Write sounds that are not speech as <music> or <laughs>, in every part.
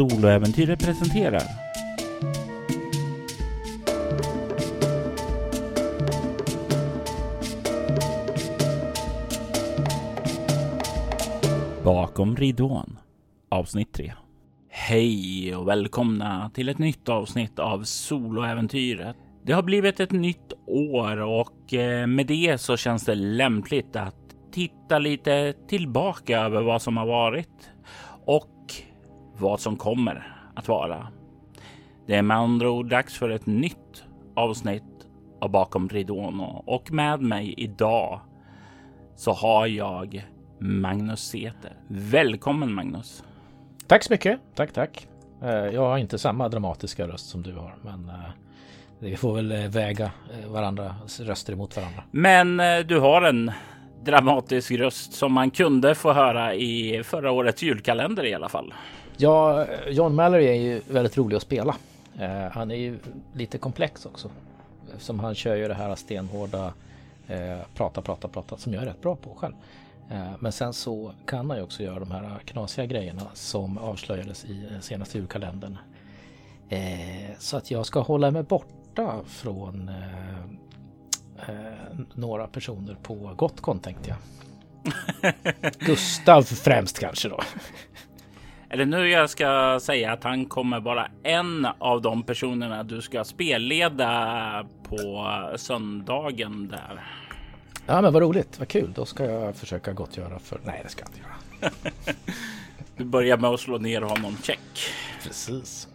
Soloäventyret presenterar Bakom ridån avsnitt 3. Hej och välkomna till ett nytt avsnitt av Soloäventyret. Det har blivit ett nytt år och eh, med det så känns det lämpligt att titta lite tillbaka över vad som har varit och vad som kommer att vara. Det är med andra ord dags för ett nytt avsnitt av Bakom ridån och med mig idag så har jag Magnus Säter. Välkommen Magnus! Tack så mycket! Tack, tack! Eh, jag har inte samma dramatiska röst som du har, men eh, vi får väl eh, väga varandras röster emot varandra. Men du har en dramatisk röst som man kunde få höra i förra årets julkalender i alla fall. Ja, John Mallory är ju väldigt rolig att spela. Han är ju lite komplex också. Som han kör ju det här stenhårda prata, prata, prata som jag är rätt bra på själv. Eh, men sen så kan man ju också göra de här knasiga grejerna som avslöjades i den senaste julkalendern. Eh, så att jag ska hålla mig borta från eh, några personer på Gotcon tänkte jag. <laughs> Gustav främst kanske då. Det nu jag ska säga att han kommer vara en av de personerna du ska spelleda på söndagen där? Ja men vad roligt, vad kul. Då ska jag försöka gottgöra för... Nej det ska jag inte göra. <laughs> du börjar med att slå ner honom, check. Precis.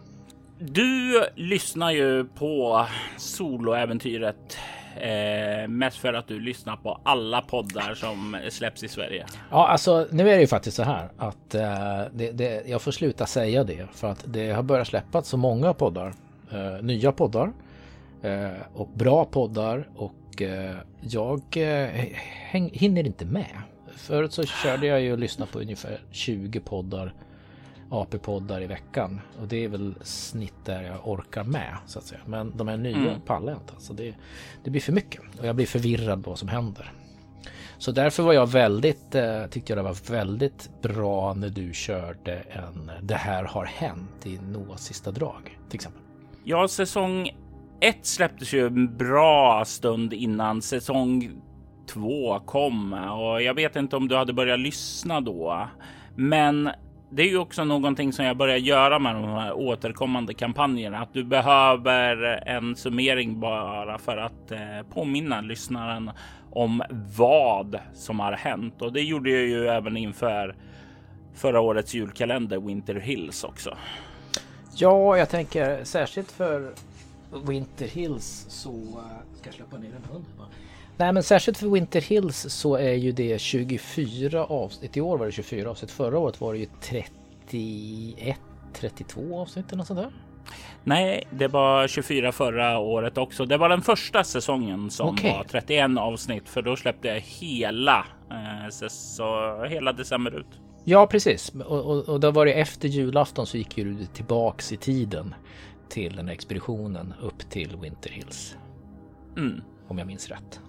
Du lyssnar ju på soloäventyret eh, mest för att du lyssnar på alla poddar som släpps i Sverige. Ja, alltså nu är det ju faktiskt så här att eh, det, det, jag får sluta säga det för att det har börjat släppas så många poddar, eh, nya poddar eh, och bra poddar och Eh, jag eh, häng, hinner inte med. Förut så körde jag ju och lyssnade på ungefär 20 poddar AP-poddar i veckan och det är väl snitt där jag orkar med så att säga. Men de här nya mm. pallar jag inte. Alltså det, det blir för mycket och jag blir förvirrad på vad som händer. Så därför var jag väldigt, eh, tyckte jag det var väldigt bra när du körde en Det här har hänt i Noahs sista drag till exempel. Ja, säsong ett släpptes ju en bra stund innan säsong två kom och jag vet inte om du hade börjat lyssna då. Men det är ju också någonting som jag börjar göra med de här återkommande kampanjerna. Att du behöver en summering bara för att eh, påminna lyssnaren om vad som har hänt. Och det gjorde jag ju även inför förra årets julkalender Winter Hills också. Ja, jag tänker särskilt för Winter Hills så... Eh, ska jag släppa ner en hund? Nej men särskilt för Winter Hills så är ju det 24 avsnitt. I år var det 24 avsnitt. Förra året var det ju 31, 32 avsnitt eller något sånt där. Nej, det var 24 förra året också. Det var den första säsongen som okay. var 31 avsnitt för då släppte jag hela, eh, så, hela december ut. Ja, precis. Och, och, och då var det efter julafton så gick ju du tillbaks i tiden till den expeditionen upp till Winter Hills. Mm. Om jag minns rätt.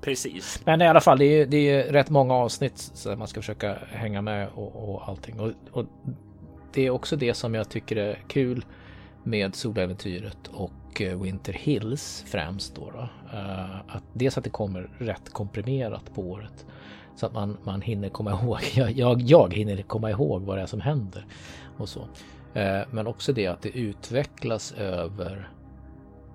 Precis. Men i alla fall, det är, det är rätt många avsnitt så man ska försöka hänga med och, och allting. Och, och, det är också det som jag tycker är kul med Soläventyret och eh, Winter Hills främst då. då. Eh, att dels att det kommer rätt komprimerat på året så att man, man hinner komma <laughs> ihåg. Jag, jag, jag hinner komma ihåg vad det är som händer och så. Eh, men också det att det utvecklas över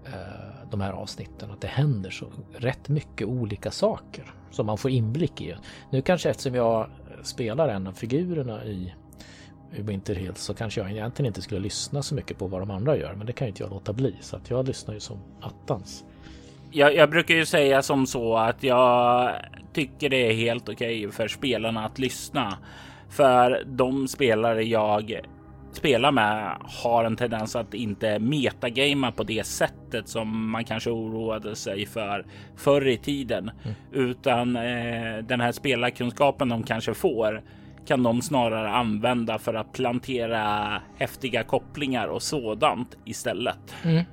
eh, de här avsnitten. Att det händer så rätt mycket olika saker som man får inblick i. Nu kanske eftersom jag spelar en av figurerna i Winter Hills så kanske jag egentligen inte skulle lyssna så mycket på vad de andra gör. Men det kan ju inte jag låta bli. Så att jag lyssnar ju som attans. Jag, jag, brukar ju säga som så att jag tycker det är helt okej okay för spelarna att lyssna. För de spelare jag spelar med har en tendens att inte metagamea på det sättet som man kanske oroade sig för förr i tiden, mm. utan eh, den här spelarkunskapen de kanske får kan de snarare använda för att plantera häftiga kopplingar och sådant istället. Mm.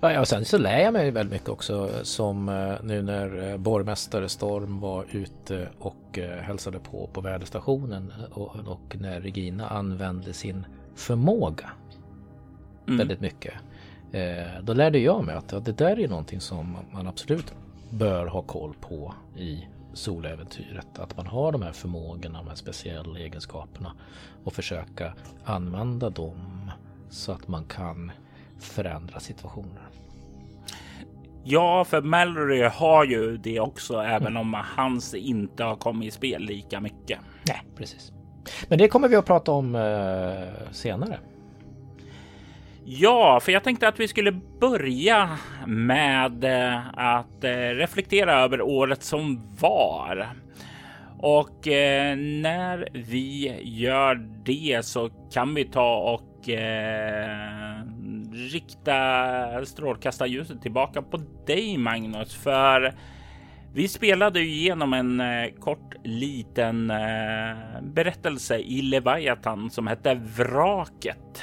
Ja, och sen så lär jag mig väldigt mycket också som eh, nu när eh, borgmästare Storm var ute och eh, hälsade på på väderstationen och, och när Regina använde sin förmåga. Mm. Väldigt mycket. Då lärde jag mig att det där är någonting som man absolut bör ha koll på i soläventyret. Att man har de här förmågorna, de här speciella egenskaperna och försöka använda dem så att man kan förändra situationer. Ja, för Mallory har ju det också, mm. även om hans inte har kommit i spel lika mycket. Nej, precis. Men det kommer vi att prata om eh, senare. Ja, för jag tänkte att vi skulle börja med eh, att eh, reflektera över året som var. Och eh, när vi gör det så kan vi ta och rikta strålkastarljuset tillbaka på dig Magnus, för vi spelade ju igenom en eh, kort liten eh, berättelse i Leviathan som hette Vraket.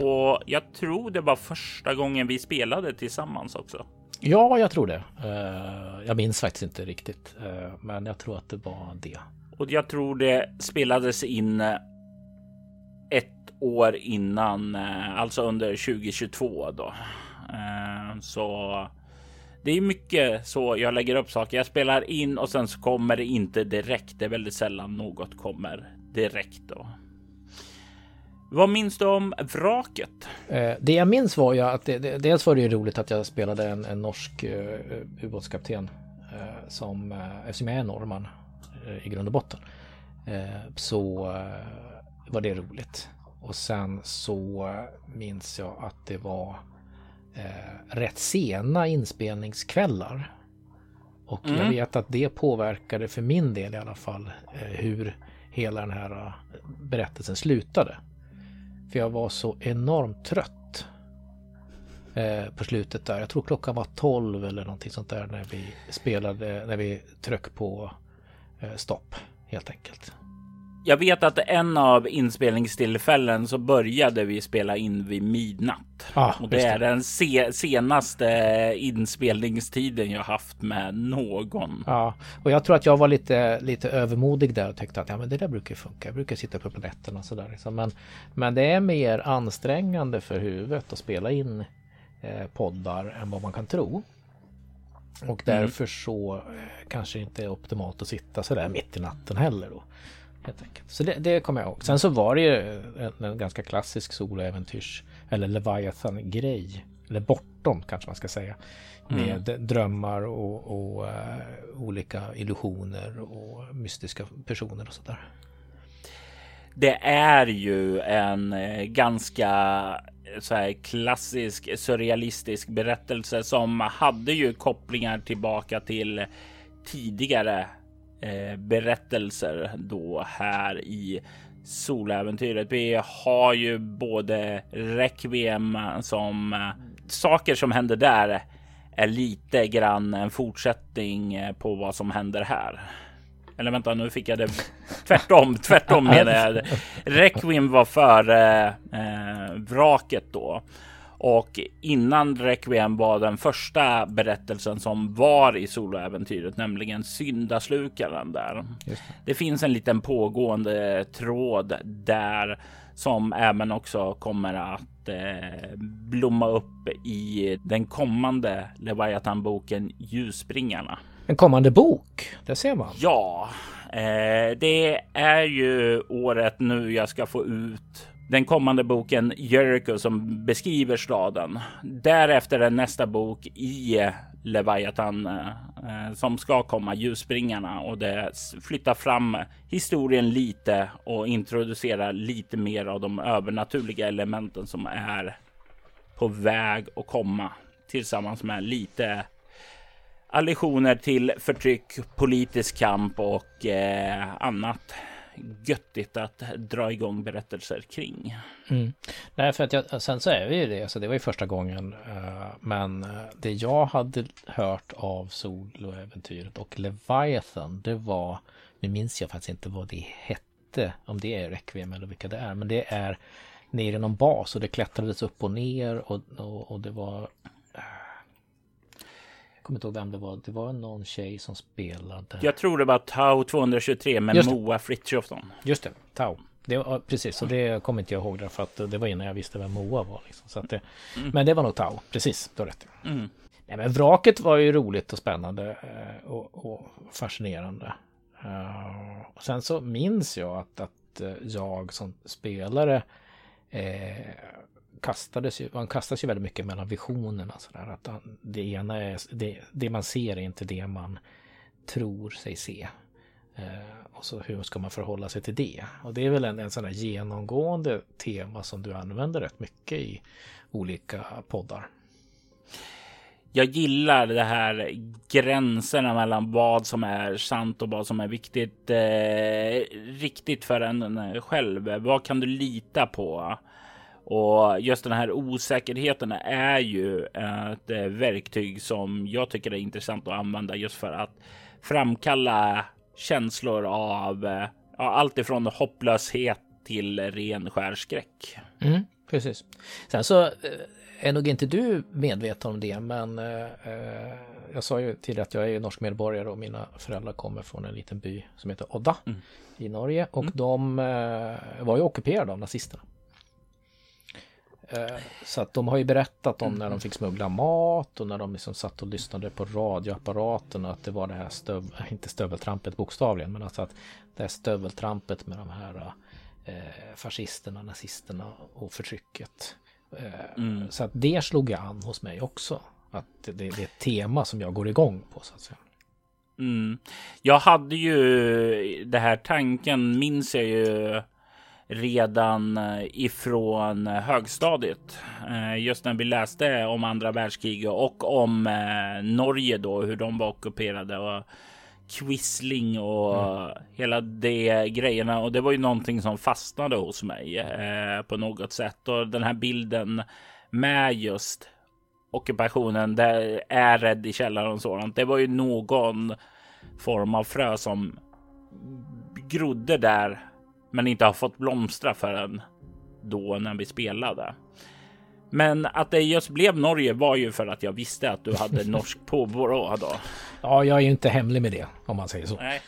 Och jag tror det var första gången vi spelade tillsammans också. Ja, jag tror det. Uh, jag minns faktiskt inte riktigt, men jag tror att det var det. Och jag tror det spelades in ett år innan, eh, alltså under 2022 då. Eh, så det är mycket så jag lägger upp saker. Jag spelar in och sen så kommer det inte direkt. Det är väldigt sällan något kommer direkt då. Vad minns du om vraket? Eh, det jag minns var ju att det, det, dels var det ju roligt att jag spelade en, en norsk ubåtskapten som, eftersom jag är norrman i grund och botten, så var det roligt. Och sen så minns jag att det var rätt sena inspelningskvällar. Och mm. jag vet att det påverkade för min del i alla fall hur hela den här berättelsen slutade. För jag var så enormt trött eh, på slutet där. Jag tror klockan var 12 eller någonting sånt där när vi spelade, när vi tryck på eh, stopp helt enkelt. Jag vet att en av inspelningstillfällen så började vi spela in vid midnatt. Ah, och det är den se senaste inspelningstiden jag haft med någon. Ja, och jag tror att jag var lite, lite övermodig där och tyckte att ja, men det där brukar funka. Jag brukar sitta på nätterna och sådär. Liksom. Men, men det är mer ansträngande för huvudet att spela in eh, poddar än vad man kan tro. Och mm. därför mm. så eh, kanske inte är optimalt att sitta sådär mitt i natten heller. Då. Helt enkelt. Så det, det kommer jag ihåg. Sen så var det ju en, en ganska klassisk soloäventyrs eller Leviathan-grej. Eller bortom kanske man ska säga. Med mm. drömmar och, och uh, olika illusioner och mystiska personer och sådär. Det är ju en eh, ganska så här klassisk surrealistisk berättelse som hade ju kopplingar tillbaka till tidigare eh, berättelser då här i soläventyret. Vi har ju både Requiem som eh, saker som händer där är lite grann en fortsättning eh, på vad som händer här. Eller vänta, nu fick jag det <laughs> tvärtom. Tvärtom menar jag. <laughs> Requiem var före eh, vraket då. Och innan Requiem var den första berättelsen som var i soloäventyret, nämligen syndaslukaren där. Det. det finns en liten pågående tråd där som även också kommer att eh, blomma upp i den kommande Leviathan-boken Ljusbringarna. En kommande bok, det ser man. Ja, eh, det är ju året nu jag ska få ut den kommande boken Jericho som beskriver staden. Därefter är nästa bok i Leviathan eh, som ska komma, Ljusbringarna och det flyttar fram historien lite och introducerar lite mer av de övernaturliga elementen som är på väg att komma tillsammans med lite allitioner till förtryck, politisk kamp och eh, annat göttigt att dra igång berättelser kring. Mm. Nej, för att jag, sen så är vi ju det, alltså det var ju första gången, uh, men eh, det jag hade hört av soloäventyret och Leviathan, det var, nu minns jag faktiskt inte vad det hette, om det är Requiem eller vilka det är, men det är nere i någon bas och det klättrades upp och ner och, och, och det var kommer inte ihåg vem det var. Det var någon tjej som spelade. Jag tror det var Tau 223 med Moa Frithiofsson. Just det, Tau. Det precis, och det kommer inte jag ihåg därför att det var innan jag visste vem Moa var. Liksom. Så det, mm. Men det var nog Tau, precis, du har rätt. Mm. Nej, men vraket var ju roligt och spännande eh, och, och fascinerande. Uh, och sen så minns jag att, att eh, jag som spelare eh, kastades ju, man kastas ju väldigt mycket mellan visionerna. Så där, att det ena är, det, det man ser är inte det man tror sig se. Eh, och så hur ska man förhålla sig till det? Och det är väl en, en sån här genomgående tema som du använder rätt mycket i olika poddar. Jag gillar det här gränserna mellan vad som är sant och vad som är viktigt, eh, riktigt för en själv. Vad kan du lita på? Och just den här osäkerheten är ju ett verktyg som jag tycker är intressant att använda just för att framkalla känslor av ja, allt ifrån hopplöshet till ren skärskräck. Mm, precis. Sen så eh, är nog inte du medveten om det, men eh, eh, jag sa ju tidigare att jag är norsk medborgare och mina föräldrar kommer från en liten by som heter Odda mm. i Norge och mm. de eh, var ju ockuperade av nazisterna. Eh, så att de har ju berättat om när de fick smuggla mat och när de liksom satt och lyssnade på radioapparaten att det var det här stöv, <laughs> inte stöveltrampet bokstavligen, men alltså att det här stöveltrampet med de här eh, fascisterna, nazisterna och förtrycket. Eh, mm. Så att det slog jag an hos mig också. Att det, det, är ett tema som jag går igång på så att säga. Mm. Jag hade ju det här tanken, minns jag ju redan eh, ifrån högstadiet. Eh, just när vi läste om andra världskriget och om eh, Norge då, hur de var ockuperade och Quisling och mm. hela de grejerna. Och det var ju någonting som fastnade hos mig på något sätt. Och den här bilden med just ockupationen, där är rädd i källaren och sådant. Det var ju någon form av frö som grodde där men inte har fått blomstra förrän då när vi spelade. Men att det just blev Norge var ju för att jag visste att du hade <laughs> norsk påbrå då. Ja, jag är ju inte hemlig med det om man säger så. Nej.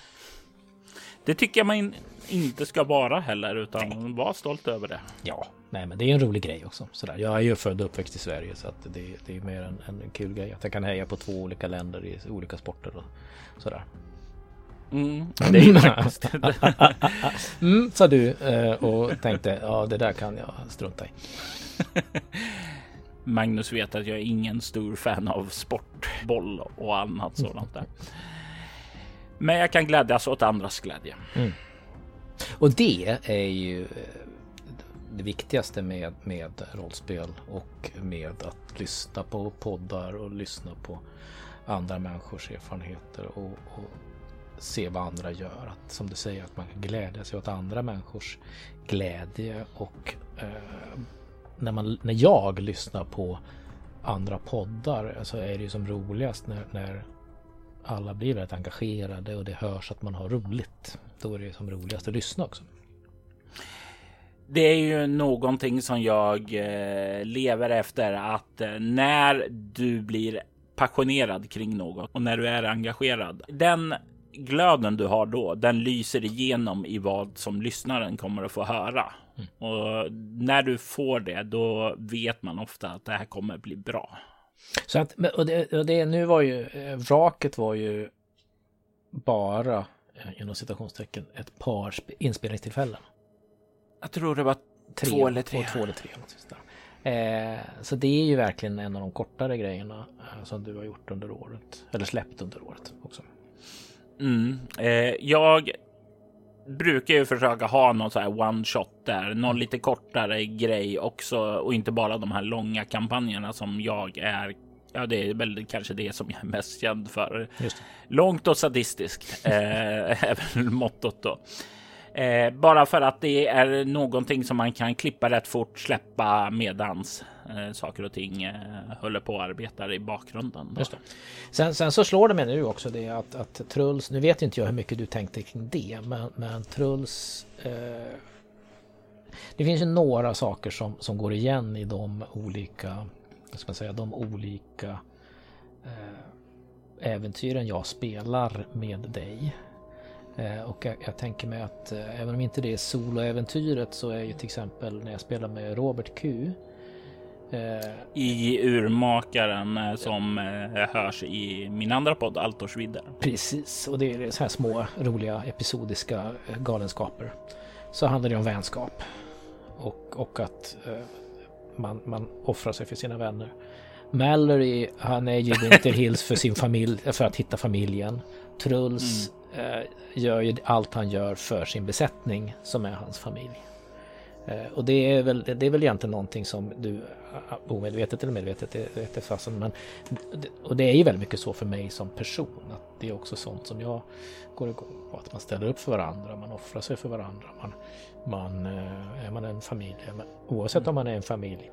Det tycker jag man inte ska vara heller, utan nej. var stolt över det. Ja, nej, men det är en rolig grej också. Sådär. Jag är ju född och uppväxt i Sverige så att det, det är mer en, en kul grej att jag kan heja på två olika länder i olika sporter och sådär. Mm, det är ju faktiskt. <laughs> mm, sa du eh, och tänkte ja det där kan jag strunta i. <laughs> Magnus vet att jag är ingen stor fan av sportboll och annat sådant där. Men jag kan glädjas åt andras glädje. Mm. Och det är ju eh, det viktigaste med, med rollspel och med att lyssna på poddar och lyssna på andra människors erfarenheter och, och se vad andra gör. Att, som du säger, att man kan glädja sig åt andra människors glädje. Och eh, när, man, när jag lyssnar på andra poddar så är det ju som roligast när, när alla blir väldigt engagerade och det hörs att man har roligt. Då är det som roligast att lyssna också. Det är ju någonting som jag eh, lever efter att eh, när du blir passionerad kring något och när du är engagerad. Den glöden du har då, den lyser igenom i vad som lyssnaren kommer att få höra. Mm. Och när du får det, då vet man ofta att det här kommer bli bra. Så att, och det, och det nu var ju, eh, vraket var ju bara, eh, inom citationstecken, ett par inspelningstillfällen. Jag tror det var tre, två eller tre. Två, eller tre. Eh, så det är ju verkligen en av de kortare grejerna eh, som du har gjort under året, eller släppt under året också. Mm. Eh, jag brukar ju försöka ha någon så här one shot där, någon lite kortare grej också och inte bara de här långa kampanjerna som jag är. Ja, det är väl kanske det som jag är mest känd för. Långt och sadistiskt eh, <laughs> är väl mottot då. Eh, bara för att det är någonting som man kan klippa rätt fort, släppa medans eh, saker och ting eh, håller på och arbetar i bakgrunden. Just det. Sen, sen, så slår det mig nu också det att, att Truls, nu vet inte jag hur mycket du tänkte kring det, men, men Truls eh, det finns ju några saker som, som går igen i de olika, vad ska man säga, de olika eh, äventyren jag spelar med dig. Eh, och jag, jag, tänker mig att eh, även om inte det är soloäventyret så är ju till exempel när jag spelar med Robert Q. Eh, I Urmakaren eh, som eh, hörs i min andra podd Altors vidder. Precis, och det är så här små roliga episodiska eh, galenskaper. Så handlar det om vänskap och, och att man, man offrar sig för sina vänner. Mallory, han är ju Winter <laughs> Hills för sin familj, för att hitta familjen. Truls mm eh, gör ju allt han gör för sin besättning som är hans familj. Eh, och det är, väl, det är väl egentligen någonting som du eh, omedvetet eller medvetet, det vet fasen, men och det är ju väldigt mycket så för mig som person. Att det är också sånt som jag går igång på. Att man ställer upp för varandra, man offrar sig för varandra. Man, man, eh, är man en familj, oavsett om man är en familj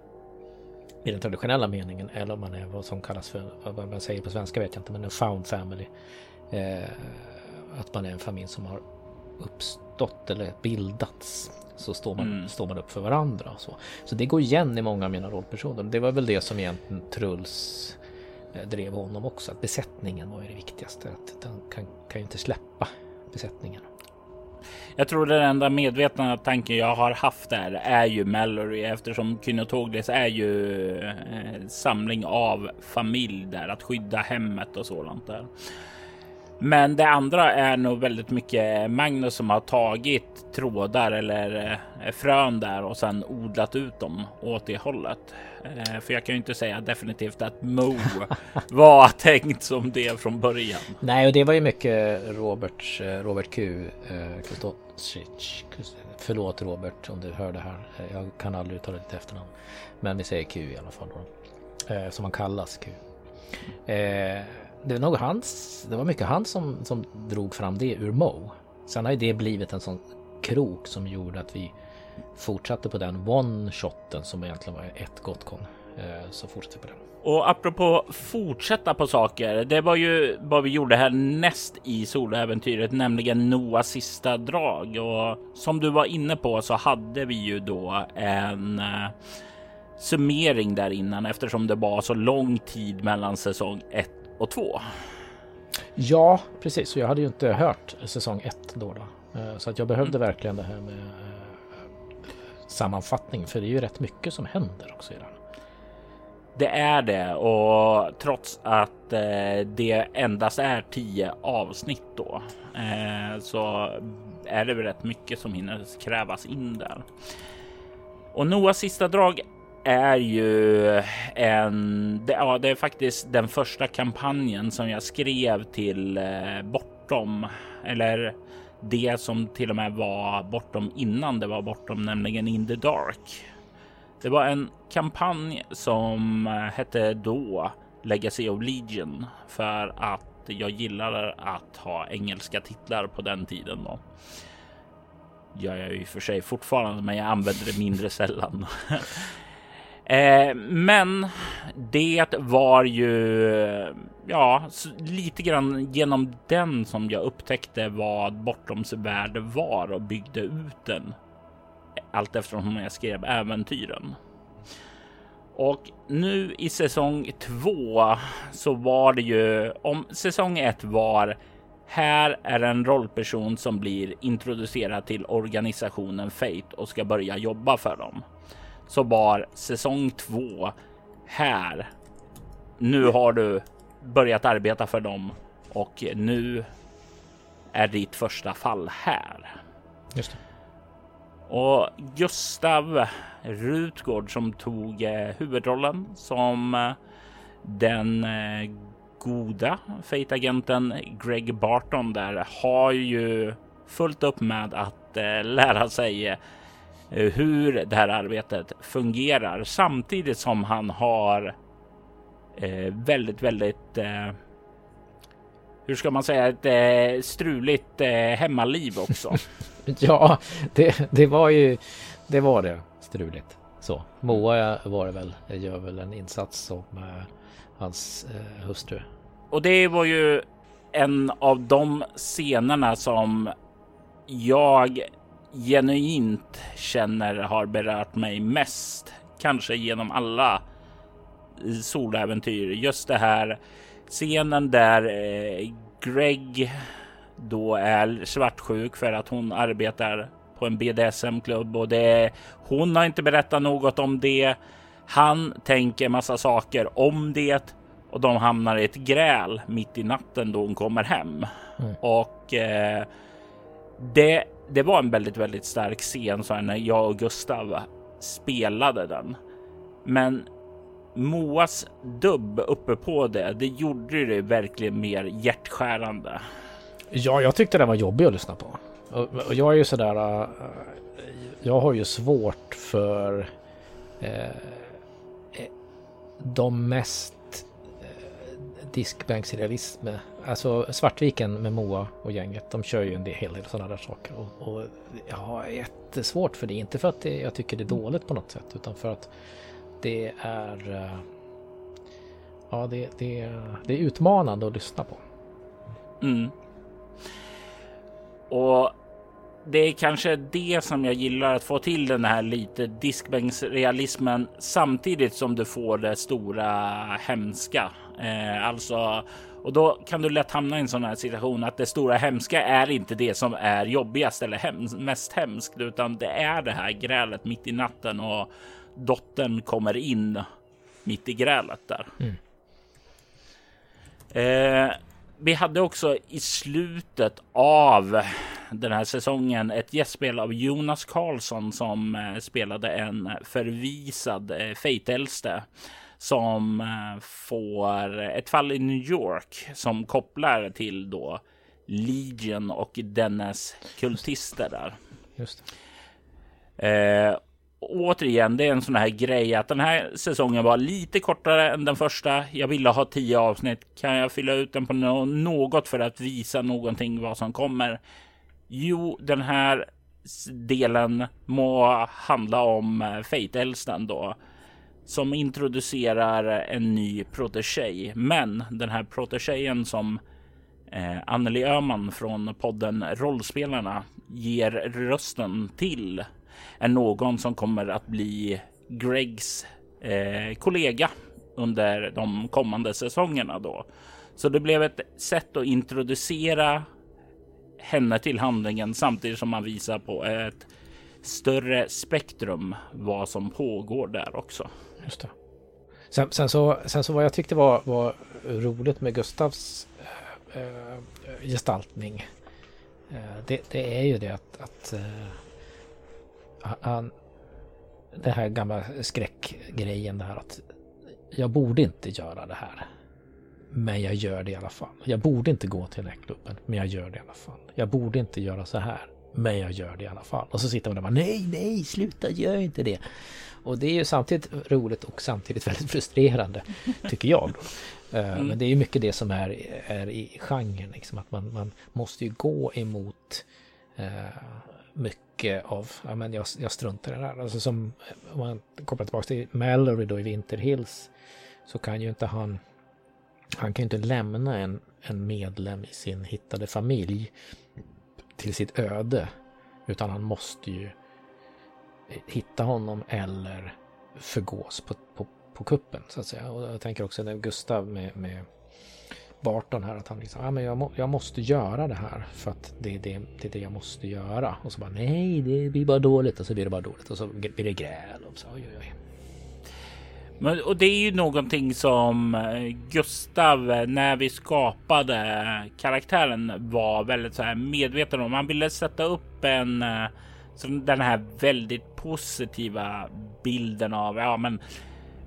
i den traditionella meningen eller om man är vad som kallas för, vad man säger på svenska vet jag inte, men en found family. Eh, att man är en familj som har uppstått eller bildats. Så står man, mm. står man upp för varandra. Och så. så det går igen i många av mina rollpersoner. Det var väl det som egentligen Truls eh, drev honom också. Att besättningen var det viktigaste. Att den kan, kan ju inte släppa besättningen. Jag tror den enda medvetna tanken jag har haft där är ju Mallory eftersom Kynotoglis är ju eh, samling av familj där att skydda hemmet och sådant där. Men det andra är nog väldigt mycket Magnus som har tagit trådar eller eh, frön där och sen odlat ut dem åt det hållet. Eh, för jag kan ju inte säga definitivt att Mo <laughs> var tänkt som det från början. Nej, och det var ju mycket Robert, eh, Robert Q. Förlåt Robert om du hör det här. Jag kan aldrig uttala ditt efternamn. Men vi säger Q i alla fall. Då. Som han kallas Q det var nog hans, det var mycket han som, som drog fram det ur Mo. Sen har ju det blivit en sån krok som gjorde att vi fortsatte på den one-shotten som egentligen var ett gott kon. Eh, så fortsatte på den. Och apropå fortsätta på saker. Det var ju vad vi gjorde här näst i soloäventyret, nämligen Noahs sista drag. Och som du var inne på så hade vi ju då en eh, summering där innan eftersom det var så lång tid mellan säsong 1 och 2. Ja, precis. Så jag hade ju inte hört säsong 1 då. då. Eh, så att jag behövde mm. verkligen det här med eh, sammanfattning. För det är ju rätt mycket som händer också i den. Det är det och trots att eh, det endast är tio avsnitt då så är det väl rätt mycket som hinner krävas in där. Och Noahs sista drag är ju en, det, ja, det är faktiskt den första kampanjen som jag skrev till eh, Bortom eller det som till och med var bortom innan det var bortom, nämligen In the Dark. Det var en kampanj som eh, hette då Legacy of Legion för att jag gillade att ha engelska titlar på den tiden. Då. Gör jag ju för sig fortfarande, men jag använder det mindre sällan. <laughs> Eh, men det var ju ja, lite grann genom den som jag upptäckte vad Bortoms värld var och byggde ut den. Allt eftersom jag skrev äventyren. Och nu i säsong två så var det ju om säsong ett var här är en rollperson som blir introducerad till organisationen Fate och ska börja jobba för dem så var säsong två här. Nu har du börjat arbeta för dem och nu är ditt första fall här. Just det. Och Gustav Rutgård som tog eh, huvudrollen som eh, den eh, goda Fate-agenten Greg Barton där har ju fullt upp med att lära sig hur det här arbetet fungerar samtidigt som han har eh, väldigt, väldigt eh, hur ska man säga, ett eh, struligt eh, hemmaliv också. <laughs> ja, det, det var ju, det var det struligt. Så Moa var det väl, gör väl en insats som eh, hans eh, hustru. Och det var ju en av de scenerna som jag genuint känner har berört mig mest, kanske genom alla soläventyr. Just det här scenen där eh, Greg då är svartsjuk för att hon arbetar på en BDSM-klubb och det hon har inte berättat något om det. Han tänker massa saker om det och de hamnar i ett gräl mitt i natten då hon kommer hem. Mm. Och eh, det, det var en väldigt, väldigt stark scen så när jag och Gustav spelade den. Men Moas dubb uppe på det, det gjorde det verkligen mer hjärtskärande. Ja, jag tyckte den var jobbig att lyssna på. Och, jag är ju sådär. Äh, jag har ju svårt för uh, de mest uh, diskbänksrealism. Alltså Svartviken med Moa och gänget. De kör ju en del, hel del sådana där saker. Och, och jag har jättesvårt för det. Inte för att det, jag tycker det är dåligt på något sätt. Utan för att det är... Eh, ja, det, det, det är utmanande att lyssna på. Mm. Och det är kanske det som jag gillar att få till den här lite diskbänksrealismen samtidigt som du får det stora hemska. Eh, alltså, och då kan du lätt hamna i en sån här situation att det stora hemska är inte det som är jobbigast eller hems mest hemskt, utan det är det här grälet mitt i natten och dottern kommer in mitt i grälet där. Mm. Eh, vi hade också i slutet av den här säsongen ett gästspel av Jonas Karlsson som eh, spelade en förvisad eh, som eh, får ett fall i New York som kopplar till då Legion och dennes kultister där. Just det återigen, det är en sån här grej att den här säsongen var lite kortare än den första. Jag ville ha tio avsnitt. Kan jag fylla ut den på något för att visa någonting vad som kommer? Jo, den här delen må handla om eh, Fate-äldsten då som introducerar en ny protegé. Men den här protegejen som eh, Anneli Öhman från podden Rollspelarna ger rösten till är någon som kommer att bli Gregs eh, kollega under de kommande säsongerna då. Så det blev ett sätt att introducera henne till handlingen samtidigt som man visar på ett större spektrum vad som pågår där också. Just det. Sen, sen, så, sen så vad jag tyckte var, var roligt med Gustavs äh, gestaltning. Äh, det, det, är ju det att, att äh, han, det här gamla skräckgrejen det här att jag borde inte göra det här. Men jag gör det i alla fall. Jag borde inte gå till den här klubben, men jag gör det i alla fall. Jag borde inte göra så här, men jag gör det i alla fall. Och så sitter man där och bara nej, nej, sluta, gör inte det. Och det är ju samtidigt roligt och samtidigt <laughs> väldigt frustrerande, tycker jag. Eh, mm. Men det är ju mycket det som är, är i genren, liksom, att man, man måste ju gå emot uh, mycket av, ja men jag, jag struntar i det här. Alltså som, om man kopplar tillbaka till Mallory då i Winter Hills, så kan ju inte han, han kan ju inte lämna en, en medlem i sin hittade familj till sitt öde, utan han måste ju hitta honom eller förgås på, på, på kuppen så att säga. Och jag tänker också när Gustav med, med Barton här att han liksom, ja men jag, må, jag måste göra det här för att det är det, det är det jag måste göra. Och så bara nej, det blir bara dåligt och så blir det bara dåligt och så blir det gräl och så oj, oj, oj. Men, och det är ju någonting som eh, Gustav, eh, när vi skapade karaktären, var väldigt så här medveten om. Han ville sätta upp en eh, så den här väldigt positiva bilden av ja, men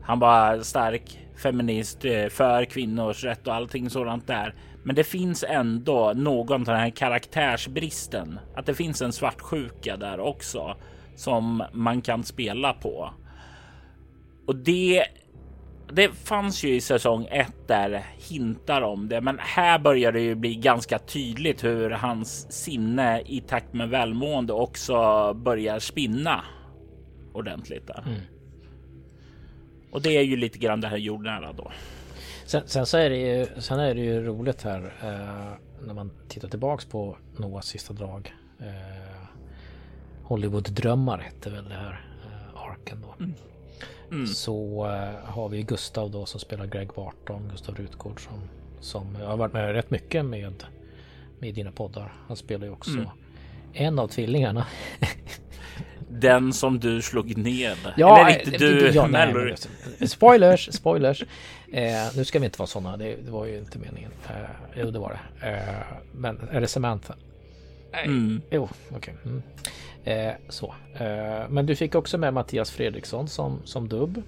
han var stark feminist eh, för kvinnors rätt och allting sådant där. Men det finns ändå någon av den här karaktärsbristen. Att det finns en svartsjuka där också som man kan spela på. Och det det fanns ju i säsong ett där hintar om det, men här börjar det ju bli ganska tydligt hur hans sinne i takt med välmående också börjar spinna ordentligt där. Mm. Och det är ju lite grann det här jordnära då. Sen, sen, så är det ju, sen är det ju roligt här eh, när man tittar tillbaks på Noahs sista drag. Eh, Hollywood-drömmar hette väl det här eh, arken då. Mm. Mm. Så eh, har vi Gustav då som spelar Greg Barton, Gustav Rutgård som, som har varit med rätt mycket med i dina poddar. Han spelar ju också Mm. en av tvillingarna. <laughs> Den som du slog ned. Ja, Eller inte eh, du, ja, nej, men Spoilers, spoilers. Eh, nu ska vi inte vara sådana, det, det var ju inte meningen. Eh, jo, det var det. Eh, men är det Samantha? Nej, Mm. jo, okej. Mm. Eh, så. Eh, men du fick också med Mattias Fredriksson som, som dubb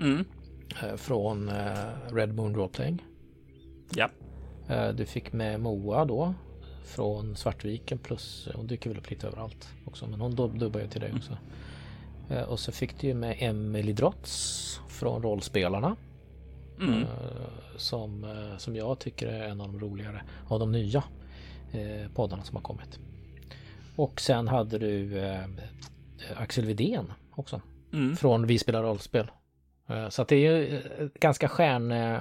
Mm. eh, från eh, Red Moon Roleplaying. Ja. Eh, du fick med Moa då från Svartviken plus hon dyker väl upp lite överallt också men hon dub- dubbar ju till dig också. Eh, och så fick du ju med Emily Drotz från Rollspelarna Mm. eh, som, eh, som jag tycker är en av de roligare av de nya eh, poddarna som har kommit. Och sen hade du eh, Axel Widén också Mm. från Vi spelar rollspel. Eh, Så att det är ju ett ganska stjärn, eh,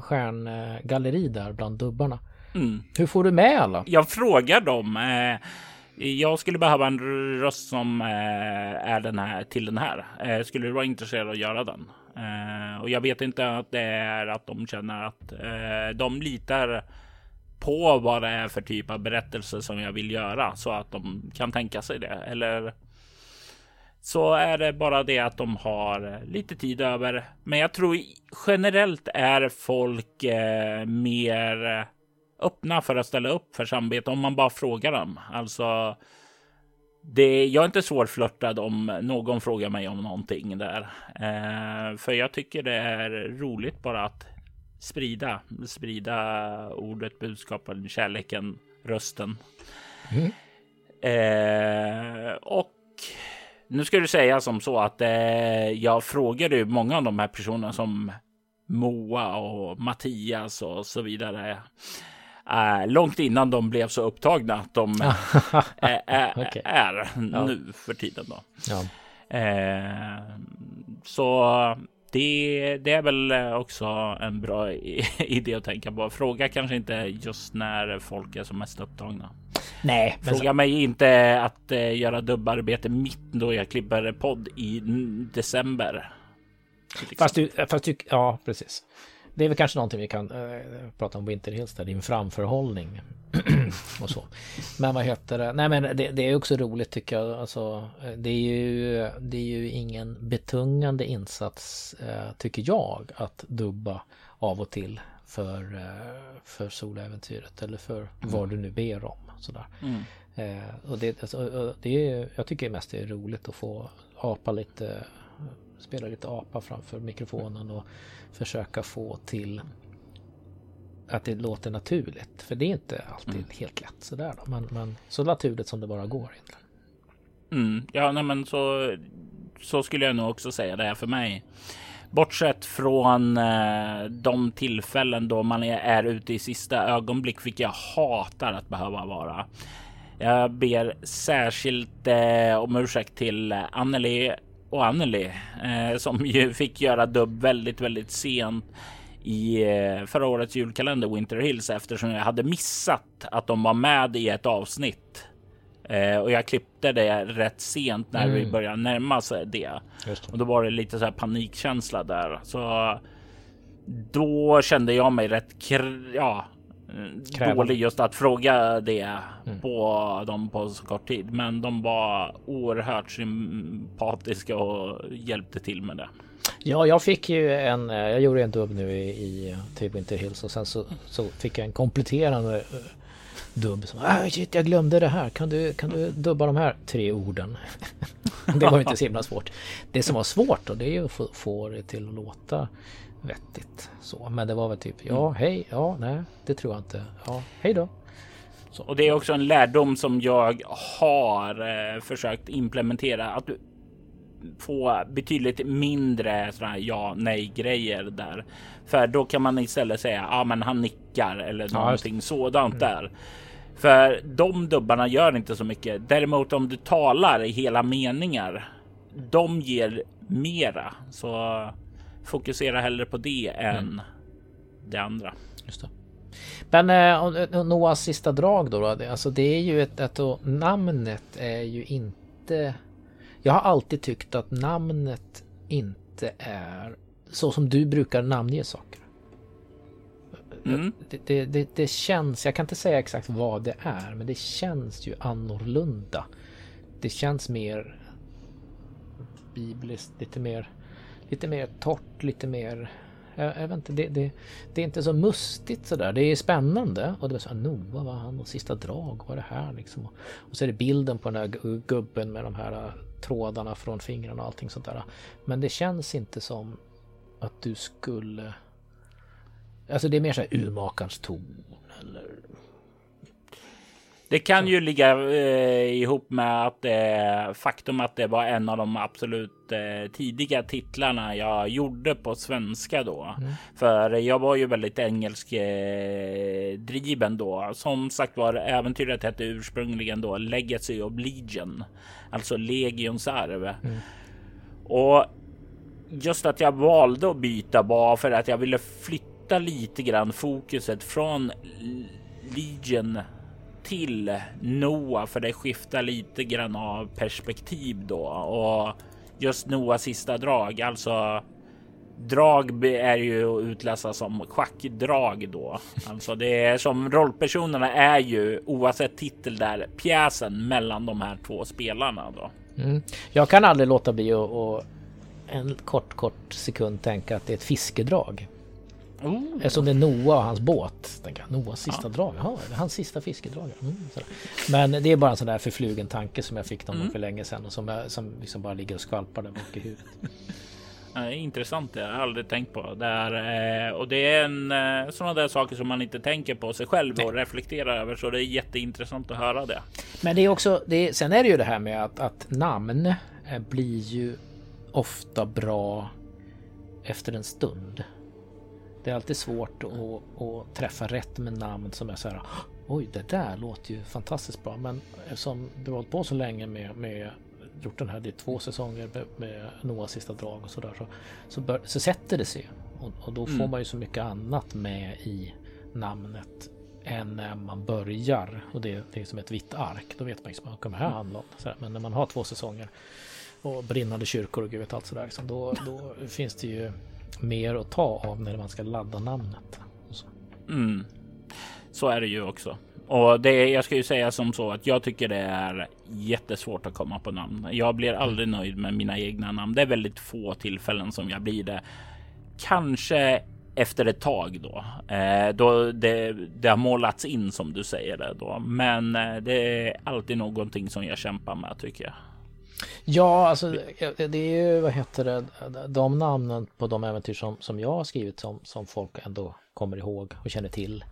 stjärngalleri där bland dubbarna. Mm. Hur får du med alla? Jag frågar dem. Eh, jag skulle behöva en röst som eh, är den här till den här. Eh, skulle du vara intresserad av att göra den? Eh, och jag vet inte att det är att de känner att eh, de litar på vad det är för typ av berättelse som jag vill göra så att de kan tänka sig det. Eller så är det bara det att de har lite tid över. Men jag tror generellt är folk eh, mer öppna för att ställa upp för samarbete om man bara frågar dem. Alltså, det, jag är inte svårflörtad om någon frågar mig om någonting där. Eh, för jag tycker det är roligt bara att sprida, sprida ordet, budskapet, kärleken, rösten. Mm. Eh, och nu ska du säga som så att eh, jag frågade ju många av de här personerna som Moa och Mattias och så vidare. Eh, långt innan de blev så upptagna att de <laughs> eh, är, Okej. är nu för tiden. Då. Ja. Eh, så det, det är väl också en bra <laughs> idé att tänka på. Fråga kanske inte just när folk är som mest upptagna. Nej, Fråga mig inte att eh, göra dubbarbete mitt då jag klipper podd i december. Fast du, fast du, ja precis. Det är väl kanske någonting vi kan eh, prata om Winter Hills där, din framförhållning <clears throat> och så. Men vad heter det? Nej men det, det är också roligt tycker jag. Alltså, eh, det, är ju, det är ju ingen betungande insats eh, tycker jag att dubba av och till för, eh, för soläventyret eller för vad du nu ber om. Sådär. Mm. Eh, och det, alltså, och det är, jag tycker mest det är roligt att få apa lite, spela lite apa framför mikrofonen och försöka få till att det låter naturligt. För det är inte alltid Mm. helt lätt sådär då. Men, men så naturligt som det bara går egentligen. Mm. Ja, nej, men så, så skulle jag nog också säga det är för mig. Bortsett från eh, de tillfällen då man är, är ute i sista ögonblick, vilket jag hatar att behöva vara. Jag ber särskilt eh, om ursäkt till Anneli och Anneli eh, som ju fick göra dubb väldigt, väldigt sent i eh, förra årets julkalender Winter Hills eftersom jag hade missat att de var med i ett avsnitt. Eh, och jag klippte det rätt sent när vi Mm. började närma oss det. Just Och då var det lite så här panikkänsla där. Så då kände jag mig rätt ja, Krävande. dålig just att fråga det Mm. på dem på så kort tid. Men de var oerhört sympatiska och hjälpte till med det. Ja, jag fick ju en, eh, jag gjorde en dubb nu i, i till Winter Hills och sen så, så fick jag en kompletterande eh, dubb. Som, ah, shit, jag glömde det här. Kan du, kan du dubba de här tre orden? <laughs> det var ju inte så himla svårt. Det som var svårt då, det är ju att få, få det till att låta vettigt. Så, men det var väl typ, ja, hej, ja, nej, det tror jag inte. Ja, hej då. Och det är också en lärdom som jag har eh, försökt implementera. Att du får betydligt mindre sådana här ja nej grejer där. För då kan man istället säga ja men han nickar eller Ja, någonting sådant där. För de dubbarna gör inte så mycket. Däremot om du talar i hela meningar. De ger mera. Så fokusera hellre på det än det andra. Just det. Men eh, om Noahs sista drag då, då det, alltså det är ju ett, att namnet är ju inte... Jag har alltid tyckt att namnet inte är så som du brukar namnge saker. mm. det, det, det, det, känns, jag kan inte säga exakt vad det är, men det känns ju annorlunda. Det känns mer bibliskt, lite mer, lite mer torrt, lite mer jag, jag vet inte, det, det, det, är inte så mustigt sådär. Det är spännande. Och det var så här, Noah var han och sista drag, vad är det här liksom? Och så är det bilden på den här gubben med de här äh, trådarna från fingrarna och allting sånt där. Men det känns inte som att du skulle... Alltså det är mer så här urmakarens ton det kan ju ligga eh, ihop med att eh, faktum att det var en av de absolut eh, tidiga titlarna jag gjorde på svenska då. Mm. För jag var ju väldigt engelsk eh, driven då. Som sagt var äventyret hette ursprungligen då Legacy of Legion, alltså Legions arv. Mm. Och just att jag valde att byta var för att jag ville flytta lite grann fokuset från Legion till Noah för det skiftar lite grann av perspektiv då och just Noahs sista drag, alltså drag är ju att utläsa som schackdrag då. Alltså det är som rollpersonerna är ju oavsett titel där pjäsen mellan de här två spelarna då. Mm. Jag kan aldrig låta bli att en kort, kort sekund tänka att det är ett fiskedrag. Oh. Eftersom det är Noah och hans båt. Tänker jag, Noahs sista ja. drag. Jaha, det är hans sista fiskedrag. Mm, Men det är bara en sån där förflugen tanke som jag fick någon mm. för länge sedan och som, jag, som liksom bara ligger och skvalpar där bak i huvudet. <laughs> Intressant. Det har jag aldrig tänkt på. Det är, eh, och det är en eh, sådana där saker som man inte tänker på sig själv Nej. och reflekterar över. Så det är jätteintressant att höra det. Men det är också, det är, sen är det ju det här med att, att namn eh, blir ju ofta bra efter en stund. Det är alltid svårt att, att träffa rätt med namn som är så här. Oj, det där låter ju fantastiskt bra. Men eftersom du har hållit på så länge med, med gjort den här, det är två säsonger med, med Noahs sista drag och sådär. Så, så, bör, så sätter det sig. Och, och då får mm. man ju så mycket annat med i namnet än när man börjar. Och det, det är som ett vitt ark. Då vet man liksom vad det här handla om. Men när man har två säsonger och brinnande kyrkor och gud vet allt sådär. Liksom, då, då finns det ju mer att ta av när man ska ladda namnet. Så. Mm. Så är det ju också. Och det, jag ska ju säga som så att jag tycker det är jättesvårt att komma på namn. Jag blir aldrig nöjd med mina egna namn. Det är väldigt få tillfällen som jag blir det. Kanske efter ett tag då, eh, då det, det, har målats in som du säger det då. Men eh, det är alltid någonting som jag kämpar med tycker jag. Ja, alltså det är ju, vad heter det, de namnen på de äventyr som, som jag har skrivit som, som folk ändå kommer ihåg och känner till.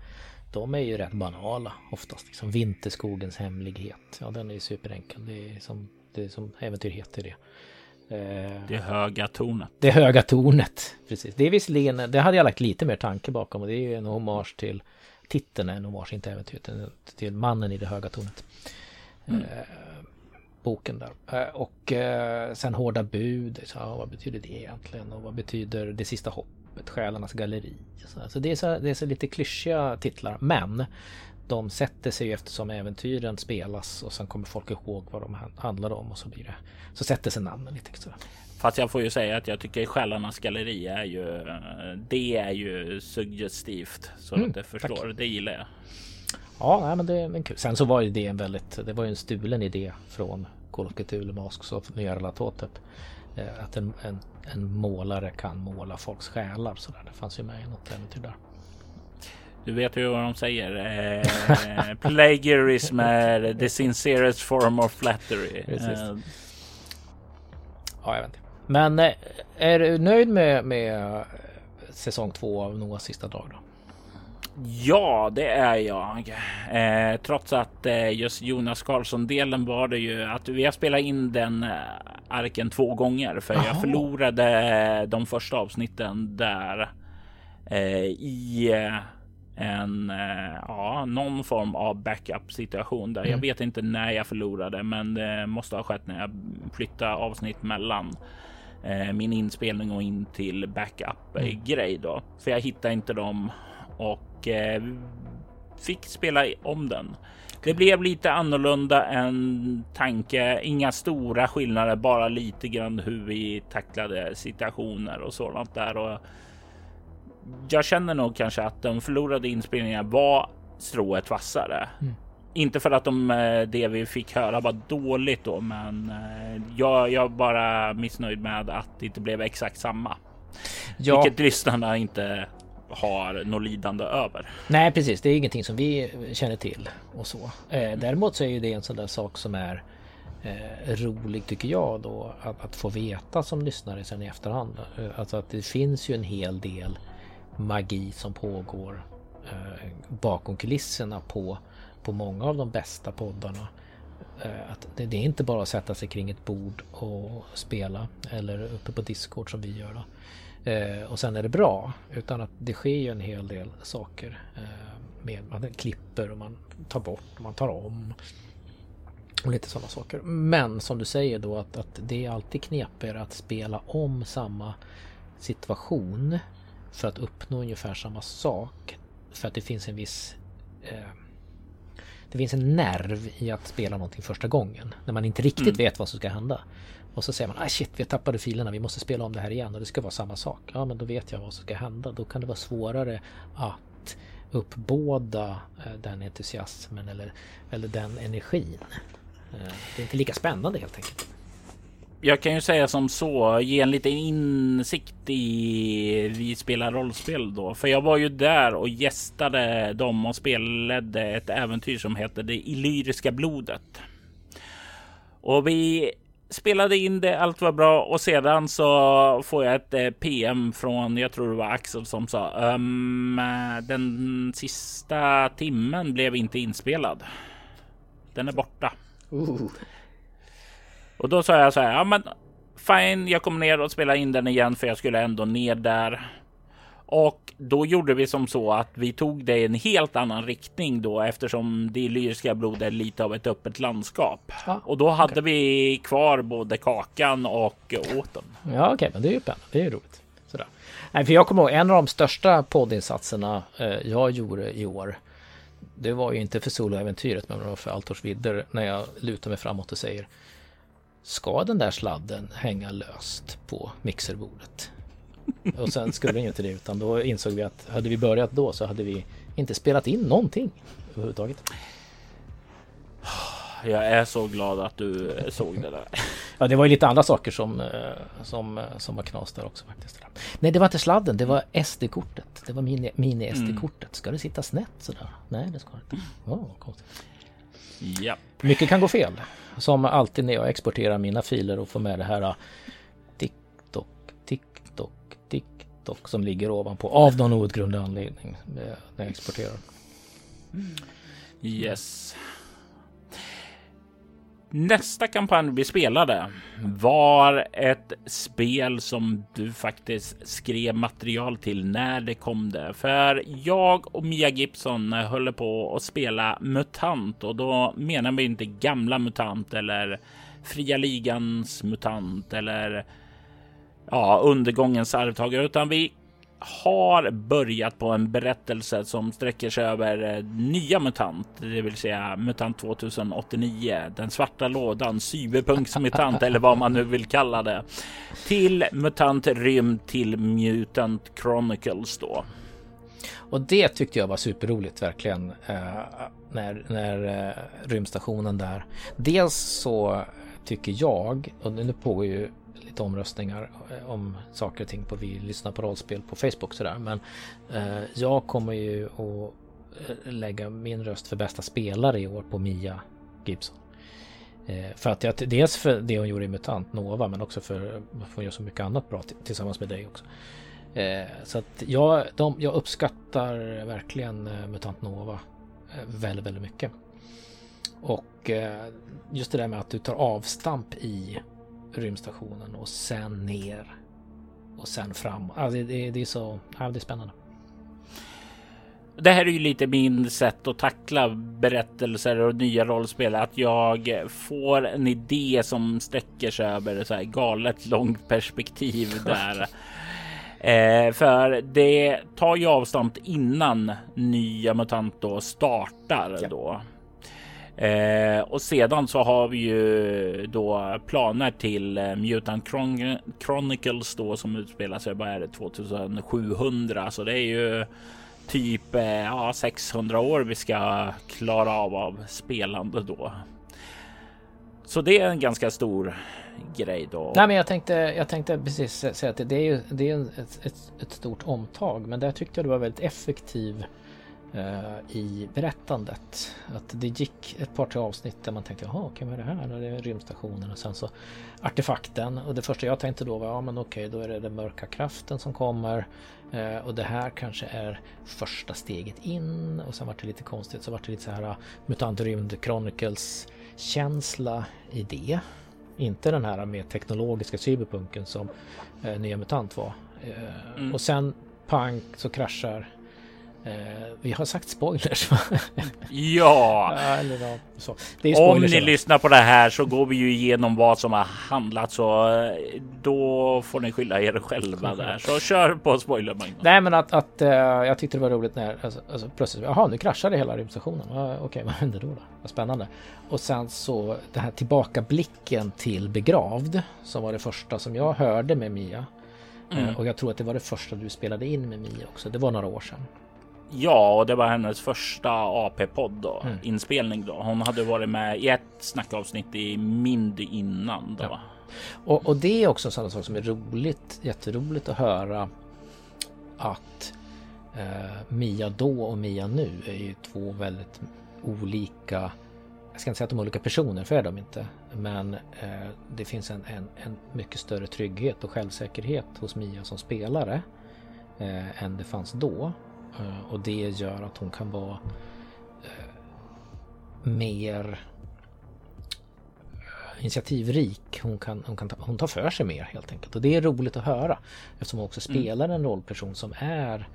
De är ju rätt banala oftast. Liksom Vinterskogens hemlighet. Ja, den är ju superenkel. Det är som, det är som äventyr heter det. Eh, det höga tornet. Det höga tornet, precis. Det är visserligen, det hade jag lagt lite mer tanke bakom och det är ju en hommage till titeln, en hommage, inte äventyret, till mannen i det höga tornet. Mm. Eh, boken där. Eh, och eh, sen Hårda bud, så, ja, vad betyder det egentligen? Och vad betyder Det sista hoppet, Själarnas galleri? Så, så det, är så, det är så lite klyschiga titlar, men de sätter sig eftersom äventyren spelas och sen kommer folk ihåg vad de handlar om och så blir det så sätter sig namnen lite extra. Fast jag får ju säga att jag tycker Själarnas galleri är ju det är ju suggestivt så mm, att jag förstår. Tack. Det gillar jag. Ja, nej, men det är kul. Sen så var ju det en väldigt, det var ju en stulen idé från Call of Cthulhu Masks of Nyarlathotep. Eh, att en, en, en, målare kan måla folks själar sådär. Det fanns ju med i något äventyr där. Du vet ju vad de säger. Eh, <laughs> plagiarism är the sincerest form of flattery. Eh. Ja, jag vet inte. Men eh, är du nöjd med, med säsong två av Noahs sista dag då? Ja, det är jag. Eh, trots att eh, just Jonas Karlsson delen var det ju att vi har spelat in den eh, arken två gånger för Aha. jag förlorade eh, de första avsnitten där eh, i eh, en ja, någon form av backup situation där. Mm. Jag vet inte när jag förlorade, men det måste ha skett när jag flyttade avsnitt mellan min inspelning och in till backup mm. grej då, för jag hittar inte dem och eh, fick spela om den. Det blev lite annorlunda än tanke. Inga stora skillnader, bara lite grann hur vi tacklade situationer och sådant där. Och jag känner nog kanske att de förlorade inspelningarna var strået vassare. Mm. Inte för att de, eh, det vi fick höra var dåligt då, men eh, jag, jag är bara missnöjd med att det inte blev exakt samma. Ja. Vilket lyssnarna inte har något lidande över. Nej, precis. Det är ingenting som vi känner till och så. Eh, däremot så är ju det en sån där sak som är eh, rolig tycker jag då att, att, få veta som lyssnare sen i efterhand. Eh, alltså att det finns ju en hel del magi som pågår eh, bakom kulisserna på, på många av de bästa poddarna. Eh, att det, det, är inte bara att sätta sig kring ett bord och spela eller uppe på Discord som vi gör. Då. Eh, och sen är det bra. Utan att det sker ju en hel del saker. Eh, med, man klipper och man tar bort och man tar om. Och lite sådana saker. Men som du säger då att, att det är alltid knepigare att spela om samma situation för att uppnå ungefär samma sak. För att det finns en viss eh, det finns en nerv i att spela någonting första gången. När man inte riktigt mm. vet vad som ska hända. Och så säger man, ah shit, vi tappade filerna, vi måste spela om det här igen och det ska vara samma sak. Ja, men då vet jag vad som ska hända. Då kan det vara svårare att uppbåda eh, den entusiasmen eller, eller den energin. Eh, det är inte lika spännande helt enkelt. Jag kan ju säga som så, ge en liten insikt i vi spelar rollspel då. För jag var ju där och gästade dem och spelade ett äventyr som hette Det illyriska blodet. Och vi spelade in det, allt var bra och sedan så får jag ett eh, PM från, jag tror det var Axel som sa, um, den sista timmen blev inte inspelad. Den är borta. Uh. Och då sa jag så här, ja men fine, jag kommer ner och spelar in den igen för jag skulle ändå ner där. Och då gjorde vi som så att vi tog det i en helt annan riktning då eftersom det lyriska blodet är lite av ett öppet landskap. Ah, och då hade okay. vi kvar både kakan och åten. Ja okej, okay, men det är ju spännande. Det är ju roligt. Sådär. Nej, för jag kommer ihåg en av de största poddinsatserna eh, jag gjorde i år. Det var ju inte för soloäventyret men det var för Altors vidder när jag lutar mig framåt och säger Ska den där sladden hänga löst på mixerbordet? Och sen skulle den ju inte det utan då insåg vi att hade vi börjat då så hade vi inte spelat in någonting överhuvudtaget. Jag är så glad att du såg det där. Ja, det var ju lite andra saker som, eh, som, eh, som var knas där också faktiskt. Nej, det var inte sladden, det var SD-kortet. Det var mini-SD-kortet. Mm. Ska det sitta snett sådär? Nej, det ska det inte. Oh, konstigt. Ja. Mycket kan gå fel. Som alltid när jag exporterar mina filer och får med det här och som ligger ovanpå av någon outgrundlig anledning eh, när jag exporterar. Mm. Yes. Nästa kampanj vi spelade var ett spel som du faktiskt skrev material till när det kom det. För jag och Mia Gibson eh, höll på att spela MUTANT och då menar vi inte gamla MUTANT eller Fria Ligans MUTANT eller ja, undergångens arvtagare, utan vi har börjat på en berättelse som sträcker sig över eh, nya MUTANT, det vill säga MUTANT 2089, den svarta lådan, Cyberpunks MUTANT eller vad man nu vill kalla det, till MUTANT rymd till Mutant Chronicles då. Och det tyckte jag var superroligt verkligen eh, när, när eh, rymdstationen där. Dels så tycker jag, och nu pågår ju lite omröstningar eh, om saker och ting på Vi lyssnar på rollspel på Facebook sådär. Men eh, jag kommer ju att eh, lägga min röst för bästa spelare i år på Mia Gibson. Eh, för att jag, dels för det hon gjorde i MUTANT Nova men också för att hon gör så mycket annat bra tillsammans med dig också. Eh, så att jag, de, jag uppskattar verkligen eh, MUTANT Nova eh, väldigt, väldigt mycket. Och just det där med att du tar avstamp i rymdstationen och sen ner och sen fram. Alltså det, det är så, ja, det är spännande. Det här är ju lite min sätt att tackla berättelser och nya rollspel. Att jag får en idé som sträcker sig över så här galet långt perspektiv <laughs> där. eh, för det tar ju avstånd innan nya MUTANT då startar ja. då. Eh, och sedan så har vi ju då planer till eh, Mutant Chron Chronicles då som utspelar sig, vad är det, 2700? Så det är ju typ eh, ja, 600 år vi ska klara av av spelande då. Så det är en ganska stor grej då. Nej, men jag tänkte, jag tänkte precis säga att det är ju det är ett, ett, ett stort omtag, men där tyckte jag du var väldigt effektiv i berättandet. Att det gick ett par tre avsnitt där man tänkte, jaha, okej, vad är det här? Och det är rymdstationen och sen så artefakten. Och det första jag tänkte då var, ja men okej, då är det den mörka kraften som kommer. Uh, och det här kanske är första steget in. Och sen var det lite konstigt, så var det lite så här uh, Mutant Rymd Chronicles känsla i det. Inte den här mer teknologiska cyberpunken som eh, Nya MUTANT var. Eh, mm. Och sen pang så kraschar Eh, vi har sagt spoilers <laughs> Ja! Eller, ja. Om ni lyssnar på det här så går vi ju igenom vad som har handlat så eh, då får ni skylla er själva där. Så kör på spoiler Magnus. Nej men att, att uh, jag tyckte det var roligt när alltså, alltså plötsligt, jaha nu kraschade hela rymdstationen. Okej okay, vad hände då, då? Vad spännande. Och sen så den här tillbakablicken till Begravd som var det första som jag hörde med Mia. Mm. Och jag tror att det var det första du spelade in med Mia också. Det var några år sedan. Ja, och det var hennes första AP-podd då, mm. inspelning då. Hon hade varit med i ett snackavsnitt i Mind innan då. Ja. Och, och, det är också en sån sak som är roligt, jätteroligt att höra att eh, Mia då och Mia nu är ju två väldigt olika jag ska inte säga att de är olika personer, för är de inte. Men eh, det finns en, en, en, mycket större trygghet och självsäkerhet hos Mia som spelare eh, än det fanns då. Eh, och det gör att hon kan vara eh, mer eh, initiativrik. Hon, kan, hon, kan ta, hon tar för sig mer helt enkelt. Och det är roligt att höra eftersom hon också mm. spelar en rollperson som är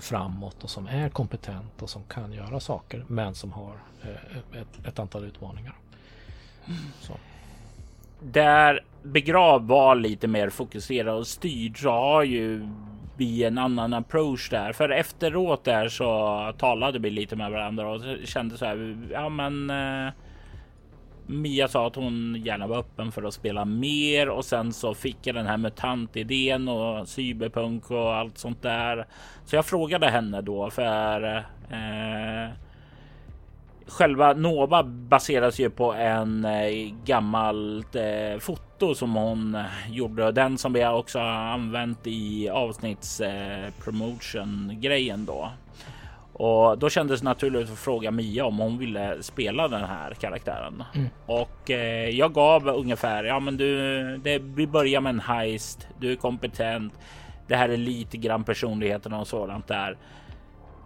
framåt och som är kompetent och som kan göra saker men som har ett, ett antal utmaningar. Så. Där Begrav var lite mer fokuserad och styrd så har ju bli en annan approach där. För efteråt där så talade vi lite med varandra och kände så här. Ja, men eh, Mia sa att hon gärna var öppen för att spela mer och sen så fick jag den här mutant idén och cyberpunk och allt sånt där. Så jag frågade henne då för eh, själva Nova baseras ju på en eh, gammalt eh, foto som hon eh, gjorde. Den som vi också har använt i avsnitts promotion grejen då. Och då kändes det naturligt att fråga Mia om hon ville spela den här karaktären. Mm. Och eh, jag gav ungefär, ja men du, det, vi börjar med en heist, du är kompetent. Det här är lite grann personligheten och sådant där.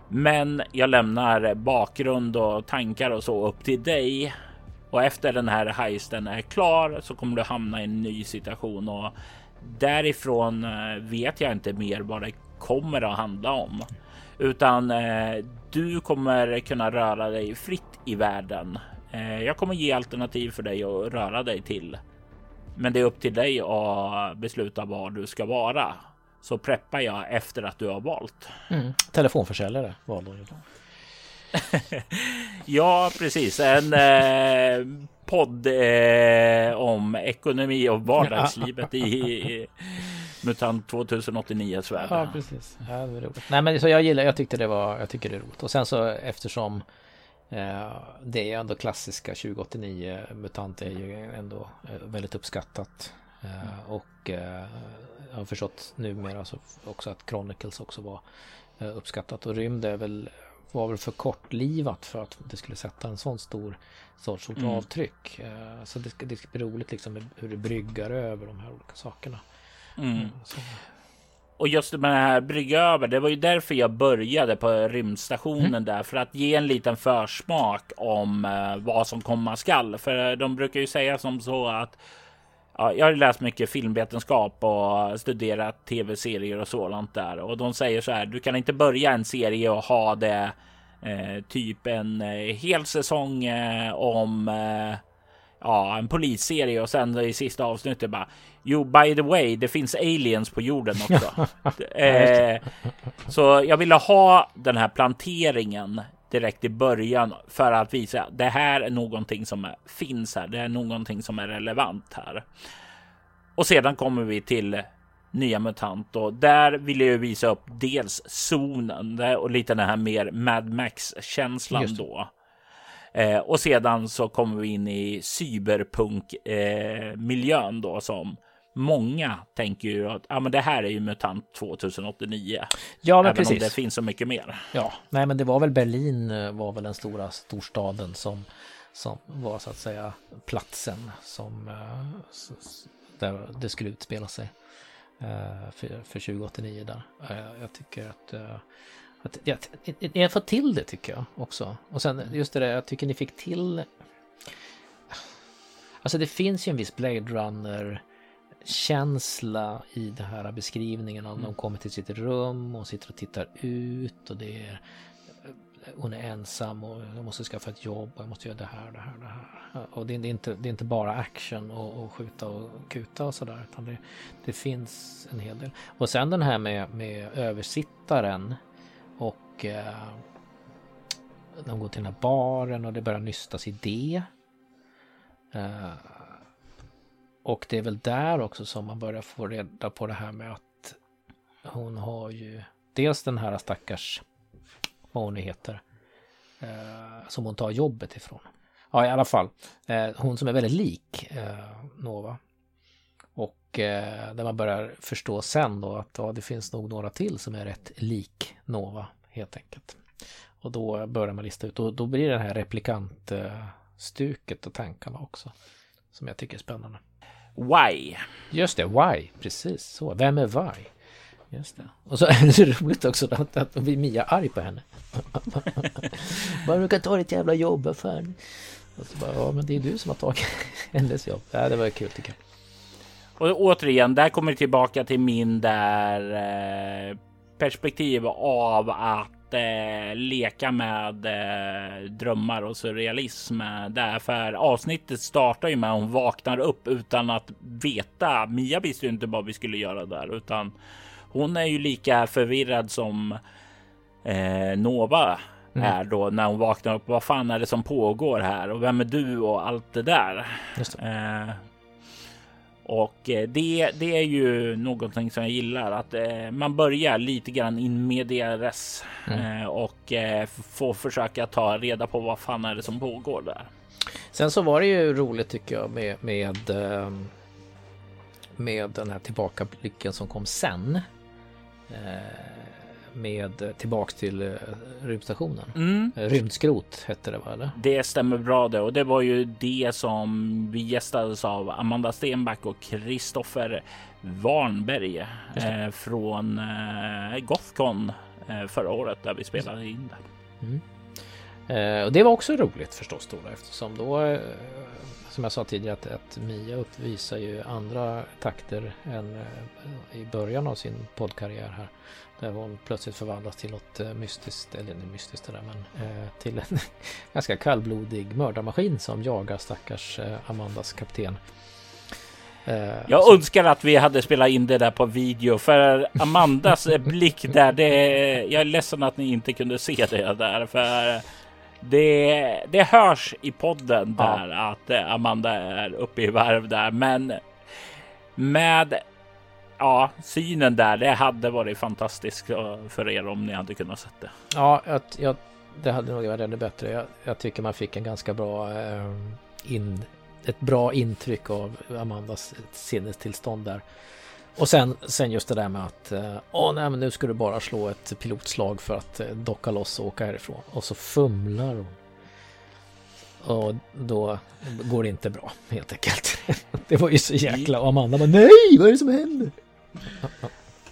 Men jag lämnar bakgrund och tankar och så upp till dig. Och efter den här heisten är klar så kommer du hamna i en ny situation och därifrån eh, vet jag inte mer vad det kommer att handla om. Utan eh, du kommer kunna röra dig fritt i världen. Eh, jag kommer ge alternativ för dig att röra dig till. Men det är upp till dig att besluta var du ska vara så preppar jag efter att du har valt. Mm. Telefonförsäljare valde du. <laughs> ja, precis. En eh, podd eh, om ekonomi och vardagslivet i, i MUTANT 2089 värld. Ja, precis. Ja, det roligt. Nej, men så jag gillar, jag tyckte det var, jag tycker det är roligt. Och sen så eftersom eh, det är ändå klassiska 2089 MUTANT är ju ändå eh, väldigt uppskattat. Eh, och eh, jag har förstått numera så också att Chronicles också var eh, uppskattat och rymd är väl var väl för kortlivat för att det skulle sätta en sån stor sorts mm. avtryck. Eh, så det ska, det ska bli roligt liksom hur det bryggar över de här olika sakerna. Mm. mm och just med det här brygga över, det var ju därför jag började på rymdstationen mm. där för att ge en liten försmak om eh, vad som komma skall. För de brukar ju säga som så att ja, jag har läst mycket filmvetenskap och studerat tv-serier och sådant där och de säger så här. Du kan inte börja en serie och ha det eh, typ en eh, hel säsong eh, om eh, ja, en polisserie och sen i sista avsnittet bara Jo, by the way, det finns aliens på jorden också. <laughs> eh, så jag ville ha den här planteringen direkt i början för att visa att det här är någonting som finns här. Det är någonting som är relevant här. Och sedan kommer vi till nya MUTANT och där vill jag visa upp dels zonen och lite den här mer Mad Max känslan då. Eh, och sedan så kommer vi in i cyberpunk eh, miljön då som många tänker ju att ah, men det här är ju MUTANT 2089. Ja, men Även precis. om det finns så mycket mer. Ja, nej, men det var väl Berlin eh, var väl den stora storstaden som som var så att säga platsen som eh, där det skulle utspela sig eh, för, för 2089 där. Jag tycker att ni har fått till det tycker jag också. Och sen just det där, jag tycker ni fick till... Alltså det finns ju en viss Blade Runner känsla i den här beskrivningen om mm. de kommer till sitt rum och sitter och tittar ut och det är hon är ensam och jag måste skaffa ett jobb och jag måste göra det här, det här, det här. Och det är inte, det är inte bara action och, och skjuta och kuta och sådär utan det, det finns en hel del. Och sen den här med, med översittaren och eh, de går till den här baren och det börjar nystas i det. Eh, och det är väl där också som man börjar få reda på det här med att hon har ju dels den här stackars, vad hon heter, eh, som hon tar jobbet ifrån. Ja, i alla fall. Eh, hon som är väldigt lik eh, Nova. Och eh, där man börjar förstå sen då att ja, det finns nog några till som är rätt lik Nova helt enkelt. Och då börjar man lista ut och då blir det här replikantstuket eh, och tankarna också. Som jag tycker är spännande. Why? Just det, why, precis så. Vem är why? Just det. Och så <laughs> är det roligt också att, att blir Mia arg på henne. <laughs> bara du kan ta ditt jävla jobb, fan. Och så bara, ja men det är du som har tagit <laughs> hennes jobb. Ja, det var kul tycker jag. Och återigen, där kommer det tillbaka till min där eh, perspektiv av att eh, leka med eh, drömmar och surrealism. Därför avsnittet startar ju med att hon vaknar upp utan att veta. Mia visste ju inte vad vi skulle göra där, utan hon är ju lika förvirrad som eh, Nova mm. är då när hon vaknar upp. Vad fan är det som pågår här och vem är du och allt det där? Det. Eh, och eh, det, det är ju någonting som jag gillar att eh, man börjar lite grann in medias mm. eh, och får försöka ta reda på vad fan är det som pågår där. Sen så var det ju roligt tycker jag med med, ehm, med den här tillbakablicken som kom sen. Med tillbaks till eh, rymdstationen. Mm. Eh, rymdskrot hette det va? Eller? Det stämmer bra det och det var ju det som vi gästades av Amanda Stenback och Kristoffer Warnberg eh, från eh, Gothcon eh, förra året där vi spelade in det. Mm. Eh, och det var också roligt förstås då eftersom då som jag sa tidigare att, att Mia uppvisar ju andra takter än i början av sin poddkarriär här. Där hon plötsligt förvandlas till något eh, mystiskt, eller mystiskt det där, men eh, till en <laughs> ganska kallblodig mördarmaskin som jagar stackars eh, Amandas kapten. Eh, jag så... önskar att vi hade spelat in det där på video för Amandas eh, blick där. Det, jag är ledsen att ni inte kunde se det där för det, det hörs i podden där ja. att eh, Amanda är uppe i varv där, men med ja, synen där, det hade varit fantastiskt för er om ni hade kunnat sett det. Ja, jag, jag, det hade nog varit ännu bättre. Jag, jag, tycker man fick en ganska bra eh, in, ett bra intryck av Amandas sinnestillstånd där. Och sen, sen just det där med att eh, åh nej men nu ska du bara slå ett pilotslag för att eh, docka loss och åka härifrån. Och så fumlar hon. Och då går det inte bra helt enkelt. <laughs> Det var ju så jäkla... Och Amanda bara nej, vad är det som händer?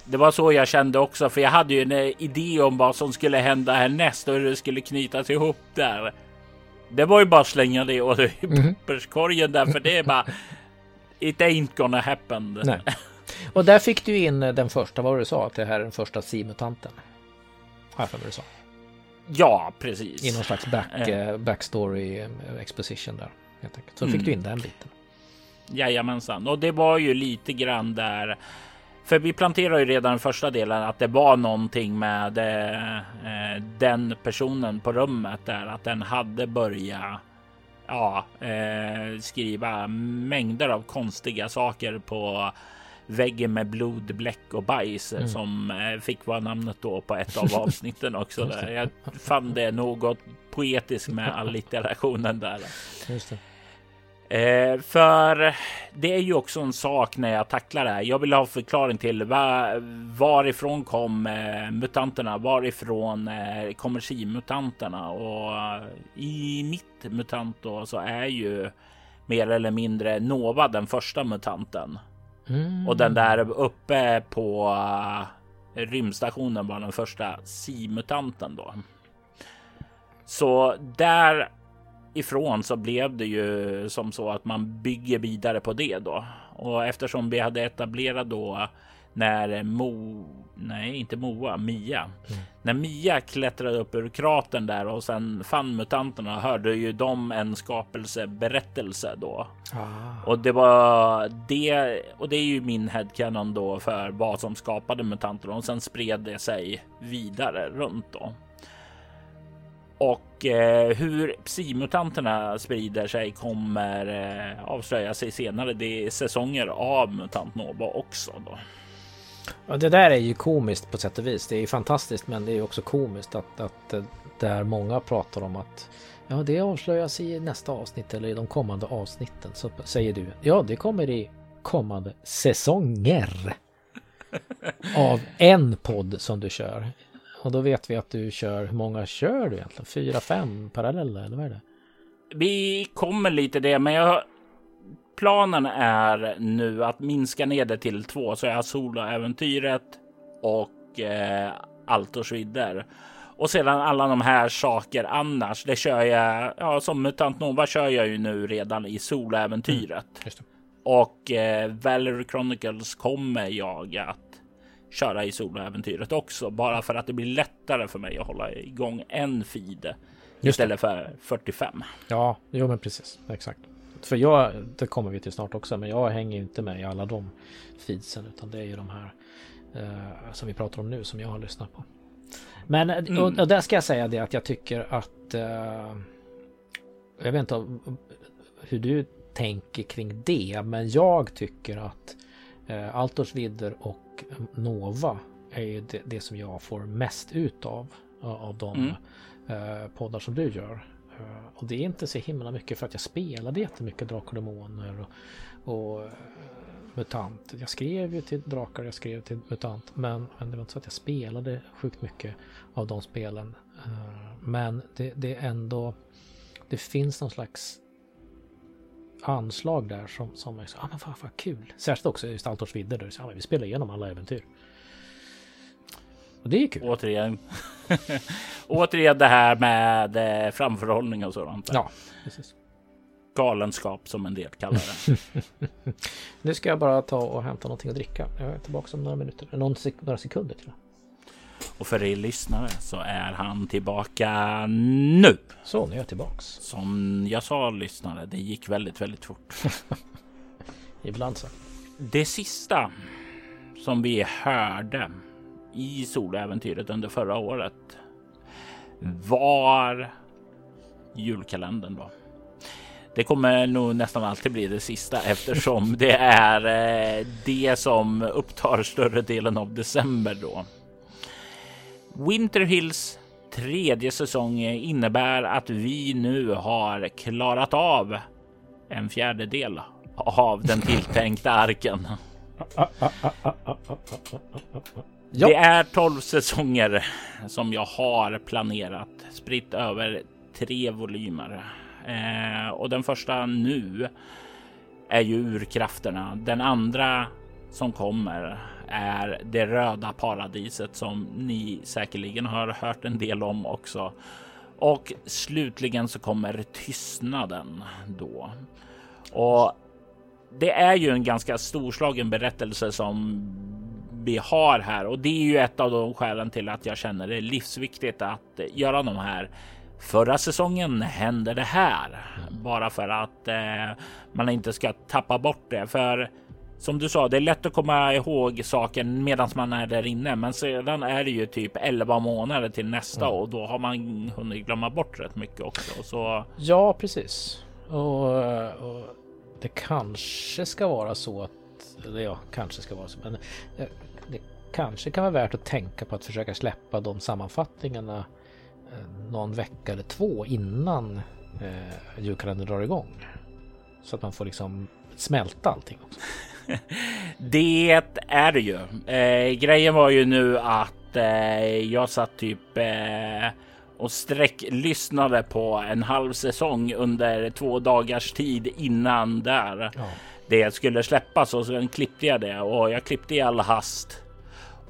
Det var så jag kände också, för jag hade ju en eh, idé om vad som skulle hända härnäst och hur det skulle knytas ihop där. Det var ju bara att slänga det och <laughs> i mhm. papperskorgen där, för det är bara... It ain't gonna happen. Nej. Och där fick du in eh, den första, vad du sa, att det här är den första simutanten. Jag för du sa. Ja, precis. I någon slags back, uh, backstory exposition där. Helt enkelt. Så mm. fick du in den biten. Jajamensan, och det var ju lite grann där För vi planterar ju redan i första delen att det var någonting med eh, den personen på rummet där, att den hade börjat ja, eh, skriva mängder av konstiga saker på väggen med blod, bläck och bajs mm. som eh, fick vara namnet då på ett av <laughs> avsnitten också. Där. Jag fann det något poetiskt med allitterationen där. Just det. Eh, för det är ju också en sak när jag tacklar det här. Jag vill ha förklaring till var, varifrån kom eh, mutanterna? Varifrån eh, kommer simutanterna? Och uh, i mitt mutant då så är ju mer eller mindre Nova den första mutanten. Mm. Och den där uppe på uh, rymdstationen var den första simutanten då. Så där ifrån så blev det ju som så att man bygger vidare på det då. Och eftersom vi hade etablerat då när Mo, nej inte Moa, Mia. Mm. När Mia klättrade upp ur kratern där och sen fann mutanterna hörde ju de en skapelseberättelse då. Ah. Och det var det och det är ju min headcanon då för vad som skapade mutanterna och sen spred det sig vidare runt då. Och eh, hur psimutanterna sprider sig kommer eh, avslöja sig senare. Det är säsonger av Mutant Nova också. Då. Ja, det där är ju komiskt på sätt och vis. Det är fantastiskt, men det är också komiskt att, att eh, där många pratar om att ja, det avslöjas i nästa avsnitt eller i de kommande avsnitten. Så säger du ja, det kommer i kommande säsonger <laughs> av en podd som du kör. Och då vet vi att du kör, hur många kör du egentligen? Fyra, fem parallella eller vad är det? Vi kommer lite det, men jag... Planen är nu att minska ner det till två, så jag har soloäventyret och eh, Altors vidder. Och sedan alla de här saker annars, det kör jag, ja som Mutant Nova kör jag ju nu redan i soloäventyret. Mm, och eh, Valerie Chronicles kommer jag att köra i soloäventyret också, bara för att det blir lättare för mig att hålla igång en feed istället för 45. Ja, jo men precis, exakt. För jag, det kommer vi till snart också, men jag hänger inte med i alla de feedsen, utan det är ju de här eh, som vi pratar om nu som jag har lyssnat på. Men mm. och, och där ska jag säga det att jag tycker att eh, jag vet inte hur du tänker kring det, men jag tycker att eh, Altors vidder och Nova är ju det, det, som jag får mest ut av. Av de mm. eh, poddar som du gör. Uh, och det är inte så himla mycket för att jag spelade jättemycket Drakar och Demoner och, och uh, MUTANT. Jag skrev ju till Drakar, jag skrev till MUTANT. Men, men det var inte så att jag spelade sjukt mycket av de spelen. Uh, men det, det är ändå... Det finns någon slags anslag där som, som är så, ah, men vad, vad kul. Särskilt också i Staltors vidder där så, ah, vi spelar igenom alla äventyr. Och det är kul. Återigen. <laughs> Återigen det här med eh, framförhållning och sådant. Ja, precis. Galenskap som en del kallar det. <laughs> nu ska jag bara ta och hämta någonting att dricka. Jag är tillbaka om några minuter. Några sekunder till. Och för er lyssnare så är han tillbaka nu. Så, nu är jag tillbaks. Som jag sa lyssnare, det gick väldigt, väldigt fort. <laughs> Ibland så. Det sista som vi hörde i soläventyret under förra året var julkalendern då. Det kommer nog nästan alltid bli det sista eftersom det är eh, det som upptar större delen av december då. Winter Hills tredje säsong innebär att vi nu har klarat av en fjärdedel av den tilltänkta arken. Det är 12 säsonger som jag har planerat spritt över tre volymer eh, och den första nu är ju urkrafterna. Den andra som kommer är det röda paradiset som ni säkerligen har hört en del om också. Och slutligen så kommer tystnaden då. Och det är ju en ganska storslagen berättelse som vi har här och det är ju ett av de skälen till att jag känner det livsviktigt att göra de här. Förra säsongen hände det här bara för att eh, man inte ska tappa bort det. För som du sa, det är lätt att komma ihåg saken medan man är där inne, men sedan är det ju typ 11 månader till nästa mm. och då har man hunnit glömma bort rätt mycket också. Så... Ja, precis. Och, och det kanske ska vara så att, eller ja, kanske ska vara så, men eh, det kanske kan vara värt att tänka på att försöka släppa de sammanfattningarna eh, någon vecka eller två innan eh, julkalendern drar igång. Så att man får liksom smälta allting också. <laughs> det är det ju. Eh, grejen var ju nu att eh, jag satt typ eh, och sträcklyssnade på en halv säsong under två dagars tid innan där. Ja. Det skulle släppas och sen klippte jag det och jag klippte i all hast.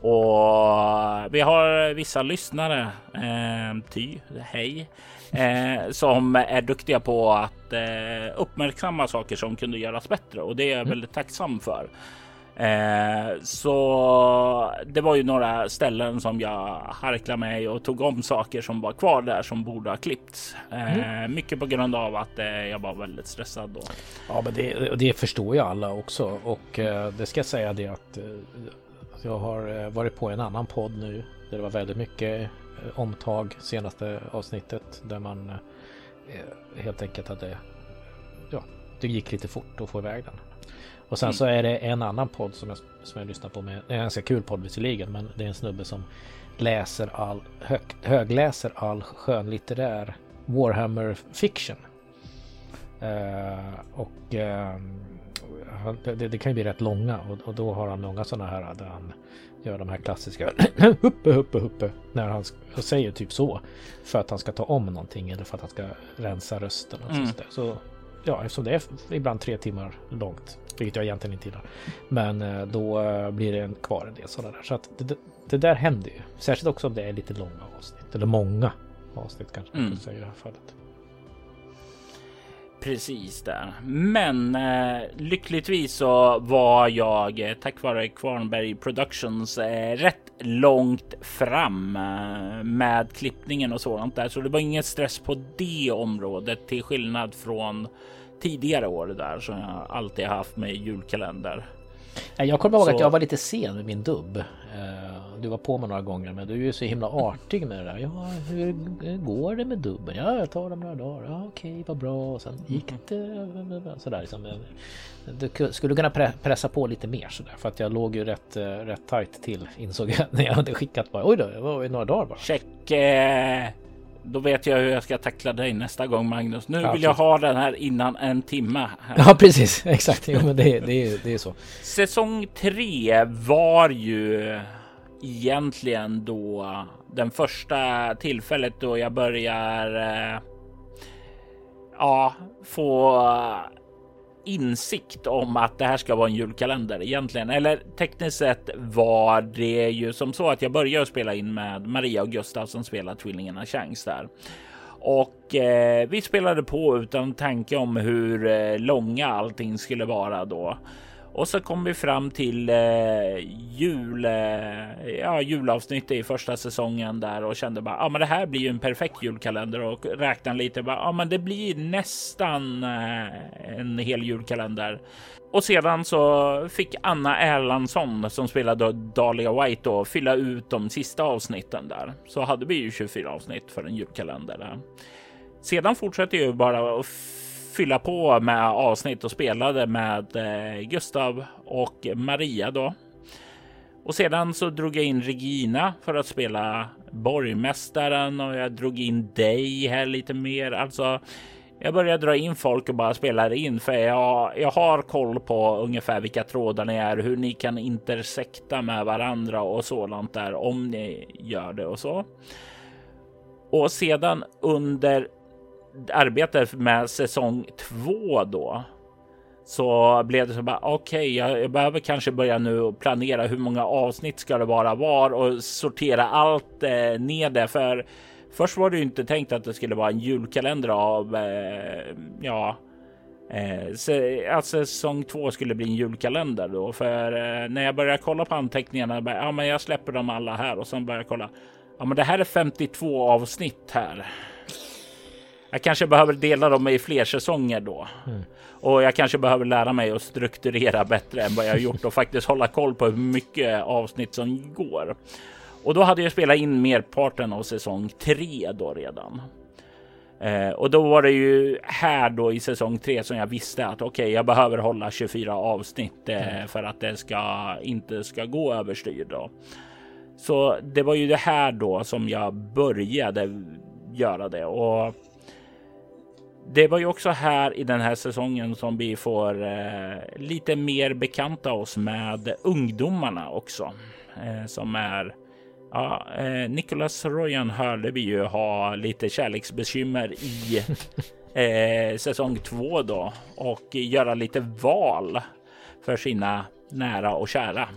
Och vi har vissa lyssnare, eh, ty, hej, eh, som är duktiga på att eh, uppmärksamma saker som kunde göras bättre och det är jag mm. väldigt tacksam för. Eh, så det var ju några ställen som jag harklade mig och tog om saker som var kvar där som borde ha klippts. Eh, mm. Mycket på grund av att eh, jag var väldigt stressad då. Ja, men det, det förstår ju alla också och eh, det ska jag säga det att eh, jag har eh, varit på en annan podd nu där det var väldigt mycket omtag senaste avsnittet där man helt enkelt hade ja, det gick lite fort att få iväg den. Och sen mm. så är det en annan podd som jag, som jag lyssnar på med. Det är en ganska kul podd visserligen men det är en snubbe som läser all hög, högläser all skönlitterär Warhammer fiction. Uh, och uh, det, det, kan ju bli rätt långa och, och, då har han många sådana här där han gör de här klassiska <clears throat> huppe huppe huppe när han säger typ så för att han ska ta om någonting eller för att han ska rensa rösten. Och mm. Så ja, eftersom det är ibland tre timmar långt vilket jag egentligen inte gillar. Men eh, då eh, blir det kvar en del sådana där. Så att det, det, där händer ju. Särskilt också om det är lite långa avsnitt. Eller många avsnitt kanske man mm. säga i det här fallet. Precis där. Men eh, lyckligtvis så var jag eh, tack vare Kvarnberg Productions eh, rätt långt fram eh, med klippningen och sådant där. Så det var ingen stress på det området till skillnad från tidigare år där som jag alltid haft med julkalender. Jag kommer ihåg så... att jag var lite sen med min dubb. Eh, du var på mig några gånger men du är ju så himla artig med det där. Ja, hur går det med dubben? Ja, jag tar dem några dagar. Ja, okej, vad bra. Och sen gick det sådär liksom. Du skulle kunna pressa på lite mer sådär för att jag låg ju rätt, rätt tajt till insåg jag <laughs> när jag hade skickat bara. Oj då, det var några dagar bara. Check. Eh då vet jag hur jag ska tackla dig nästa gång Magnus. Nu ja, vill jag ha den här innan en timme. <laughs> Ja precis, <laughs> exakt. Jo, men det, det, det är så. Säsong tre var ju egentligen då den första tillfället då jag börjar eh, ja, få insikt om att det här ska vara en julkalender egentligen. Eller tekniskt sett var det ju som så att jag började spela in med Maria och Gustav som spelar Tvillingarna Chans där. Och eh, vi spelade på utan tanke om hur eh, långa allting skulle vara då. Och så kom vi fram till eh, jul, eh, ja, julavsnittet i första säsongen där och kände bara, ja, men det här blir ju en perfekt julkalender och räknade lite. Bara, ja, men det blir nästan eh, en hel julkalender. Och sedan så fick Anna Erlandsson som spelade Dahlia White då fylla ut de sista avsnitten där. Så hade vi ju 24 avsnitt för en julkalender. Där. Sedan fortsätter ju bara att fylla på med avsnitt och spelade med eh, Gustav och Maria då. Och sedan så drog jag in Regina för att spela borgmästaren och jag drog in dig här lite mer. Alltså, jag började dra in folk och bara spelar in för jag, jag har koll på ungefär vilka trådar ni är, hur ni kan intersekta med varandra och sådant där om ni gör det och så. Och sedan under arbetet med säsong två då så blev det så bara okej, okay, jag, jag, behöver kanske börja nu och planera hur många avsnitt ska det vara var och sortera allt eh, ner det för först var det ju inte tänkt att det skulle vara en julkalender av eh, ja, eh, så, att säsong två skulle bli en julkalender då för eh, när jag började kolla på anteckningarna. Bara, ja, men jag släpper dem alla här och sen börjar jag kolla. Ja, men det här är 52 avsnitt här jag kanske behöver dela dem i fler säsonger då. Mm. Och jag kanske behöver lära mig att strukturera bättre än vad jag gjort och faktiskt hålla koll på hur mycket avsnitt som går. Och då hade jag spelat in merparten av säsong tre då redan. Eh, och då var det ju här då i säsong tre som jag visste att okej, okay, jag behöver hålla 24 avsnitt eh, mm. för att det ska inte ska gå överstyr då. Så det var ju det här då som jag började göra det och det var ju också här i den här säsongen som vi får eh, lite mer bekanta oss med ungdomarna också eh, som är Ja, eh, Nicholas Royan hörde vi ju ha lite kärleksbekymmer i <laughs> eh, säsong två då och göra lite val för sina nära och kära.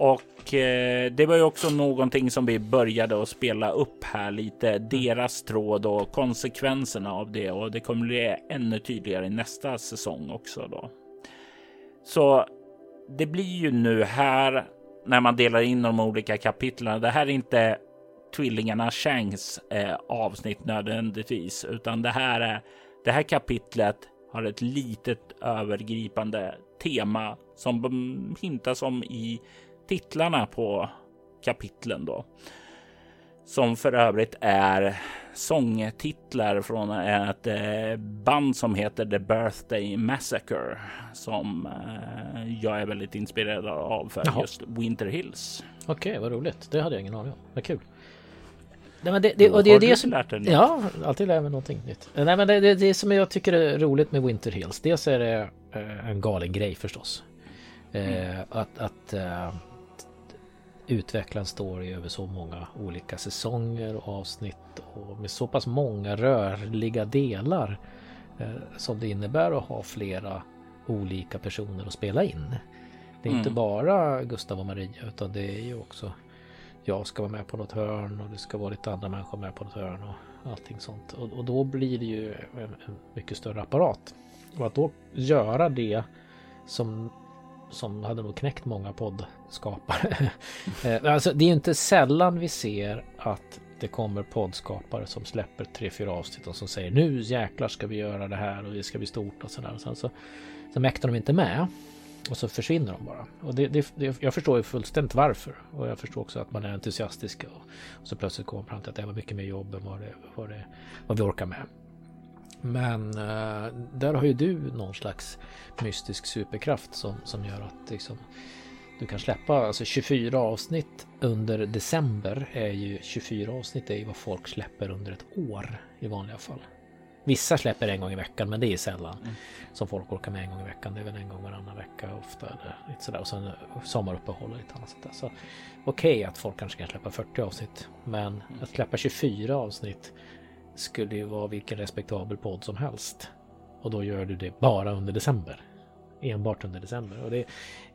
Och eh, det var ju också någonting som vi började att spela upp här lite deras tråd och konsekvenserna av det och det kommer bli ännu tydligare i nästa säsong också då. Så det blir ju nu här när man delar in de olika kapitlen. Det här är inte tvillingarna Shanks eh, avsnitt nödvändigtvis, utan det här är det här kapitlet har ett litet övergripande tema som hintas om i titlarna på kapitlen då. Som för övrigt är sångtitlar från ett eh, band som heter The Birthday Massacre som eh, jag är väldigt inspirerad av för Jaha. just Winter Hills. Okej, okay, vad roligt. Det hade jag ingen aning om. Vad kul. Nej, men det, det, och det är det som... Lärt dig ja, alltid lär mig någonting nytt. Nej, men det, det, det som jag tycker är roligt med Winter Hills. Dels är det eh, en galen grej förstås. Mm. att, att en story över så många olika säsonger och avsnitt och med så pass många rörliga delar eh, som det innebär att ha flera olika personer att spela in. Det är mm. inte bara Gustav och Maria utan det är ju också jag ska vara med på något hörn och det ska vara lite andra människor med på något hörn och allting sånt. Och, och då blir det ju en, en mycket större apparat. Och att då göra det som som hade nog knäckt många poddskapare. <laughs> Eh, alltså, det är inte sällan vi ser att det kommer poddskapare som släpper tre, fyra avsnitt och som säger nu jäklar ska vi göra det här och det ska bli stort och sådär. Sen så, så mäktar de inte med och så försvinner de bara. Och det, det, det, jag förstår ju fullständigt varför. Och jag förstår också att man är entusiastisk och, och så plötsligt kommer man fram till att det var mycket mer jobb än vad, det, vad, det, vad vi orkar med. Men uh, där har ju du någon slags mystisk superkraft som, som gör att liksom, du kan släppa alltså 24 avsnitt under december är ju 24 avsnitt är ju vad folk släpper under ett år i vanliga fall. Vissa släpper en gång i veckan men det är sällan mm. som folk orkar med en gång i veckan. Det är väl en gång varannan vecka ofta eller lite sådär och sen sommaruppehåll och lite annat. Så okej okay, att folk kanske kan släppa 40 avsnitt men mm. att släppa 24 avsnitt skulle ju vara vilken respektabel podd som helst. Och då gör du det bara under december. Enbart under december. Och det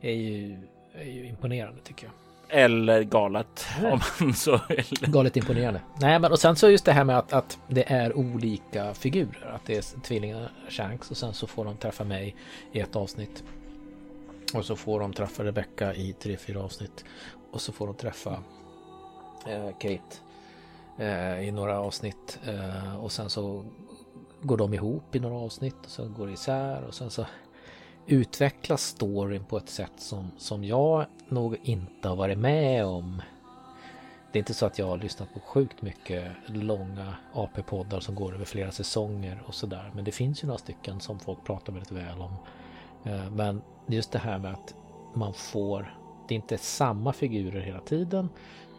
är ju, är ju imponerande tycker jag. Eller galet. Om man så vill. Galet imponerande. Nej, men och sen så just det här med att, att det är olika figurer. Att det är tvillingarna Shanks och sen så får de träffa mig i ett avsnitt. Och så får de träffa Rebecca i tre, fyra avsnitt. Och så får de träffa eh, Kate Eh, i några avsnitt eh, och sen så går de ihop i några avsnitt och så går det isär och sen så utvecklas storyn på ett sätt som, som jag nog inte har varit med om. Det är inte så att jag har lyssnat på sjukt mycket långa AP-poddar som går över flera säsonger och sådär. Men det finns ju några stycken som folk pratar väldigt väl om. Eh, men just det här med att man får, det är inte samma figurer hela tiden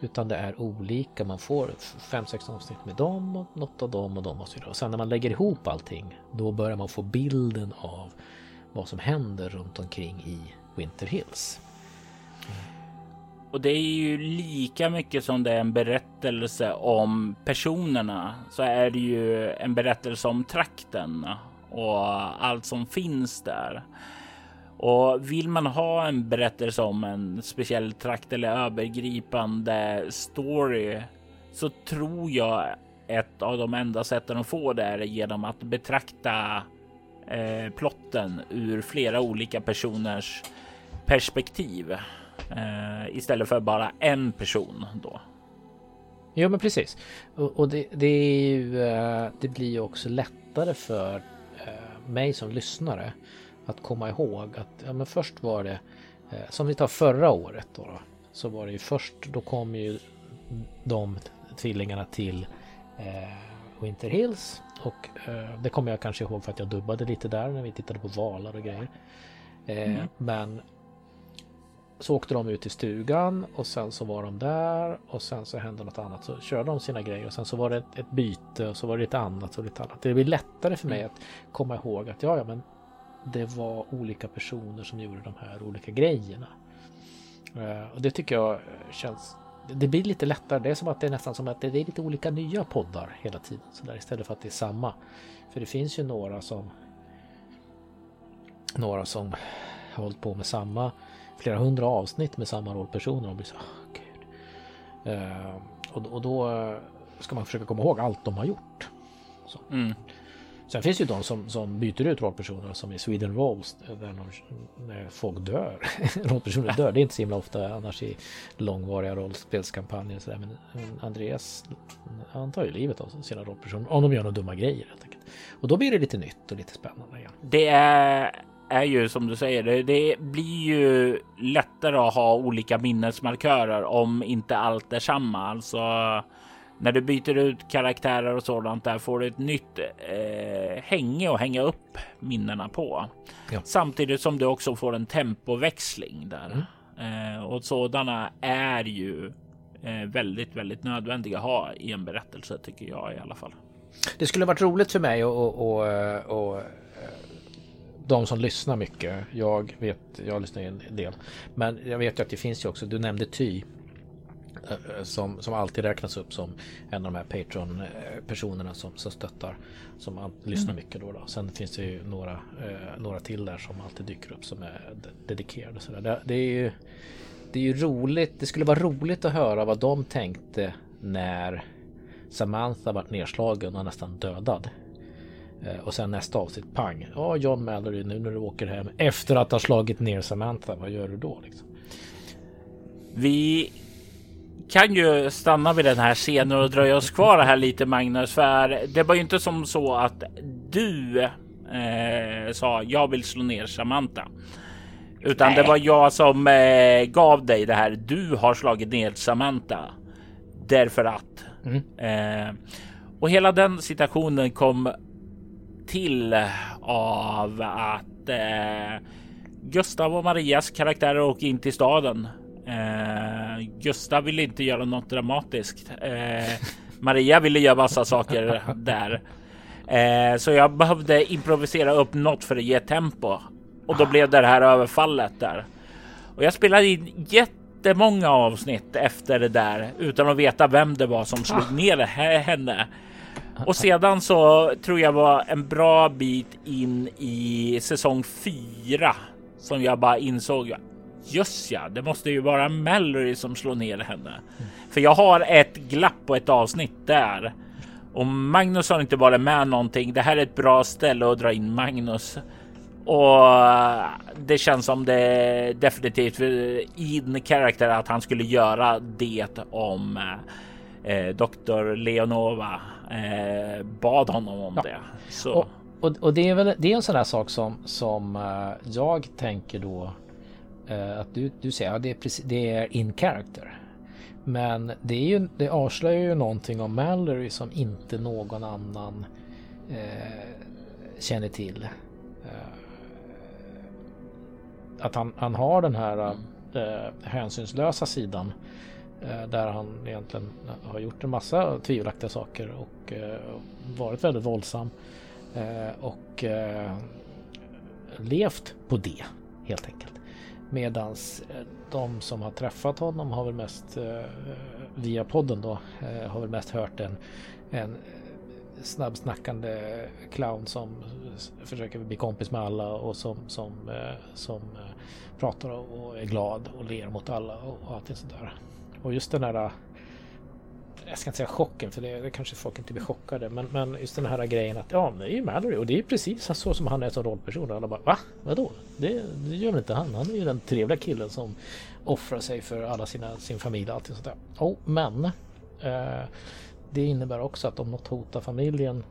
utan det är olika. Man får fem sex avsnitt med dem och något av dem och dem och så vidare. Och sen när man lägger ihop allting då börjar man få bilden av vad som händer runt omkring i Winter Hills. Och det är ju lika mycket som det är en berättelse om personerna så är det ju en berättelse om trakten och allt som finns där. Och vill man ha en berättelse om en speciell trakt eller övergripande story så tror jag ett av de enda sätten att få det är genom att betrakta eh, plotten ur flera olika personers perspektiv eh, istället för bara en person då. Ja, men precis. Och, och det, det, är ju, eh, det blir ju också lättare för eh, mig som lyssnare att komma ihåg att ja, men först var det, eh, som vi tar förra året då, då, så var det ju först, då kom ju de tvillingarna till Winter Hills och det kommer jag kanske ihåg för att jag dubbade lite där när vi tittade på valar och grejer. Mm. Men så åkte de ut i stugan och sen så var de där och sen så hände något annat. Så körde de sina grejer och sen så var det ett, ett byte och så var det lite annat och lite annat. Det blir lättare för mig mm. att komma ihåg att ja, ja, men det var olika personer som gjorde de här olika grejerna. Eh, och det tycker jag känns det blir lite lättare. Det är som att det är nästan som att det är lite olika nya poddar hela tiden. Så där, istället för att det är samma. För det finns ju några som några som har hållit på med samma flera hundra avsnitt med samma rollpersoner och blir så, oh, gud. Uh, och, och, då ska man försöka komma ihåg allt de har gjort. Mm. Sen finns det ju de som, som byter ut rollpersoner som i Sweden Rolls där de, när folk dör. <laughs> rollpersoner dör, det är inte så himla ofta annars i långvariga rollspelskampanjer. Så där. Men Andreas, han tar ju livet av sina rollpersoner om de gör några dumma grejer helt enkelt. Och då blir det lite nytt och lite spännande igen. Det är är ju som du säger, det, det, blir ju lättare att ha olika minnesmarkörer om inte allt är samma. Alltså när du byter ut karaktärer och sådant där får du ett nytt eh, hänge att hänga upp minnena på. Ja. Samtidigt som du också får en tempoväxling där. Mm. Eh, och sådana är ju eh, väldigt, väldigt nödvändiga att ha i en berättelse tycker jag i alla fall. Det skulle varit roligt för mig och, och, och de som lyssnar mycket. Jag vet, jag lyssnar en del. Men jag vet ju att det finns ju också, du nämnde Ty. Eh, som, som alltid räknas upp som en av de här Patreon-personerna som, som stöttar. Som mm. lyssnar mycket då, då. Sen finns det ju några, eh, några till där som alltid dyker upp som är dedikerade. Så det, det, är ju, det är ju roligt. Det skulle vara roligt att höra vad de tänkte när Samantha var nedslagen och nästan dödad. Eh, och sen nästa avsnitt, pang. Ja, John Mallory, nu när du åker hem efter att ha slagit ner Samantha, vad gör du då? Liksom? Vi kan ju stanna vid den här scenen och dröja oss kvar här lite Magnus, för det var ju inte som så att du eh, sa jag vill slå ner Samantha. Utan Nej. det var jag som eh, gav dig det här. Du har slagit ner Samantha därför att. Mm. Eh, och hela den situationen kom till av att eh, Gustav och Marias karaktärer åker in till staden. Eh, Gustav ville inte göra något dramatiskt. Eh, Maria ville göra massa saker där. Eh, så jag behövde improvisera upp något för att ge tempo och då blev det här överfallet där. Och jag spelade in jättemånga avsnitt efter det där utan att veta vem det var som slog ner henne. Och sedan så tror jag var en bra bit in i säsong fyra som jag bara insåg. Just ja, det måste ju vara Mallory som slår ner henne. Mm. För jag har ett glapp på ett avsnitt där. Och Magnus har inte varit med någonting. Det här är ett bra ställe att dra in Magnus. Och det känns som det definitivt in karaktär att han skulle göra det om eh, Dr. Leonova eh, bad honom om ja. det. Så. Och, och, och, det är väl det är en sån här sak som, som uh, jag tänker då att du, du säger att ja, det, är precis, det är in character. Men det, är ju, det avslöjar ju någonting om Mallory som inte någon annan uh, känner till. att han, han har den här hänsynslösa sidan Eh, där han egentligen har gjort en massa tvivelaktiga saker och eh, varit väldigt våldsam. Eh, och levt på det helt enkelt. Medans eh, de som har träffat honom har väl mest eh, via podden då eh, har väl mest hört en, en snabbsnackande clown som försöker bli kompis med alla och som, som, som pratar och är glad och ler mot alla och allting sådär. Och just den här jag ska inte säga chocken för det, det kanske folk inte blir chockade men, men just den här grejen att ja det är ju Mallory och det är precis så som han är som rollperson och alla bara va? Vadå? Det, det gör väl inte han? Han är ju den trevliga killen som offrar sig för alla sina, sin familj och allting sånt där. Oh, men Eh, det innebär också att om något hotar familjen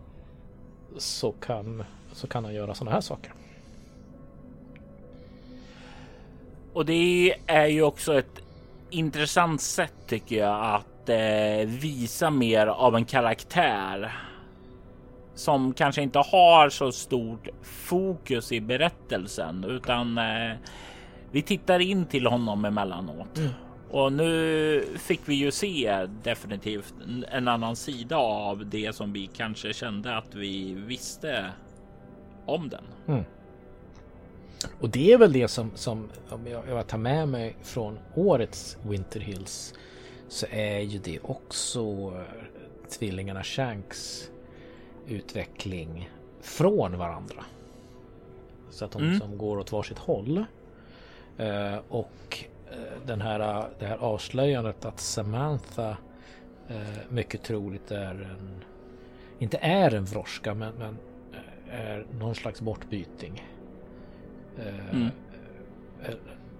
så kan, så kan han göra sådana här saker. Och det är ju också ett intressant sätt tycker jag att eh, visa mer av en karaktär som kanske inte har så stort fokus i berättelsen utan eh, vi tittar in till honom emellanåt. Mm. Och nu fick vi ju se definitivt en annan sida av det som vi kanske kände att vi visste om den. Mm. Och det är väl det som, som om jag, jag tar med mig från årets Winter Hills så är ju det också eh, tvillingarna Shanks utveckling från varandra. Så att de mm. som går åt varsitt håll. Uh, och uh, den här, det här avslöjandet att Samantha uh, mycket troligt är en, inte är en vroska men, men är någon slags bortbyting. Mm.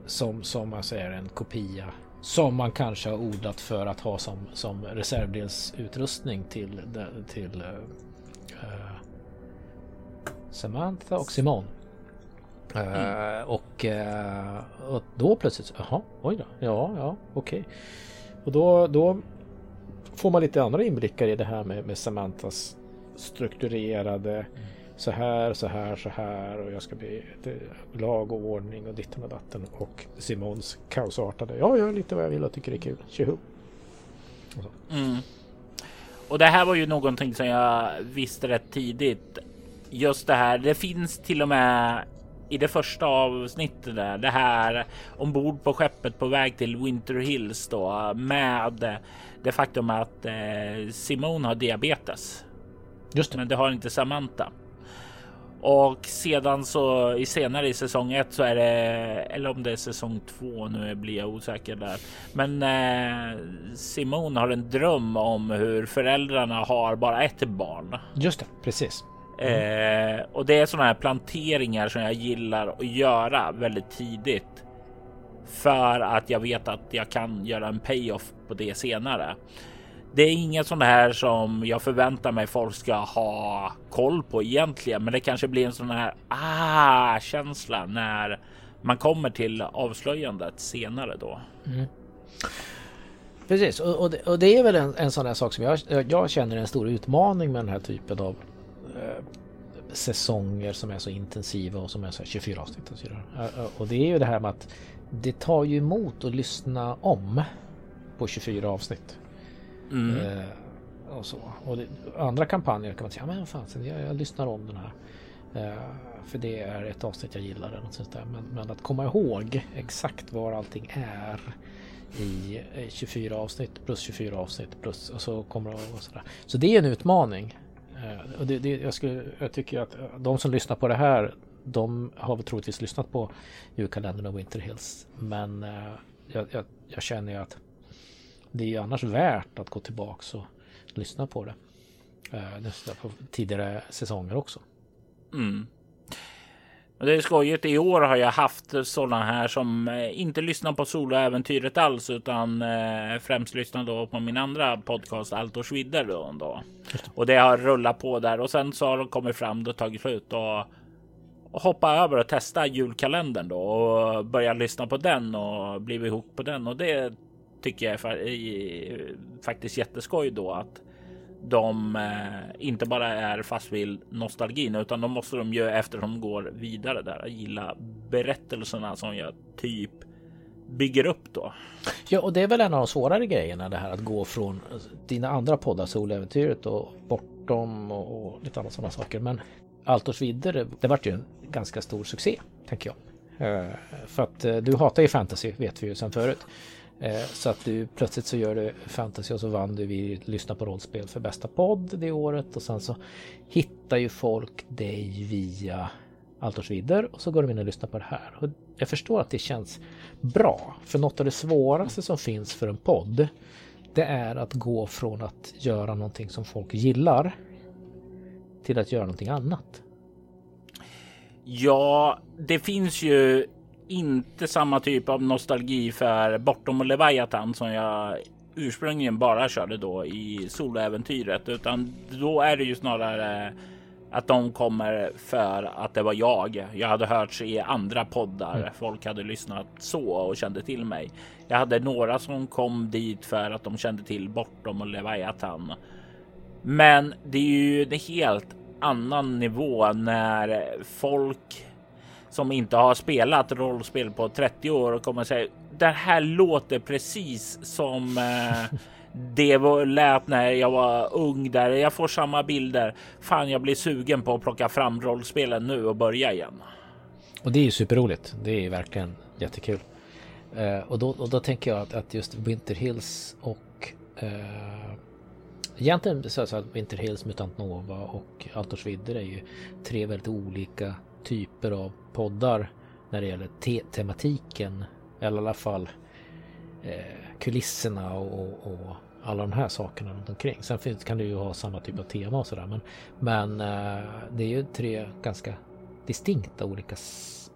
Som, som alltså är en kopia som man kanske har odlat för att ha som, som reservdelsutrustning till, till uh, Samantha och Simon. Uh, och, uh, och, då plötsligt, jaha, oj då, ja, ja, okej. Okay. Och då, då får man lite andra inblickar i det här med, med Samanthas strukturerade mm så här, så här, så här och jag ska bli lag och ordning och ditten och datten och Simons kaosartade. Jag gör lite vad jag vill och tycker det är kul. Tjoho! Och, mm. och det här var ju någonting som jag visste rätt tidigt. Just det här. Det finns till och med i det första avsnittet där det här ombord på skeppet på väg till Winter Hills då med det faktum att eh, Simon har diabetes. Just det. Men det har inte Samantha. Och sedan så i senare i säsong ett så är det, eller om det är säsong två nu blir jag osäker där. Men eh, Simon har en dröm om hur föräldrarna har bara ett barn. Just det, precis. Mm. Eh, och det är sådana här planteringar som jag gillar att göra väldigt tidigt. För att jag vet att jag kan göra en payoff på det senare det är inget sånt här som jag förväntar mig folk ska ha koll på egentligen, men det kanske blir en sån här ah känsla när man kommer till avslöjandet senare då. Mm. Precis, och, och, det, och, det, är väl en, en sån här sak som jag, jag känner en stor utmaning med den här typen av eh, säsonger som är så intensiva och som är så 24 avsnitt och så vidare. Eh, eh, och det är ju det här med att det tar ju emot att lyssna om på 24 avsnitt. Mm. Eh, och så. Och det, andra kampanjer kan man säga, men fan, jag, jag lyssnar om den här. Eh, för det är ett avsnitt jag gillar. Eller något sånt där. Men, men, att komma ihåg exakt var allting är i 24 avsnitt plus 24 avsnitt plus och så kommer det och sådär. Så det är en utmaning. Eh, och det, det, jag, skulle, jag tycker att eh, de som lyssnar på det här de har väl troligtvis lyssnat på julkalendern och Winter Hills. Men eh, jag, jag, jag känner ju att det är ju annars värt att gå tillbaks och lyssna på det. Eh, på tidigare säsonger också. Mm. Det är skojigt. I år har jag haft sådana här som eh, inte lyssnar på soloäventyret alls utan eh, främst lyssnar då på min andra podcast Allt och Schwidder då, då. Och det har rullat på där och sen så har de kommit fram och tagit slut och, och hoppa över och testa julkalendern då och börja lyssna på den och blivit ihop på den och det tycker jag är faktiskt jätteskoj då att de eh, inte bara är fast vid nostalgin utan de måste de ju efter de går vidare där gilla berättelserna som jag typ bygger upp då. Ja, och det är väl en av de svårare grejerna det här att gå från dina andra poddar, Soläventyret och Bortom och, och lite andra sådana saker. Men Altors vidder, det vart ju en ganska stor succé, tänker jag. Uh, för att uh, du hatar ju fantasy, vet vi ju sedan förut. Eh, så att du plötsligt så gör du fantasy och så vann du vi lyssna på rollspel för bästa podd det året och sen så hittar ju folk dig via Altors vidder och så går de in och lyssnar på det här. Och jag förstår att det känns bra för något av det svåraste som finns för en podd det är att gå från att göra någonting som folk gillar till att göra någonting annat. Ja, det finns ju inte samma typ av nostalgi för Bortom och Leviathan som jag ursprungligen bara körde då i soloäventyret, utan då är det ju snarare att de kommer för att det var jag. Jag hade hörts i andra poddar. Mm. Folk hade lyssnat så och kände till mig. Jag hade några som kom dit för att de kände till Bortom och Leviathan. Men det är ju en helt annan nivå när folk som inte har spelat rollspel på 30 år och kommer säga det här låter precis som eh, <laughs> det var, lät när jag var ung där. Jag får samma bilder. Fan, jag blir sugen på att plocka fram rollspelen nu och börja igen. Och det är ju superroligt. Det är verkligen jättekul. Uh, och, då, och då tänker jag att, att just Winter Hills och uh, egentligen så, att Winter Hills, Mutant Nova och Altors Vidder är ju tre väldigt olika typer av poddar när det gäller te tematiken. Eller i alla fall eh, kulisserna och, och, alla de här sakerna runt omkring. Sen finns, kan du ju ha samma typ av tema och sådär. Men, men eh, det är ju tre ganska distinkta olika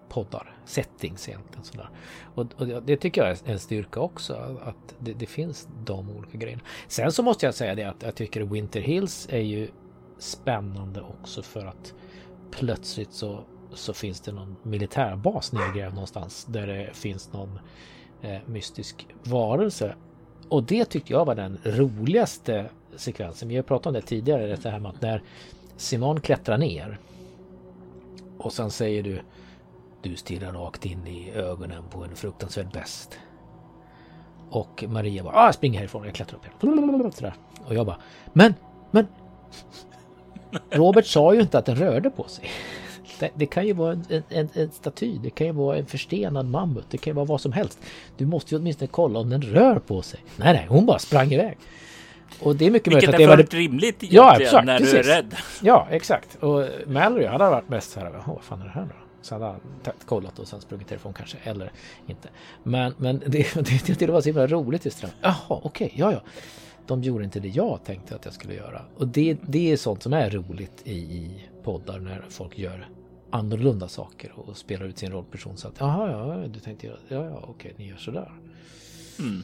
poddar, settings egentligen. Sådär. Och, och, det tycker jag är en styrka också, att det, det, finns de olika grejerna. Sen så måste jag säga det att jag tycker Winter Hills är ju spännande också för att plötsligt så, så finns det någon militärbas nedgrävd någonstans där det finns någon eh, mystisk varelse och det tyckte jag var den roligaste sekvensen. Vi har pratat om det tidigare, det här med att när Simon klättrar ner och sen säger du du stirrar rakt in i ögonen på en fruktansvärd bäst. Och Maria bara, ah, springer härifrån, jag klättrar upp igen. Och jag bara, men, men. Robert sa ju inte att den rörde på sig. Det, det kan ju vara en, en, en, staty, det kan ju vara en förstenad mammut, det kan ju vara vad som helst. Du måste ju åtminstone kolla om den rör på sig. Nej, nej, hon bara sprang iväg. Och det är mycket Vilket möjligt att det rimligt ja, exakt, när precis. du är rädd. Ja, exakt. Och Mallory hade varit mest så här, vad fan är det här då? Så hade han kollat och sen sprungit därifrån kanske, eller inte. Men, men <laughs> det, det, det var så himla roligt just det Jaha, okej, okay, ja, ja. De gjorde inte det jag tänkte att jag skulle göra. Och det, det är sånt som är roligt i, i poddar när folk gör annorlunda saker och spelar ut sin rollperson så att jaha, ja, du tänkte ja, ja, okej, ni gör sådär. Mm.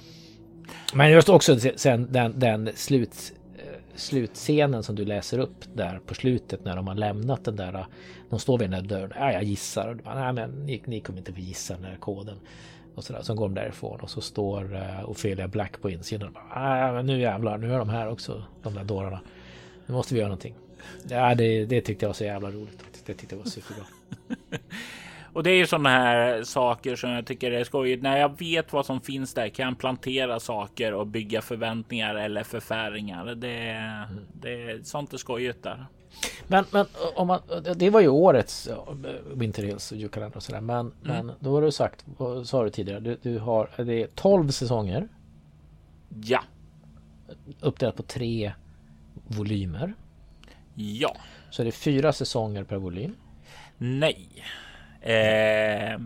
Men just också sen den, den slut, eh, slutscenen som du läser upp där på slutet när de har lämnat den där. De står vid den där dörren. Ja, jag gissar. Och bara, Nej, men ni, ni kommer inte få gissa den här koden. Och sådär. Så går de därifrån och så står uh, Ophelia Black på insidan. Och bara, men nu jävlar, nu är de här också, de där dårarna. Nu måste vi göra någonting. Ja, det, det tyckte jag var så jävla roligt. Det tyckte jag var superbra. <laughs> Och det är ju sådana här saker som jag tycker är skojigt. När jag vet vad som finns där kan jag plantera saker och bygga förväntningar eller förfäringar. Det, mm. det, sånt är skojigt där. Men, men om man, det var ju årets Winter Hills och julkalender och sådär. Men, mm. men då har du sagt, sa du tidigare, du, du har det är 12 säsonger. Ja. Uppdelat på tre volymer. Ja. Så det är fyra säsonger per volym? Nej. Eh,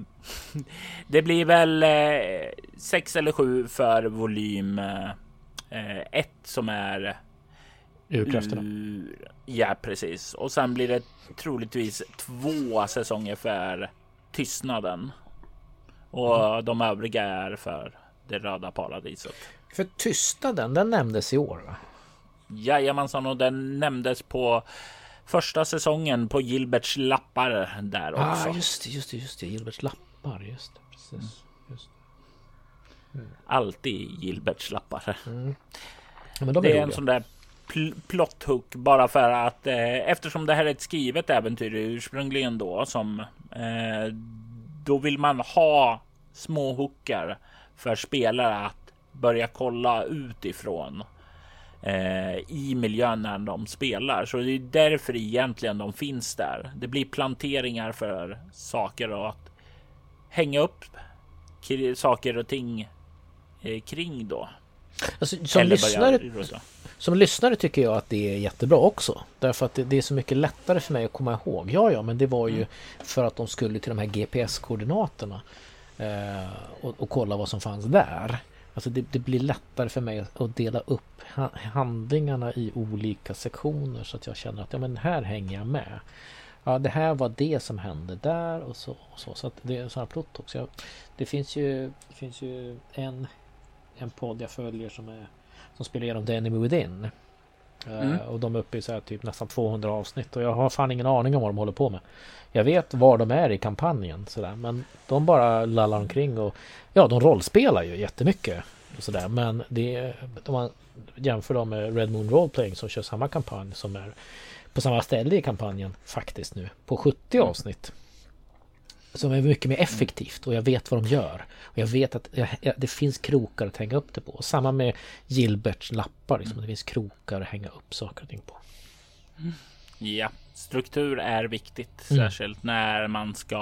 <laughs> det blir väl eh, sex eller sju för volym eh, ett som är Urkrafterna. Ja, precis. Och sen blir det troligtvis två säsonger för Tystnaden. Och mm. de övriga är för Det röda paradiset. För Tystnaden, den nämndes i år va? Jajamensan, och den nämndes på första säsongen på Gilberts lappar där ah, också. Ah, just det, just det, just det. Gilberts lappar, just det. Precis. Mm. Just det. Mm. Alltid Gilberts lappar. Mm. Ja, de det är, är en sån där pl plot hook bara för att eh, eftersom det här är ett skrivet äventyr ursprungligen då som eh, då vill man ha små hookar för spelare att börja kolla utifrån eh, i miljön när de spelar. Så det är därför egentligen de finns där. Det blir planteringar för saker och att hänga upp saker och ting eh, kring då. Alltså, som, lyssnare, som lyssnare tycker jag att det är jättebra också. Därför att det, det, är så mycket lättare för mig att komma ihåg. Ja, ja, men det var ju mm. för att de skulle till de här GPS-koordinaterna eh, och, och, kolla vad som fanns där. Alltså det, det, blir lättare för mig att dela upp handlingarna i olika sektioner så att jag känner att ja, men här hänger jag med. Ja, det här var det som hände där och så. Och så. så att det är en sån här plott också. Jag, det finns ju, det finns ju en, en podd jag följer som är som spelar igenom The Enemy Within. Eh, mm. Och de är uppe i så här typ nästan 200 avsnitt och jag har fan ingen aning om vad de håller på med. Jag vet var de är i kampanjen sådär men de bara lallar omkring och ja de rollspelar ju jättemycket. Och sådär men det om man jämför dem med Red Moon Roleplaying som kör samma kampanj som är på samma ställe i kampanjen faktiskt nu på 70 mm. Som är mycket mer effektivt och jag vet vad de gör. Och jag vet att jag, det finns krokar att hänga upp det på. Samma med Gilberts lappar, liksom, det finns krokar att hänga upp saker och ting på. Ja, struktur är viktigt, mm. särskilt när man ska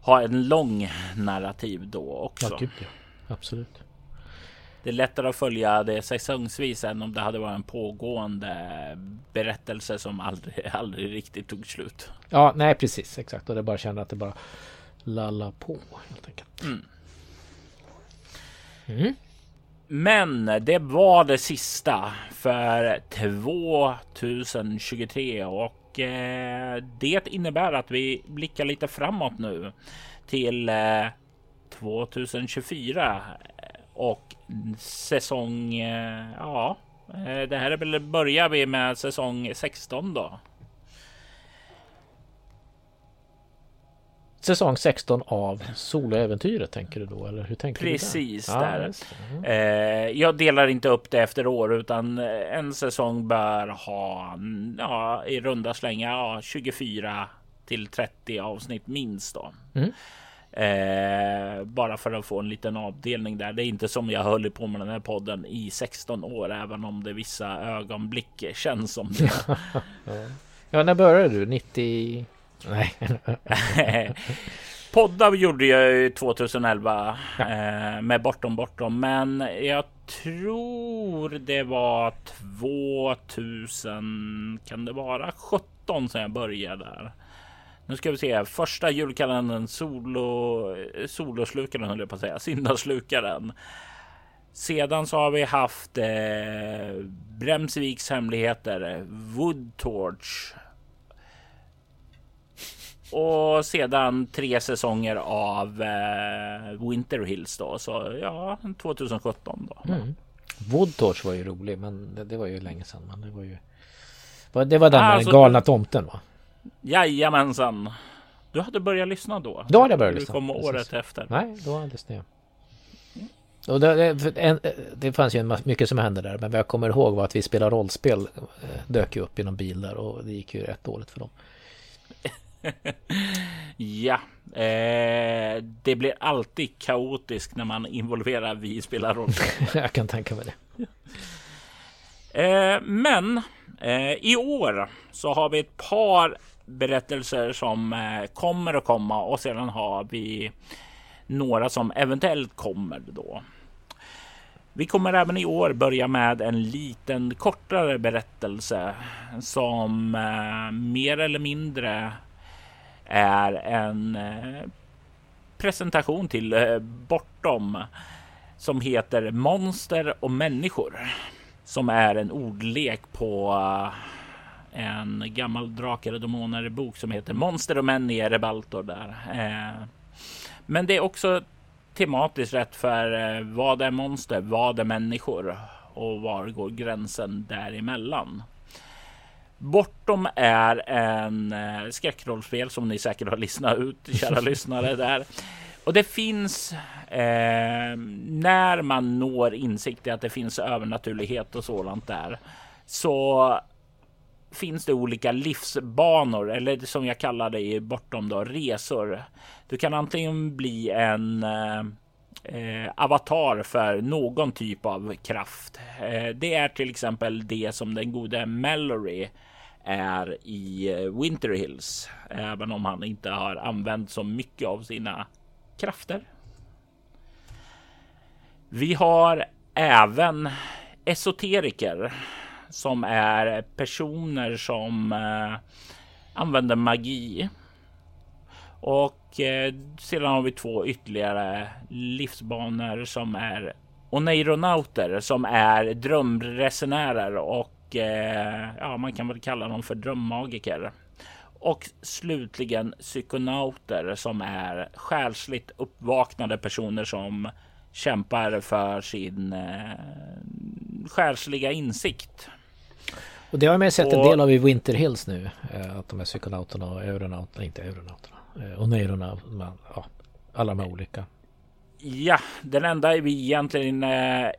ha en lång narrativ då också. Ja, gud, ja. Absolut. Det är lättare att följa det säsongsvis än om det hade varit en pågående berättelse som aldrig, <laughs> aldrig riktigt tog slut. Ja, nej precis exakt och det bara kände att det bara lalla på helt enkelt. Mm. Mm. Men det var det sista för 2023 och eh, det innebär att vi blickar lite framåt nu till eh, 2024 och säsong, eh, ja, eh, det här är väl börjar vi med säsong 16 då. Säsong 16 av Soloäventyret tänker du då eller hur tänker Precis du där? Precis där. Ja, eh, jag delar inte upp det efter år utan en säsong bör ha ja, i runda slängar ja, 24 till 30 avsnitt minst då. Mm. Eh, bara för att få en liten avdelning där. Det är inte som jag höll på med den här podden i 16 år, även om det vissa ögonblick känns som det. <laughs> ja, när började du? 90? Nej. Poddar gjorde jag 2011 ja. eh, med Bortom Bortom, men jag tror det var 2000. Kan det vara 17 som jag började där? Nu ska vi se. Första julkalendern solo soloslukaren höll jag på att säga. Syndaslukaren. Sedan så har vi haft eh, Bremsviks hemligheter, Woodtorch. Och sedan tre säsonger av eh, Winter Hills då. Så ja, 2017 då. Mm. Woodtorch var ju rolig, men det, det, var ju länge sedan. Men det var ju. Det var den med alltså, den galna tomten va? Jajamensan. Du hade börjat lyssna då? Då hade jag börjat lyssna. Du kom året Precis. efter. Nej, då lyssnade jag. Och det, det, det, fanns ju mycket som hände där, men vad jag kommer ihåg var att vi spelade rollspel. Eh, dök ju upp i någon bil där och det gick ju rätt dåligt för dem. <laughs> ja, eh, det blir alltid kaotiskt när man involverar vi spelar rollspel. <laughs> jag kan tänka mig det. Eh, men eh, i år så har vi ett par berättelser som eh, kommer att komma och sedan har vi några som eventuellt kommer då. Vi kommer även i år börja med en liten kortare berättelse som eh, mer eller mindre är en eh, presentation till Bortom som heter Monster och människor som är en ordlek på en gammal Drakar och Demoner bok som heter Monster och män i Erebaltor där. Eh, men det är också tematiskt rätt för eh, vad är monster? Vad är människor? Och var går gränsen däremellan? Bortom är en eh, skräckrollspel som ni säkert har lyssnat ut, kära <laughs> lyssnare där. Och det finns eh, när man når insikt i att det finns övernaturlighet och sådant där så finns det olika livsbanor eller som jag kallar det i bortom då resor. Du kan antingen bli en eh, eh avatar för någon typ av kraft. Eh, det är till exempel det som den gode Mallory är i eh, Winter Hills, även om han inte har använt så mycket av sina krafter. Vi har även esoteriker som är personer som eh, använder magi. Och eh, sedan har vi två ytterligare livsbanor som är oneironauter som är drömresenärer och eh, ja, man kan väl kalla dem för drömmagiker. Och slutligen psykonauter som är själsligt uppvaknade personer som kämpar för sin eh, själsliga insikt. Och det har man sett och, en del av i Winter Hills nu. Eh, att de här psykonauterna och euronauterna, inte euronauterna, eh, och neuronauterna, ja, alla de här olika. Ja, den enda vi egentligen eh,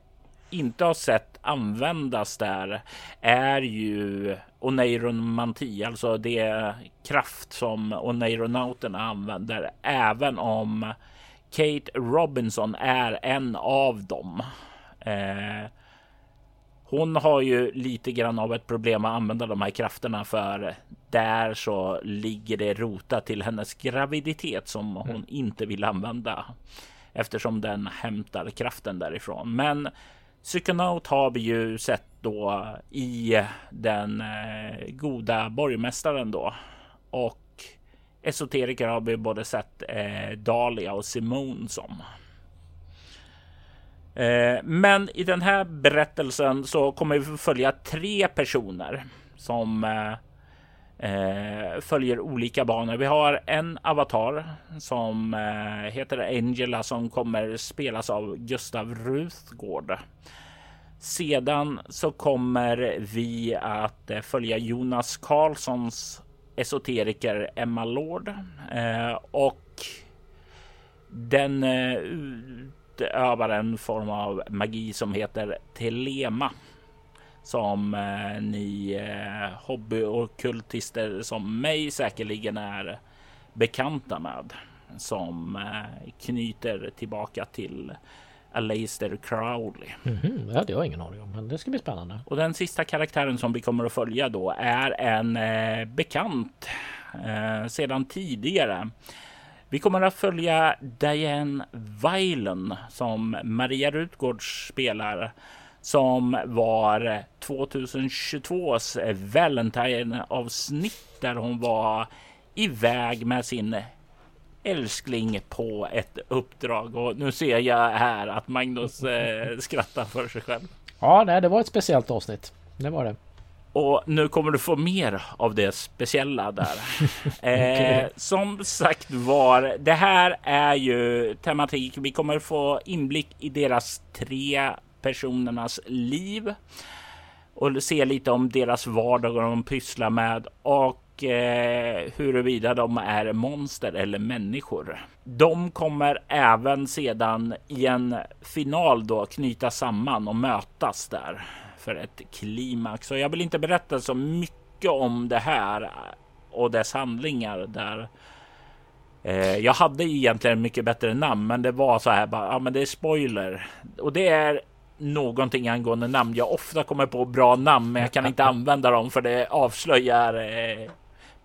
inte har sett användas där är ju oneiromanti, alltså det kraft som oneironauterna använder, även om Kate Robinson är en av dem. Eh, hon har ju lite grann av ett problem att använda de här krafterna för där så ligger det rotat till hennes graviditet som hon mm. inte vill använda eftersom den hämtar kraften därifrån. Men Psykonaut har vi ju sett då i den eh, goda borgmästaren då och esoteriker har vi både sett eh, Dahlia och Simone som. Eh, men i den här berättelsen så kommer vi följa tre personer som eh, eh, följer olika banor. Vi har en avatar som heter Angela som kommer spelas av Gustav Ruthgård. Sedan så kommer vi att följa Jonas Karlssons esoteriker Emma Lord och den utövar en form av magi som heter telema som eh, ni eh, hobby och kultister som mig säkerligen är bekanta med som eh, knyter tillbaka till Aleister Crowley. Mm -hmm. Ja, det har jag ingen aning om, men det ska bli spännande. Och den sista karaktären som vi kommer att följa då är en eh, bekant eh, sedan tidigare. Vi kommer att följa Diane Weilen som Maria Rutgård spelar som var 2022s Valentine avsnitt där hon var iväg med sin älskling på ett uppdrag och nu ser jag här att Magnus eh, skrattar för sig själv. Ja, nej, det var ett speciellt avsnitt. Det var det. Och nu kommer du få mer av det speciella där. okay. <laughs> eh, som sagt var, det här är ju tematik. Vi kommer få inblick i deras tre personernas liv och se lite om deras vardag och de pysslar med och eh, huruvida de är monster eller människor. De kommer även sedan i en final då knyta samman och mötas där för ett klimax. Och jag vill inte berätta så mycket om det här och dess handlingar där. Eh, jag hade egentligen mycket bättre namn, men det var så här bara. Ja, men det är spoiler och det är någonting angående namn. Jag ofta kommer på bra namn, men jag kan inte använda dem för det avslöjar eh,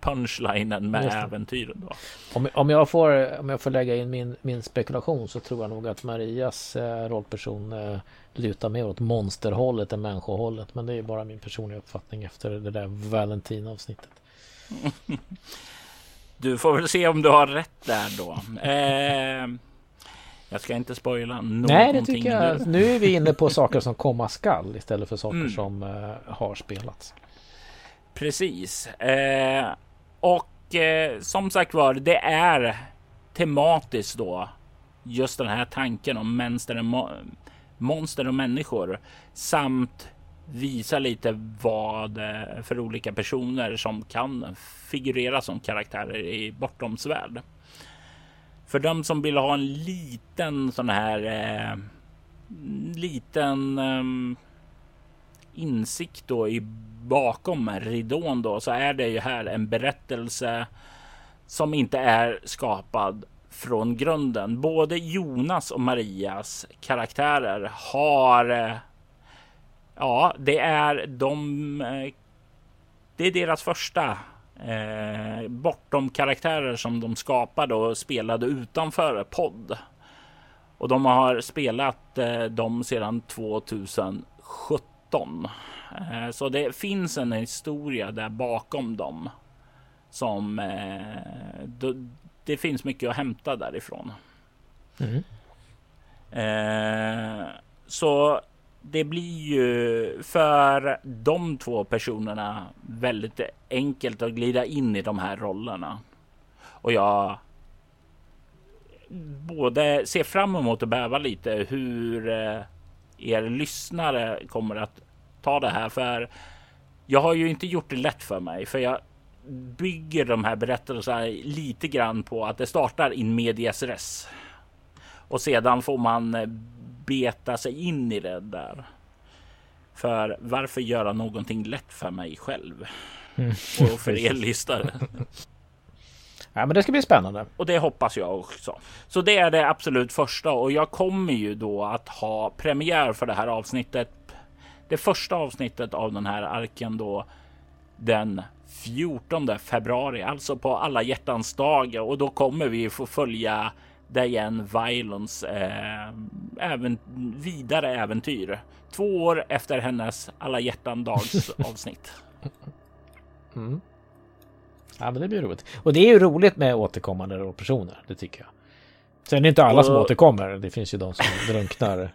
punchlinen med äventyren. Då. Om, om, jag får, om jag får lägga in min, min spekulation så tror jag nog att Marias eh, rollperson eh, lutar mer åt monsterhållet än människohållet. Men det är bara min personliga uppfattning efter det där Valentin-avsnittet. <laughs> du får väl se om du har rätt där då. Eh, jag ska inte spoila någonting. Nej, det tycker jag. Nu. nu är vi inne på saker som komma skall istället för saker mm. som uh, har spelats. Precis. Eh, och eh, som sagt var, det är tematiskt då just den här tanken om monster, monster och människor samt visa lite vad eh, för olika personer som kan figurera som karaktärer i Bortoms värld. För de som vill ha en liten sån här eh, liten eh, insikt då i bakom ridån då så är det ju här en berättelse som inte är skapad från grunden. Både Jonas och Marias karaktärer har. Eh, ja, det är de. Eh, det är deras första eh, bortom karaktärer som de skapade och spelade utanför podd. Och de har spelat eh, dem sedan 2017. Eh, så det finns en historia där bakom dem som eh, det finns mycket att hämta därifrån. Mm. Eh, så det blir ju för de två personerna väldigt enkelt att glida in i de här rollerna. Och jag både ser fram emot att bäva lite hur er lyssnare kommer att ta det här för jag har ju inte gjort det lätt för mig för jag bygger de här berättelserna lite grann på att det startar in medias res och sedan får man beta sig in i det där. För varför göra någonting lätt för mig själv? Mm. Och för er lyssnare. <laughs> Ja, men det ska bli spännande. Och det hoppas jag också. Så det är det absolut första och jag kommer ju då att ha premiär för det här avsnittet. Det första avsnittet av den här arken då den 14 februari, alltså på alla hjärtans dag och då kommer vi få följa Diane Violence eh, även vidare äventyr. Två år efter hennes alla hjärtan dags <laughs> avsnitt. Mm. Ja, men det blir roligt. Och det är ju roligt med återkommande personer, det tycker jag. Sen är det inte alla och... som återkommer. Det finns ju de som drunknar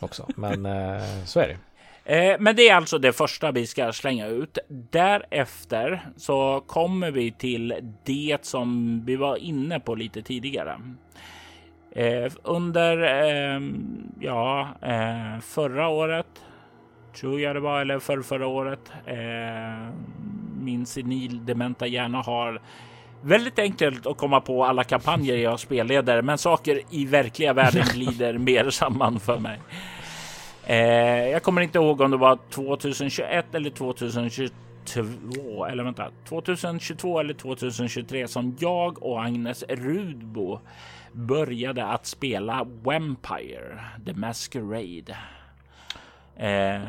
också. Men eh, så är det. Eh, men det är alltså det första vi ska slänga ut. Därefter så kommer vi till det som vi var inne på lite tidigare. Eh, under eh, ja, eh, förra året tror jag det var, eller för förra året. Min senildementa hjärna har väldigt enkelt att komma på alla kampanjer jag spelleder, men saker i verkliga världen <laughs> glider mer samman för mig. Eh, jag kommer inte ihåg om det var 2021 eller 2022 eller vänta, 2022 eller 2023 som jag och Agnes Rudbo började att spela Vampire, The Masquerade. Eh,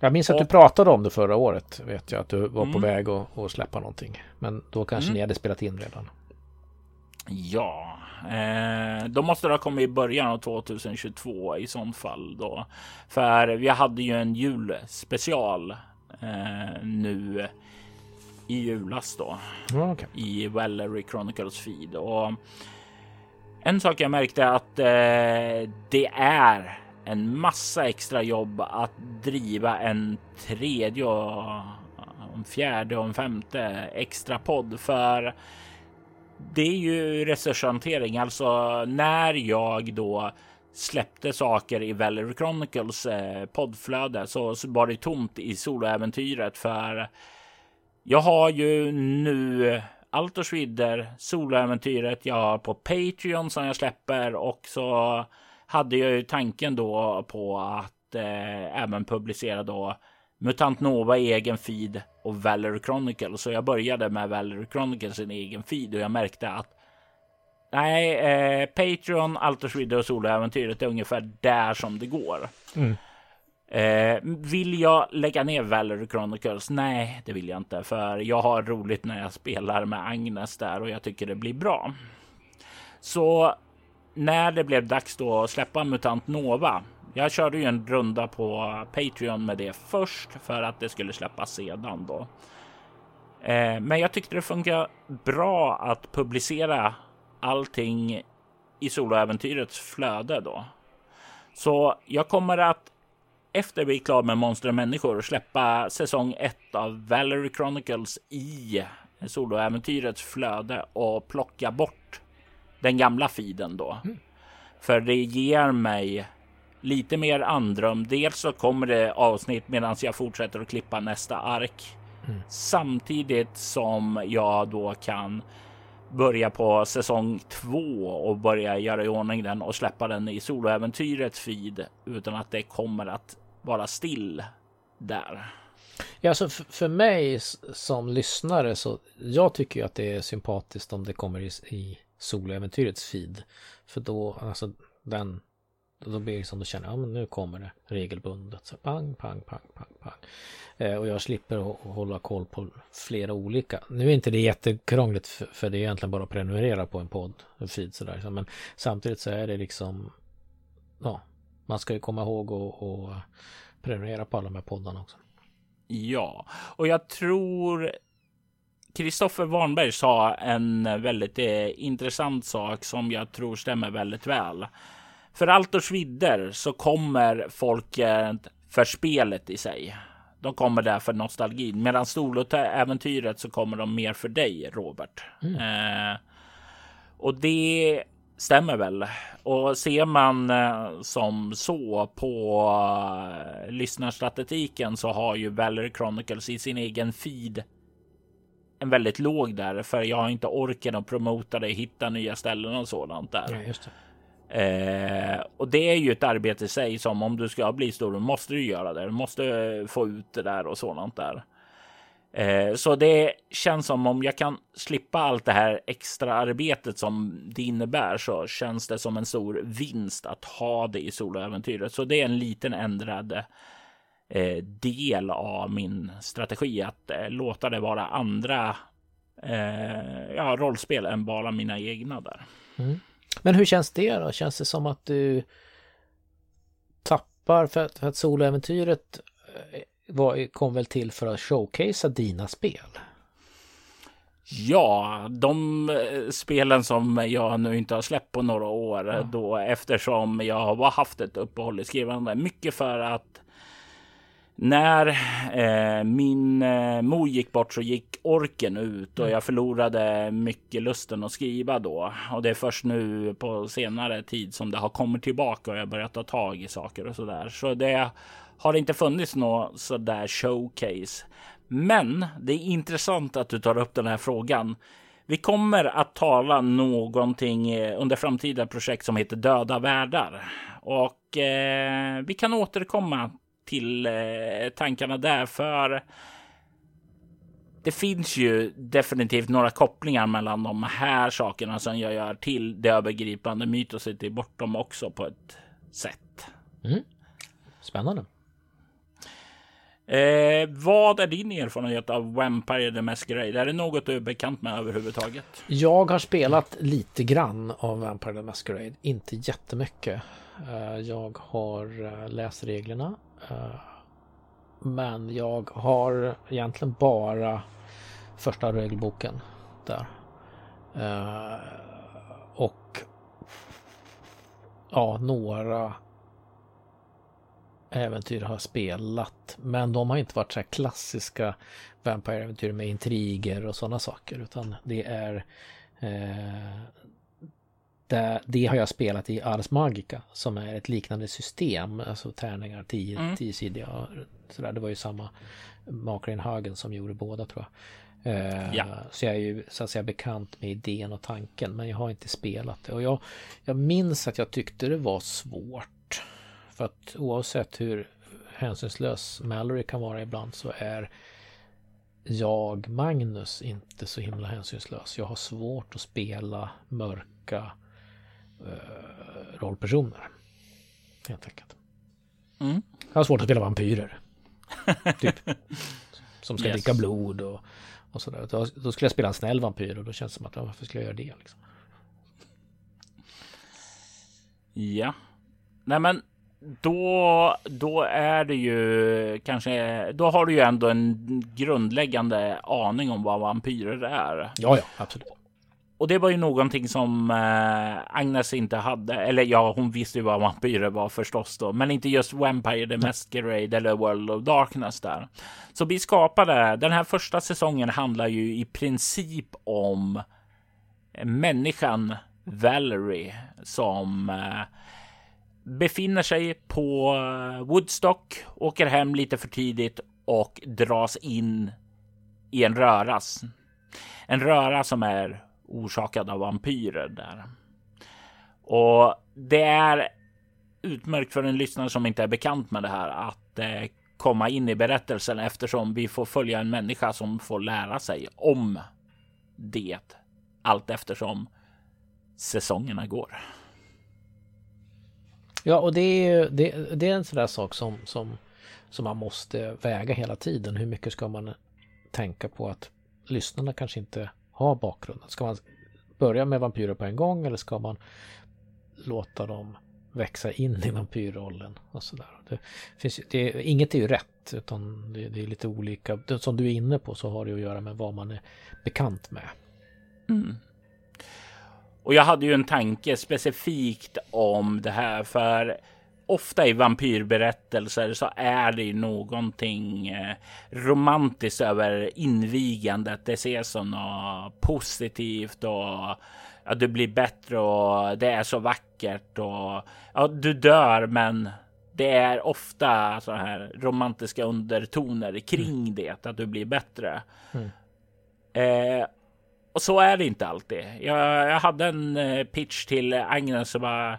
jag minns att du pratade om det förra året. Vet jag att du var mm. på väg att, att släppa någonting. Men då kanske mm. ni hade spelat in redan. Ja, eh, då måste ha kommit i början av 2022 i sånt fall då. För vi hade ju en julspecial eh, nu i julas då. Okay. I Valerie Chronicles feed. Och en sak jag märkte att eh, det är en massa extra jobb att driva en tredje och en fjärde och en femte extra podd för det är ju resurshantering. Alltså när jag då släppte saker i Valerie Chronicles eh, poddflöde så, så var det tomt i soloäventyret för jag har ju nu Altors vidder, soloäventyret jag har på Patreon som jag släpper och så hade jag ju tanken då på att eh, även publicera då Mutant Nova i egen feed och Valerie Chronicle. Så jag började med Valerie Chronicle sin egen feed och jag märkte att nej, eh, Patreon, Alters Vidder och soloäventyret är ungefär där som det går. Mm. Eh, vill jag lägga ner Valerie Chronicles? Nej, det vill jag inte, för jag har roligt när jag spelar med Agnes där och jag tycker det blir bra. Så när det blev dags då att släppa Mutant Nova. Jag körde ju en runda på Patreon med det först för att det skulle släppas sedan då. Eh, men jag tyckte det funkar bra att publicera allting i soloäventyrets flöde då. Så jag kommer att efter vi är klara med Monster och människor släppa säsong 1 av Valerie Chronicles i soloäventyrets flöde och plocka bort den gamla feeden då. Mm. För det ger mig lite mer andrum. Dels så kommer det avsnitt medan jag fortsätter att klippa nästa ark. Mm. Samtidigt som jag då kan börja på säsong två och börja göra i ordning den och släppa den i soloäventyrets feed utan att det kommer att vara still där. Ja, alltså för, mig som lyssnare så jag tycker ju att det är sympatiskt om det kommer i, i soläventyrets feed. För då, alltså den, då blir det som du känner, ja men nu kommer det regelbundet. Så pang, pang, pang, pang, pang. Eh, och jag slipper hålla koll på flera olika. Nu är inte det jättekrångligt för, för det är egentligen bara att prenumerera på en podd, en feed sådär. Liksom. Men samtidigt så är det liksom, ja, man ska ju komma ihåg att prenumerera på alla de här poddarna också. Ja, och jag tror Kristoffer Warnberg sa en väldigt eh, intressant sak som jag tror stämmer väldigt väl. För Altors vidder så kommer folket för spelet i sig. De kommer där för nostalgin. Medan Storlotäventyret så kommer de mer för dig, Robert. Mm. Eh, och det stämmer väl. Och ser man eh, som så på uh, lyssnarstatistiken så har ju Valerie Chronicles i sin egen feed en väldigt låg där, för jag har inte orken att promota det, hitta nya ställen och sådant där. Ja. Eh, och det är ju ett arbete i sig som om du ska bli stor, måste du göra det. Du måste få ut det där och sådant där. Eh, så det känns som om jag kan slippa allt det här extra arbetet som det innebär så känns det som en stor vinst att ha det i soloäventyret. Så det är en liten ändrad eh, del av min strategi att eh, låta det vara andra eh, ja, rollspel än bara mina egna där. Mm. Men hur känns det då? Känns det som att du tappar för att, för att soloäventyret eh, var, kom väl till för att showcasea dina spel? Ja, de eh, spelen som jag nu inte har släppt på några år ja. då eftersom jag har haft ett uppehåll i skrivande. Mycket för att när eh, min eh, mor gick bort så gick orken ut och mm. jag förlorade mycket lusten att skriva då. Och det är först nu på senare tid som det har kommit tillbaka och jag börjat ta tag i saker och så där. Så det har inte funnits något sådär showcase. Men det är intressant att du tar upp den här frågan. Vi kommer att tala någonting eh, under framtida projekt som heter Döda världar och eh, vi kan återkomma till eh, tankarna där för det finns ju definitivt några kopplingar mellan de här sakerna som jag gör till det övergripande mytositet bortom också på ett sätt. Mm. Spännande. Eh, vad är din erfarenhet av Vampire the Masquerade? Är det något du är bekant med överhuvudtaget? Jag har spelat lite grann av Vampire the Masquerade, inte jättemycket. Eh, jag har eh, läst reglerna Eh, men jag har egentligen bara första regelboken där. Eh, och ja, några äventyr har jag spelat. Men de har inte varit så här klassiska Vampire-äventyr med intriger och sådana saker. Utan det är eh, det, har jag spelat i Ars Magica som är ett liknande system. Alltså tärningar, tio, mm. tiosidiga. Sådär. Det var ju samma makare i Hagen som gjorde båda tror jag. Uh, ja. Så jag är ju så att säga bekant med idén och tanken men jag har inte spelat det. Och jag, jag minns att jag tyckte det var svårt. För att oavsett hur hänsynslös Mallory kan vara ibland så är jag, Magnus, inte så himla hänsynslös. Jag har svårt att spela mörka eh, rollpersoner. Helt enkelt. Mm. Jag har svårt att spela vampyrer. <laughs> typ. Som ska yes. dricka blod och, och sådär. Då, då, skulle jag spela en snäll vampyr och då känns det som att varför skulle jag göra det? Liksom? Ja. Nej men då, då är det ju kanske, då har du ju ändå en grundläggande aning om vad vampyrer är. Ja, ja, absolut. Och det var ju någonting som eh, Agnes inte hade. Eller ja, hon visste ju vad vampyrer var förstås då, men inte just Vampire the Masquerade eller World of Darkness där. Så vi skapade den här första säsongen handlar ju i princip om människan Valerie som eh, befinner sig på Woodstock, åker hem lite för tidigt och dras in i en röras. En röra som är orsakad av vampyrer där. Och det är utmärkt för en lyssnare som inte är bekant med det här att eh, komma in i berättelsen eftersom vi får följa en människa som får lära sig om det allt eftersom säsongerna går. Ja, och det är, det, det är en sån där sak som, som, som man måste väga hela tiden. Hur mycket ska man tänka på att lyssnarna kanske inte ha bakgrunden? Ska man börja med vampyrer på en gång eller ska man låta dem växa in i vampyrrollen och sådär. Det finns, det, inget är ju rätt utan det, det, är lite olika. Som du är inne på så har det att göra med vad man är bekant med. Mm. Och jag hade ju en tanke specifikt om det här för ofta i vampyrberättelser så är det ju någonting eh, romantiskt över invigandet. Det ses som något positivt och ja, du blir bättre och det är så vackert och ja, du dör, men det är ofta så här romantiska undertoner kring mm. det, att du blir bättre. Mm. Eh, och så är det inte alltid. Jag, jag hade en eh, pitch till Agnes som var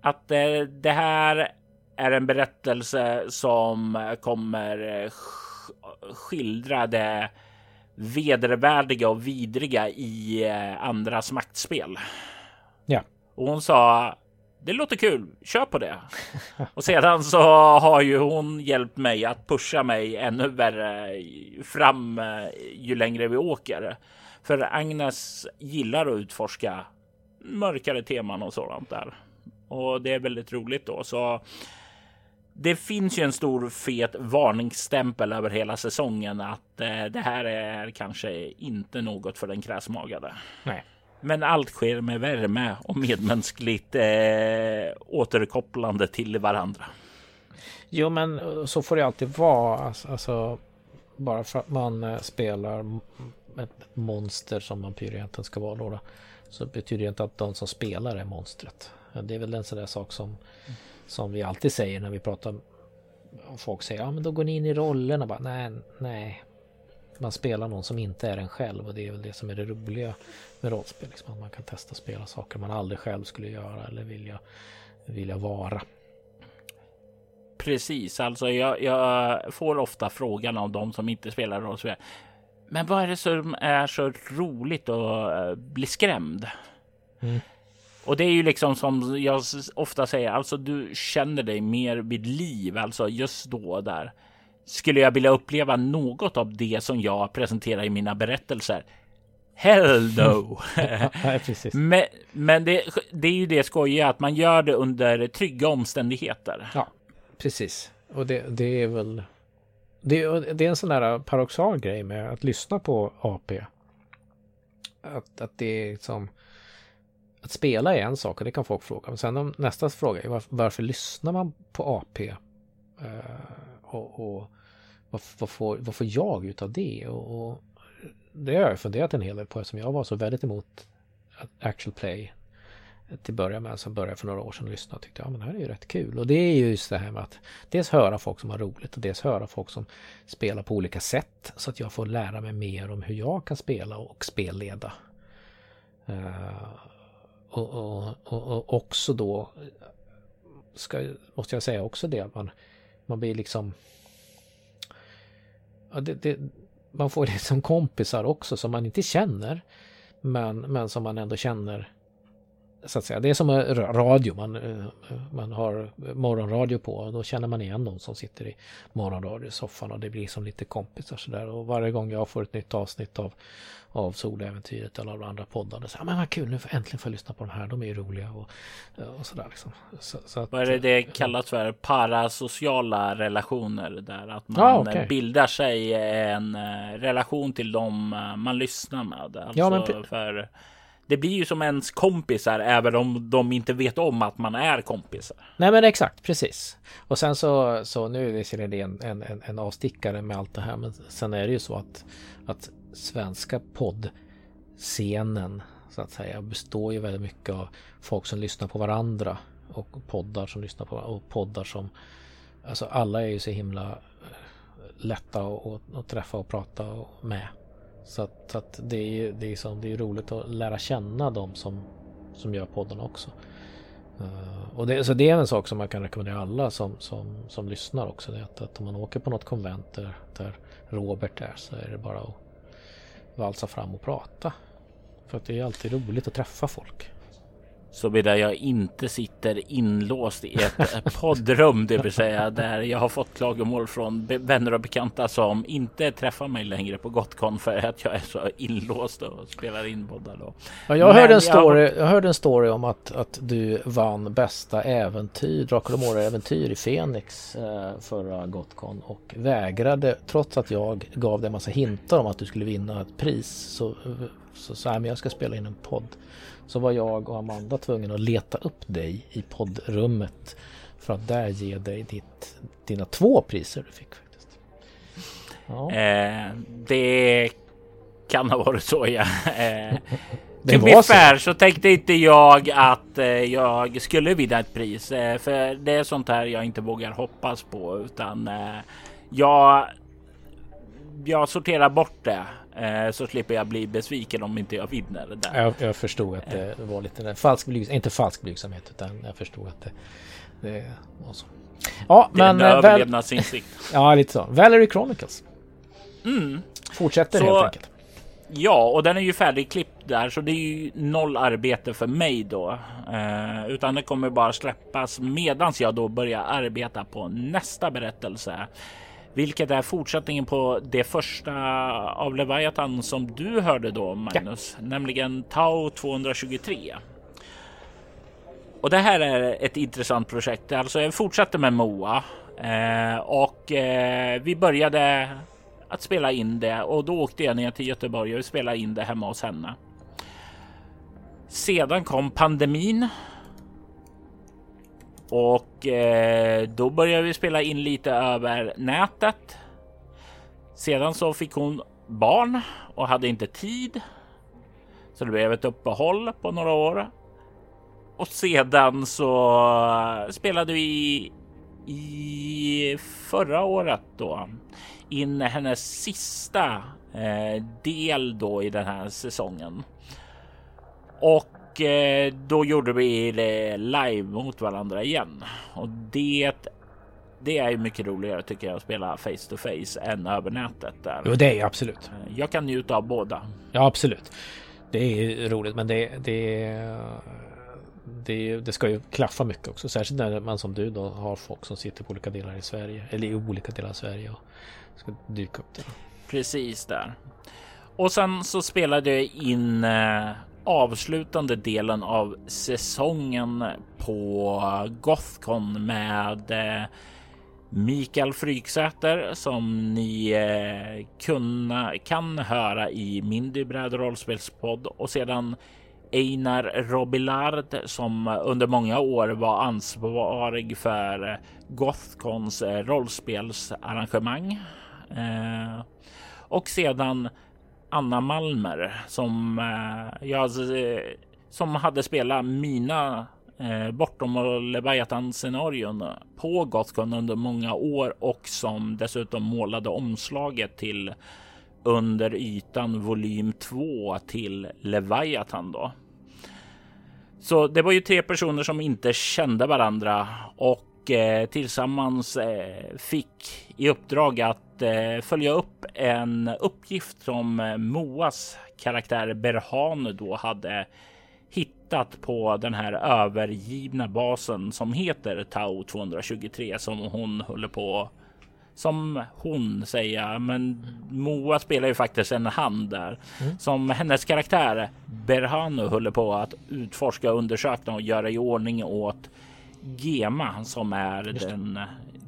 att eh, det här är en berättelse som kommer eh, skildra det vedervärdiga och vidriga i eh, andras maktspel. Ja. Och hon sa det låter kul, kör på det. <laughs> och sedan så har ju hon hjälpt mig att pusha mig ännu värre fram ju längre vi åker. För Agnes gillar att utforska mörkare teman och sådant där. Och det är väldigt roligt då. Så det finns ju en stor fet varningsstämpel över hela säsongen att eh, det här är kanske inte något för den kräsmagade. Nej. Men allt sker med värme och medmänskligt eh, återkopplande till varandra. Jo, men så får det alltid vara. Alltså, alltså bara för att man eh, spelar ett monster som vampyr egentligen ska vara då, då, så betyder det inte att de som spelar är monstret. Det är väl en sån där sak som, som vi alltid säger när vi pratar. Folk säger ja men då går ni in i rollerna. Bara, nej, nej. Man spelar någon som inte är en själv och det är väl det som är det roliga med rollspel. Liksom, att man kan testa spela saker man aldrig själv skulle göra eller vilja, vilja vara. Precis, alltså jag, jag, får ofta frågan av de som inte spelar rollspel. Men vad är det som är så roligt att eh, bli skrämd? Mm. Och det är ju liksom som jag ofta säger, alltså du känner dig mer vid liv, alltså just då där. Skulle jag vilja uppleva något av det som jag presenterar i mina berättelser? Hell no! <laughs> men men det, det, är ju det skojiga att man gör det under trygga omständigheter. Ja, precis. Och det, det är väl... Det, det, är en sån där paradoxal grej med att lyssna på AP. Att, att det är liksom att spela är en sak och det kan folk fråga. Men sen om, nästa fråga är varför, varför lyssnar man på AP? Eh, och, och vad, vad, får, vad får jag ut av det? Och, och det har jag funderat en hel del på eftersom jag var så väldigt emot actual play till början med. Så började jag för några år sedan lyssna och tyckte ja men det här är ju rätt kul. Och det är ju just det här med att dels höra folk som har roligt och dels höra folk som spelar på olika sätt. Så att jag får lära mig mer om hur jag kan spela och spelleda. Uh, och, och, och, också då ska, måste jag säga också det man, man blir liksom ja, det, det, man får det som kompisar också som man inte känner men, men som man ändå känner så att säga. Det är som radio, man, eh, man har morgonradio på och då känner man igen någon som sitter i morgonradiosoffan och det blir som lite kompisar sådär. Och varje gång jag får ett nytt avsnitt av, av Soläventyret eller av andra poddar, så men vad kul, nu får äntligen få lyssna på de här, de är ju roliga och, och sådär liksom. Så, så att, vad är det det kallas för? Parasociala relationer där att man ah, okay. bildar sig en eh, relation till dem eh, man lyssnar med. Alltså ja, men för det blir ju som ens kompisar även om de inte vet om att man är kompisar. Nej men exakt, precis. Och sen så, så nu är det en, en, en avstickare med allt det här. Men sen är det ju så att, att svenska poddscenen så att säga består ju väldigt mycket av folk som lyssnar på varandra och poddar som lyssnar på och poddar som Alltså alla är ju så himla eh, lätta lätta att träffa och prata med. Så att, så att det, är, det, är som, det är roligt att lära känna de som, som gör podden också. Uh, och det, så det är en sak som man kan rekommendera alla som, som, som lyssnar också. Det är att, att om man åker på något konvent där, där Robert är så är det bara att valsa fram och prata. För att det är alltid roligt att träffa folk. Såvida jag inte sitter inlåst i ett <laughs> poddrum, det vill säga där jag har fått klagomål från vänner och bekanta som inte träffar mig längre på Gotcon för att jag är så inlåst och spelar in poddar då. Ja, jag, hörde en story, jag... hörde en story om att, att du vann bästa äventyr, Drakar och äventyr i Fenix eh, förra Gotcon och vägrade, trots att jag gav dig en massa hintar om att du skulle vinna ett pris, så så sa jag, men jag ska spela in en podd. Så var jag och Amanda tvungna att leta upp dig i poddrummet för att där ge dig ditt, dina två priser du fick faktiskt. Ja. Eh, det kan ha varit så ja. Eh, <laughs> Det var fair så. så tänkte inte jag att eh, jag skulle vinna ett pris. Eh, för det är sånt här jag inte vågar hoppas på. Utan eh, jag, jag sorterar bort det. Eh, så slipper jag bli besviken om inte jag vinner. Där. Jag, jag förstod att det var lite falsk blygsamhet. Inte falsk blygsamhet utan jag förstod att det, det var så. Ja, det men... Eh, överlevnadsinsikt. <laughs> ja, lite så. Valerie Chronicles. Mm. Fortsätter så, helt enkelt. Ja, och den är ju färdigklippt där, så det är ju noll arbete för mig då. Eh, utan det kommer bara släppas medans jag då börjar arbeta på nästa berättelse. Vilket är fortsättningen på det första av Leviathan som du hörde då Magnus, ja. nämligen Tau 223. Och det här är ett intressant projekt. Alltså jag fortsatte med Moa eh, och eh, vi började att spela in det och då åkte jag ner till Göteborg och spelade in det hemma hos henne. Sedan kom pandemin. Och eh, då började vi spela in lite över nätet. Sedan så fick hon barn och hade inte tid. Så det blev ett uppehåll på några år. Och sedan så eh, spelade vi i förra året då in hennes sista eh, del då i den här säsongen. Och eh, då gjorde vi det live mot varandra igen och det det är ju mycket roligare tycker jag att spela face to face än över nätet. Där. Jo, det är absolut. Jag kan njuta av båda. Ja, absolut. Det är roligt, men det, det, det, det ska ju klaffa mycket också. Särskilt när man som du då har folk som sitter på olika delar i Sverige eller i olika delar av Sverige och ska dyka upp där. Precis där. Och sen så spelade jag in eh, avslutande delen av säsongen på Gothcon med eh, Mikael Fryksäter som ni eh, kunna, kan höra i Mindy bräd rollspelspodd och sedan Einar Robillard som under många år var ansvarig för Gothcons eh, rollspelsarrangemang. Eh, och sedan Anna Malmer som eh, jag alltså, eh, som hade spelat mina eh, bortom och Leviathan scenarion på Gothcon under många år och som dessutom målade omslaget till under ytan volym 2 till Leviathan då. Så det var ju tre personer som inte kände varandra och eh, tillsammans eh, fick i uppdrag att eh, följa upp en uppgift som eh, Moas karaktär Berhanu då hade hittat på den här övergivna basen som heter Tau 223 som hon håller på som hon säger, men Moa spelar ju faktiskt en hand där. Mm. som hennes karaktär Berhanu håller på att utforska, undersöka och göra i ordning åt GEMA som är den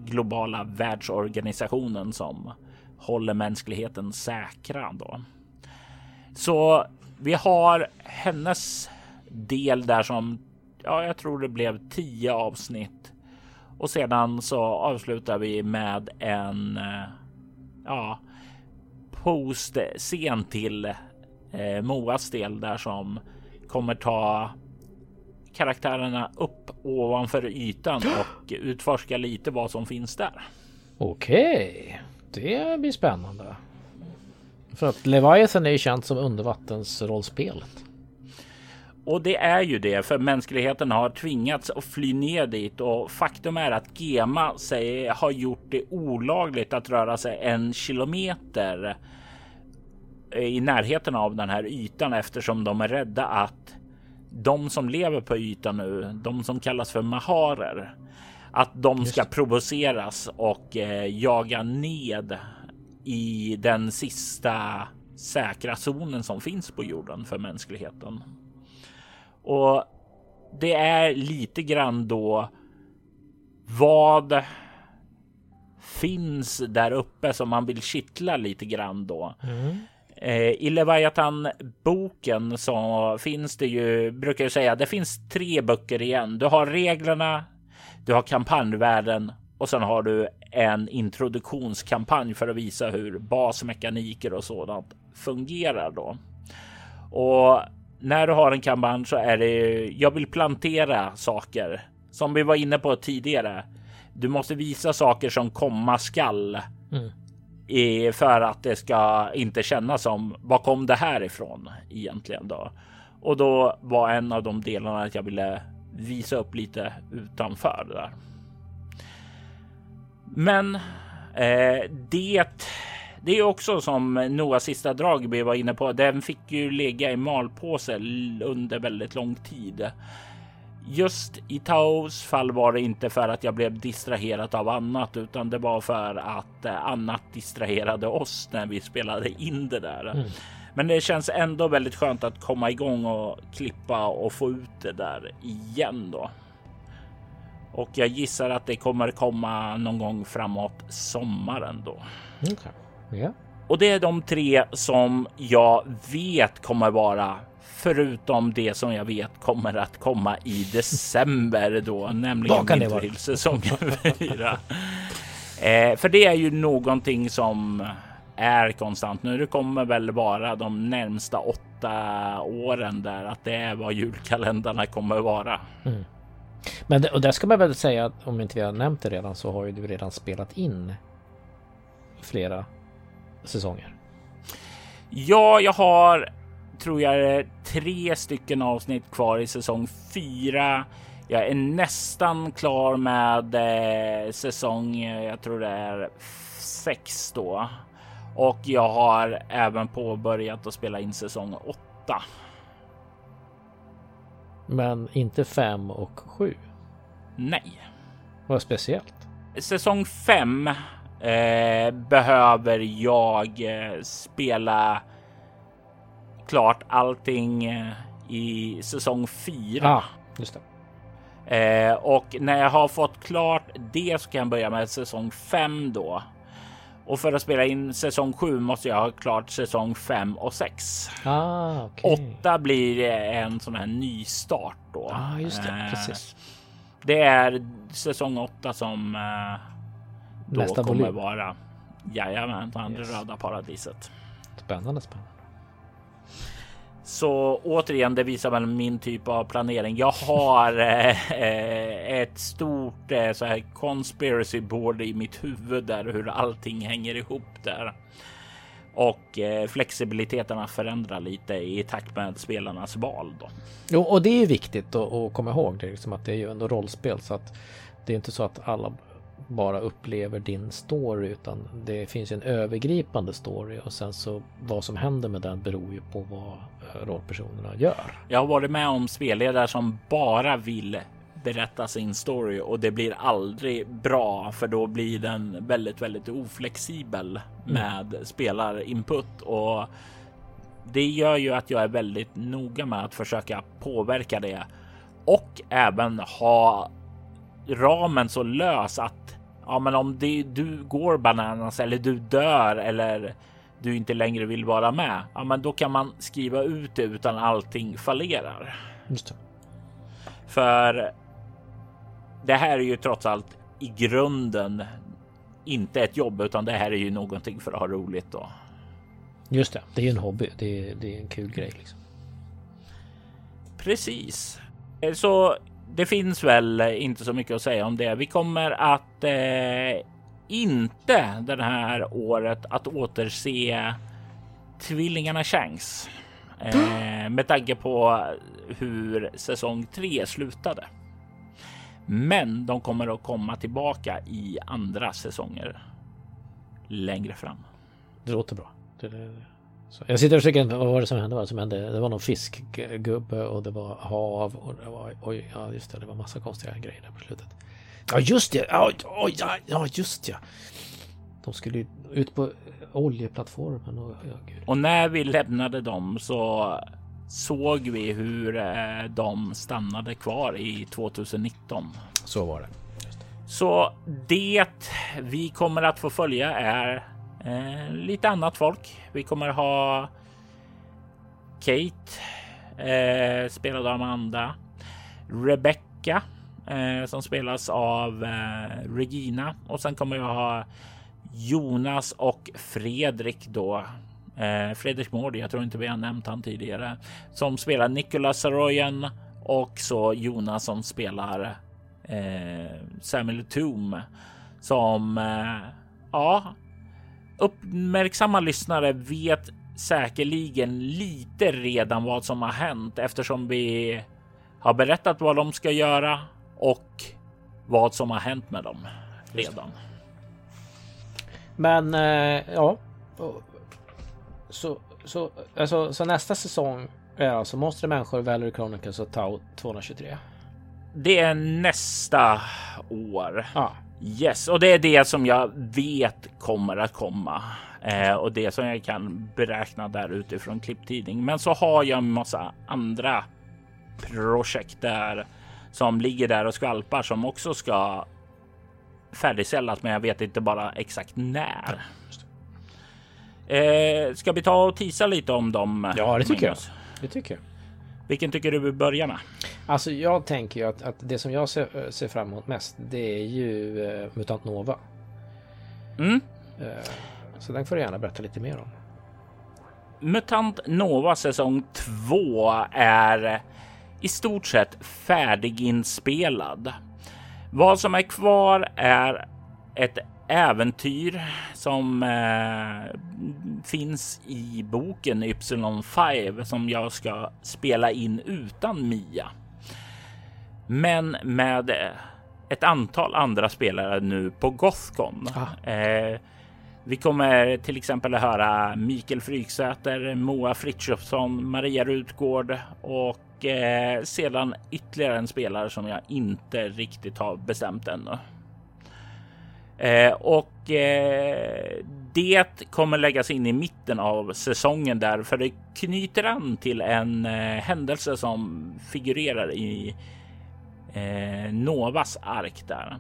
globala världsorganisationen som håller mänskligheten säkra. Då. Så vi har hennes del där som ja, jag tror det blev tio avsnitt och sedan så avslutar vi med en eh, ja, post scen till eh, Moas del där som kommer ta karaktärerna upp ovanför ytan och utforska lite vad som finns där. Okej, det blir spännande. För att Leviathan är ju känt som undervattensrollspelet. Och det är ju det, för mänskligheten har tvingats att fly ner dit och faktum är att Gema säger har gjort det olagligt att röra sig en kilometer i närheten av den här ytan eftersom de är rädda att de som lever på ytan nu, de som kallas för maharer, att de ska provoceras och eh, jaga ned i den sista säkra zonen som finns på jorden för mänskligheten. Och det är lite grann då vad finns där uppe som man vill kittla lite grann då. Mm. Eh, I Leviathan boken så finns det ju, brukar jag säga, det finns tre böcker igen. Du har reglerna, du har kampanjvärlden och sen har du en introduktionskampanj för att visa hur basmekaniker och sådant fungerar då. Och när du har en kampanj så är det jag vill plantera saker som vi var inne på tidigare. Du måste visa saker som komma skall mm i, för att det ska inte kännas som var kom det här ifrån egentligen då? Och då var en av de delarna att jag ville visa upp lite utanför det där. Men eh, det det är också som Noahs sista drag vi var inne på. Den fick ju ligga i malpåse under väldigt lång tid. Just i Taos fall var det inte för att jag blev distraherad av annat, utan det var för att eh, annat distraherade oss när vi spelade in det där. Mm. Men det känns ändå väldigt skönt att komma igång och klippa och få ut det där igen då. Och jag gissar att det kommer komma någon gång framåt sommaren då. Okay. Yeah. Och det är de tre som jag vet kommer vara förutom det som jag vet kommer att komma i december då, nämligen Winter säsong 4. eh, för det är ju någonting som är konstant nu. Det kommer väl vara de närmsta åtta åren där att det är vad julkalendrarna kommer vara. Mm. Men det, och där ska man väl säga att om inte vi har nämnt det redan så har ju du redan spelat in flera säsonger. Ja, jag har tror jag tre stycken avsnitt kvar i säsong fyra. Jag är nästan klar med eh, säsong, jag tror det är sex då. Och jag har även påbörjat att spela in säsong åtta. Men inte fem och sju? Nej. Vad speciellt? Säsong fem eh, behöver jag eh, spela klart allting eh, i säsong fyra. Ah, just det. Eh, och när jag har fått klart det så kan jag börja med säsong fem då. Och för att spela in säsong 7 måste jag ha klart säsong 5 och 6. Ah, okay. 8 blir en sån här nystart då. Ah, just det, eh, precis. Det är säsong 8 som eh, då Nästa kommer volym. vara jajamän, det yes. röda paradiset. Spännande, spännande. Så återigen, det visar väl min typ av planering. Jag har <laughs> eh, eh, ett stort eh, så här conspiracy board i mitt huvud där hur allting hänger ihop där. Och eh, flexibiliteterna förändrar lite i takt med spelarnas val. Då. Jo, och det är viktigt att, komma ihåg det, liksom att det är ju ändå rollspel så att det är inte så att alla bara upplever din story utan det finns en övergripande story och sen så vad som händer med den beror ju på vad rollpersonerna gör. Jag har varit med om spelledare som bara vill berätta sin story och det blir aldrig bra för då blir den väldigt, väldigt oflexibel mm. med mm. spelarinput och det gör ju att jag är väldigt noga med att försöka påverka det och även ha ramen så lös att ja, men om det, du går bananas eller du dör eller du inte längre vill vara med, ja, men då kan man skriva ut det utan allting fallerar. Just det. För det här är ju trots allt i grunden inte ett jobb, utan det här är ju någonting för att ha roligt då. Just det, det är ju en hobby. Det är, det är en kul grej liksom. Precis. Så det finns väl inte så mycket att säga om det. Vi kommer att eh, inte det här året att återse tvillingarna Chans eh, med tanke på hur säsong 3 slutade. Men de kommer att komma tillbaka i andra säsonger längre fram. Det låter bra. Det, jag sitter och försöker, vad var det som hände? Vad som hände? Det var någon fiskgubbe och det var hav och det var, oj, ja just det, det var massa konstiga grejer där på slutet. Ja just det, ja, ja, ja just ja. De skulle ut på oljeplattformen och, ja, och när vi lämnade dem så såg vi hur eh, de stannade kvar i 2019. Så var det. Så det vi kommer att få följa är Eh, lite annat folk. Vi kommer ha Kate eh, spelad av Amanda. Rebecca eh, som spelas av eh, Regina. Och sen kommer jag ha Jonas och Fredrik då. Eh, Fredrik Mård, jag tror inte vi har nämnt han tidigare, som spelar Nicolas Saroyan och så Jonas som spelar eh, Samuel Toom som eh, ja, uppmärksamma lyssnare vet säkerligen lite redan vad som har hänt eftersom vi har berättat vad de ska göra och vad som har hänt med dem redan. Men eh, ja, så, så, alltså, så nästa säsong är alltså Monster Människor, Valerie Chronicles och Tau 223. Det är nästa år. Ja. Yes, och det är det som jag vet kommer att komma eh, och det som jag kan beräkna där utifrån klipptidning. Men så har jag en massa andra projekt där som ligger där och skvalpar som också ska färdigställas, men jag vet inte bara exakt när. Eh, ska vi ta och tisa lite om dem? Ja, det tycker jag. Det tycker jag. Vilken tycker du vi börjar med? Alltså, jag tänker ju att, att det som jag ser, ser, fram emot mest, det är ju uh, Mutant Nova. Mm. Uh, så den får du gärna berätta lite mer om. Mutant Nova säsong 2 är i stort sett färdiginspelad. Vad som är kvar är ett äventyr som eh, finns i boken Ypsilon 5 som jag ska spela in utan Mia. Men med ett antal andra spelare nu på Gothcon. Ah. Eh, vi kommer till exempel att höra Mikael Fryksäter, Moa Frithiofsson, Maria Rutgård och eh, sedan ytterligare en spelare som jag inte riktigt har bestämt ännu. Eh, och eh, det kommer läggas in i mitten av säsongen där för det knyter an till en eh, händelse som figurerar i eh, Novas ark där.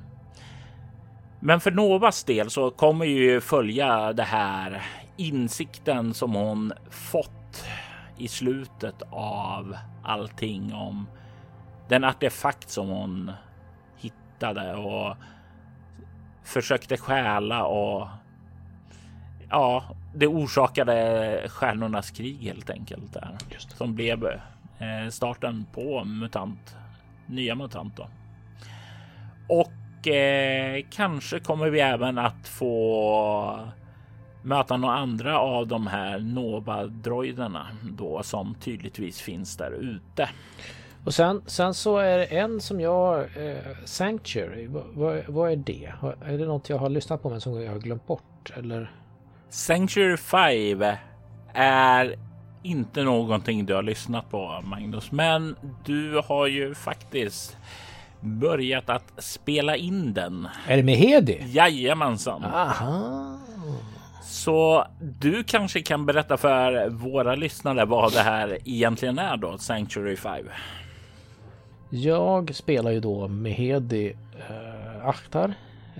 Men för Novas del så kommer ju följa det här insikten som hon fått i slutet av allting om den artefakt som hon hittade och försökte stjäla och ja, det orsakade stjärnornas krig helt enkelt där som blev eh, starten på MUTANT, nya MUTANT då. Och eh, kanske kommer vi även att få möta några andra av de här Nova droiderna då som tydligtvis finns där ute. Och sen, sen så är det en som jag... Eh, Sanctuary, vad, vad är det? Är det något jag har lyssnat på men som jag har glömt bort? Eller? Sanctuary 5 är inte någonting du har lyssnat på Magnus, men du har ju faktiskt börjat att spela in den. Är det med Hedi? Jajamensan. Aha. Så du kanske kan berätta för våra lyssnare vad det här egentligen är då, Sanctuary 5? Jag spelar ju då Mehedi eh, Akhtar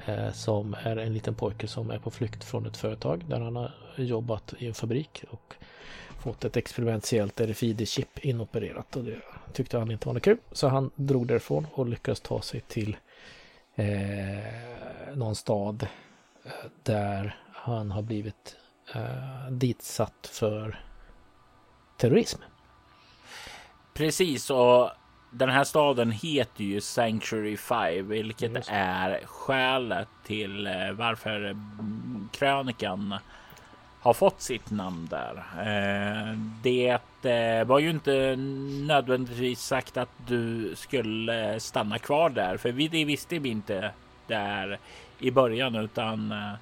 eh, som är en liten pojke som är på flykt från ett företag där han har jobbat i en fabrik och fått ett experimentellt RFID-chip inopererat och det tyckte han inte var något kul. Så han drog därifrån och lyckades ta sig till eh, någon stad eh, där han har blivit eh, ditsatt för terrorism. Precis, och den här staden heter ju Sanctuary 5, vilket mm. är skälet till eh, varför krönikan har fått sitt namn där. Eh, det eh, var ju inte nödvändigtvis sagt att du skulle stanna kvar där, för det visste vi inte där i början, utan eh,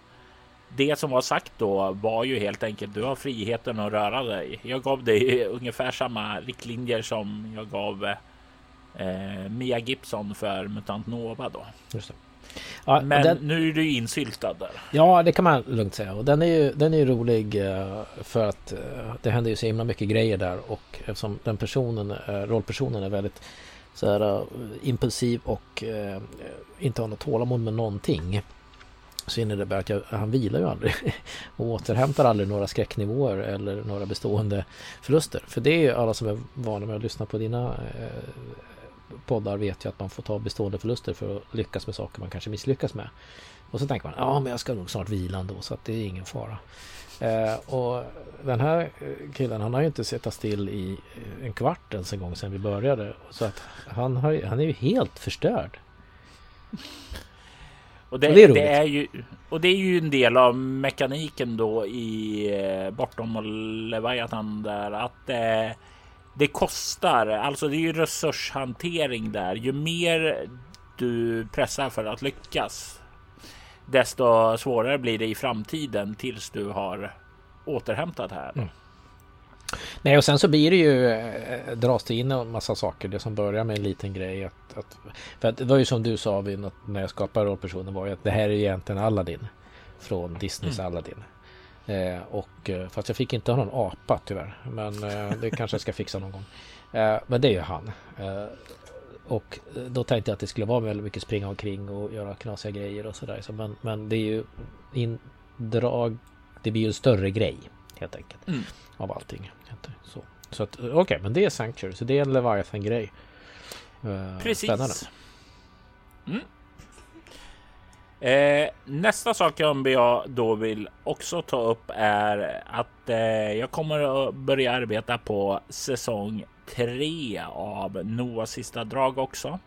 det som var sagt då var ju helt enkelt du har friheten att röra dig. Jag gav dig ungefär samma riktlinjer som jag gav eh, Mia Gibson för Mutant Nova då. Just det. Ja, Men den, nu är du insyltad där. Ja, det kan man lugnt säga. Och den är ju, den är ju rolig eh, för att eh, det händer ju så himla mycket grejer där och eftersom den personen, eh, rollpersonen är väldigt så här impulsiv och inte har något tålamod med någonting så innebär det att jag, han vilar ju aldrig <laughs> och återhämtar aldrig några skräcknivåer eller några bestående förluster. För det är ju alla som är vana med att lyssna på dina poddar vet ju att man får ta bestående förluster för att lyckas med saker man kanske misslyckas med. Och så tänker man, ja men jag ska nog snart vila ändå så att det är ingen fara. Eh, och den här killen han har ju inte suttit still i en kvart ens en gång sedan vi började. Så att han, har, han är ju helt förstörd. Och det, och det, är det, är ju, och det är ju en del av mekaniken då i eh, Bortom och Leviathan där att eh, det kostar. Alltså det är ju resurshantering där. Ju mer du pressar för att lyckas, desto svårare blir det i framtiden tills du har återhämtat här. Mm. Nej, och sen så blir det ju äh, dras det in en massa saker. Det som börjar med en liten grej. Att, att, för att det var ju som du sa vid något, när jag skapade rollpersonen var ju att det här är egentligen Aladdin. Från Disneys mm. Aladdin. Eh, och eh, fast jag fick inte ha någon apa tyvärr. Men eh, det kanske jag ska fixa någon gång. Eh, men det är ju han. Eh, och då tänkte jag att det skulle vara väldigt mycket springa omkring och göra knasiga grejer och sådär. Så, men, men det är ju indrag. Det blir ju en större grej helt enkelt. Mm. Av allting. Så, så att okej, okay, men det är Sanctuary. Så det är en Leviathan grej. Uh, Precis. Spännande. Mm. Eh, nästa sak jag då vill också ta upp är att eh, jag kommer att börja arbeta på säsong 3 av Noahs sista drag också.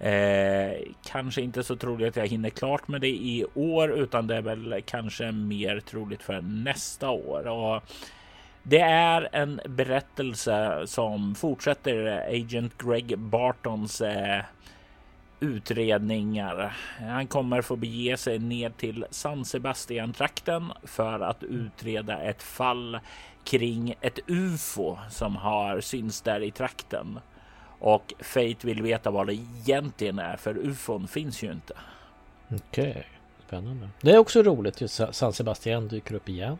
Eh, kanske inte så troligt att jag hinner klart med det i år, utan det är väl kanske mer troligt för nästa år. Och det är en berättelse som fortsätter Agent Greg Bartons eh, utredningar. Han kommer få bege sig ner till San Sebastian trakten för att utreda ett fall kring ett UFO som har synts där i trakten. Och Fate vill veta vad det egentligen är för UFOn finns ju inte. Okej, okay. spännande. Det är också roligt just San Sebastian dyker upp igen.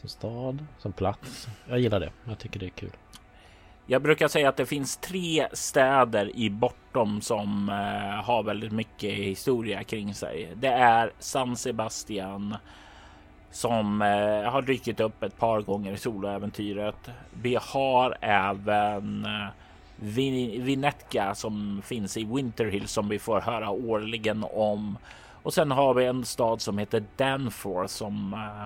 Som stad, som plats. Jag gillar det. Jag tycker det är kul. Jag brukar säga att det finns tre städer i bortom som eh, har väldigt mycket historia kring sig. Det är San Sebastian som eh, har dykt upp ett par gånger i soloäventyret. Vi har även eh, Vinetka som finns i Winterhill som vi får höra årligen om. Och sen har vi en stad som heter Danforth som eh,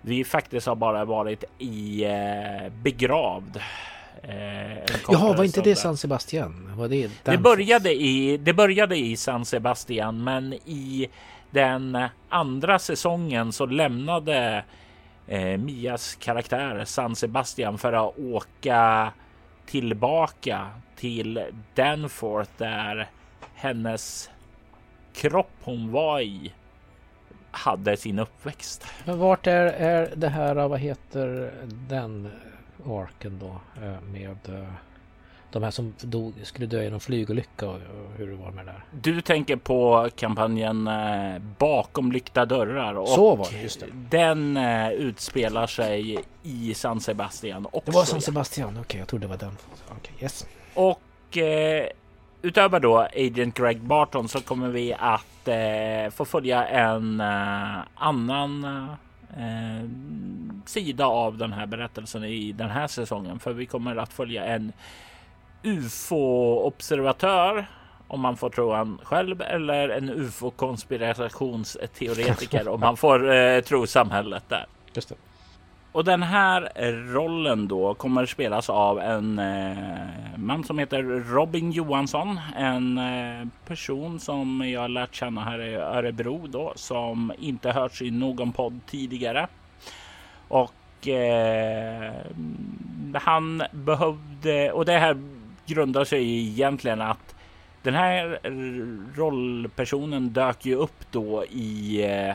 vi faktiskt har bara varit i eh, begravd. Eh, Jaha, var inte det San Sebastian? Var det, det, började i, det började i San Sebastian, men i den andra säsongen så lämnade eh, Mias karaktär San Sebastian för att åka tillbaka till Danforth där hennes kropp hon var i hade sin uppväxt. Men vart är, är det här, vad heter den arken då eh, med eh, de här som dog, skulle dö i någon flygolycka och hur det var med det där. Du tänker på kampanjen eh, Bakom lyckta dörrar. Och Så var det, just det. Den utspelar sig i San Sebastian också. Det var San Sebastian, okej, okay, jag trodde det var den. Okay, yes. Och eh, utöver då Agent Greg Barton så kommer vi att eh, få följa en eh, annan eh, sida av den här berättelsen i den här säsongen. För vi kommer att följa en UFO-observatör om man får tro han själv eller en UFO-konspirationsteoretiker om man får eh, tro samhället där. Just det. Och den här rollen då kommer spelas av en eh, man som heter Robin Johansson. En eh, person som jag har lärt känna här i Örebro då som inte hörts i någon podd tidigare. Och eh, han behövde, och det här grundar sig egentligen att den här rollpersonen dök ju upp då i eh,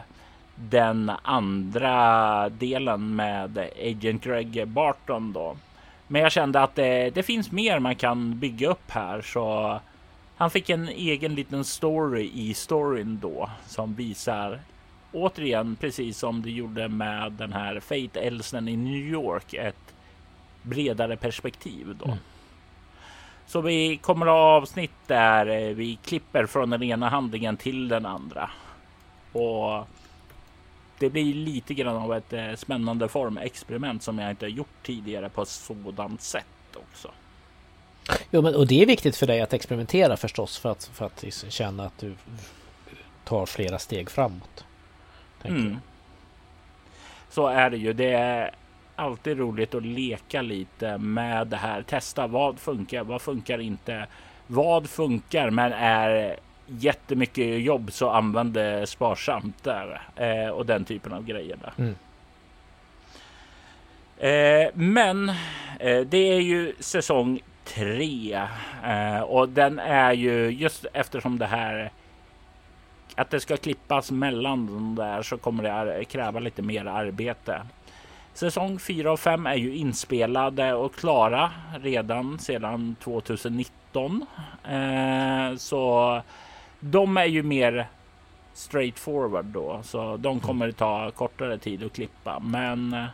den andra delen med Agent Greg Barton då. Men jag kände att det, det, finns mer man kan bygga upp här så han fick en egen liten story i storyn då som visar återigen precis som det gjorde med den här Fate Elsnen i New York ett bredare perspektiv då. Mm. Så vi kommer att ha avsnitt där vi klipper från den ena handlingen till den andra. Och det blir lite grann av ett eh, spännande formexperiment som jag inte gjort tidigare på ett sådant sätt också. Jo, men och det är viktigt för dig att experimentera förstås för att, för att känna att du tar flera steg framåt. Mm. Så är det ju. Det är alltid roligt att leka lite med det här. Testa vad funkar, vad funkar inte? Vad funkar men är jättemycket jobb så använd det sparsamt där eh, och den typen av grejer. Där. Mm. Eh, men eh, det är ju säsong tre eh, och den är ju just eftersom det här att det ska klippas mellan de där så kommer det kräva lite mer arbete. Säsong 4 och 5 är ju inspelade och klara redan sedan 2019. Eh, så de är ju mer straightforward då, så de kommer ta kortare tid att klippa. Men eh,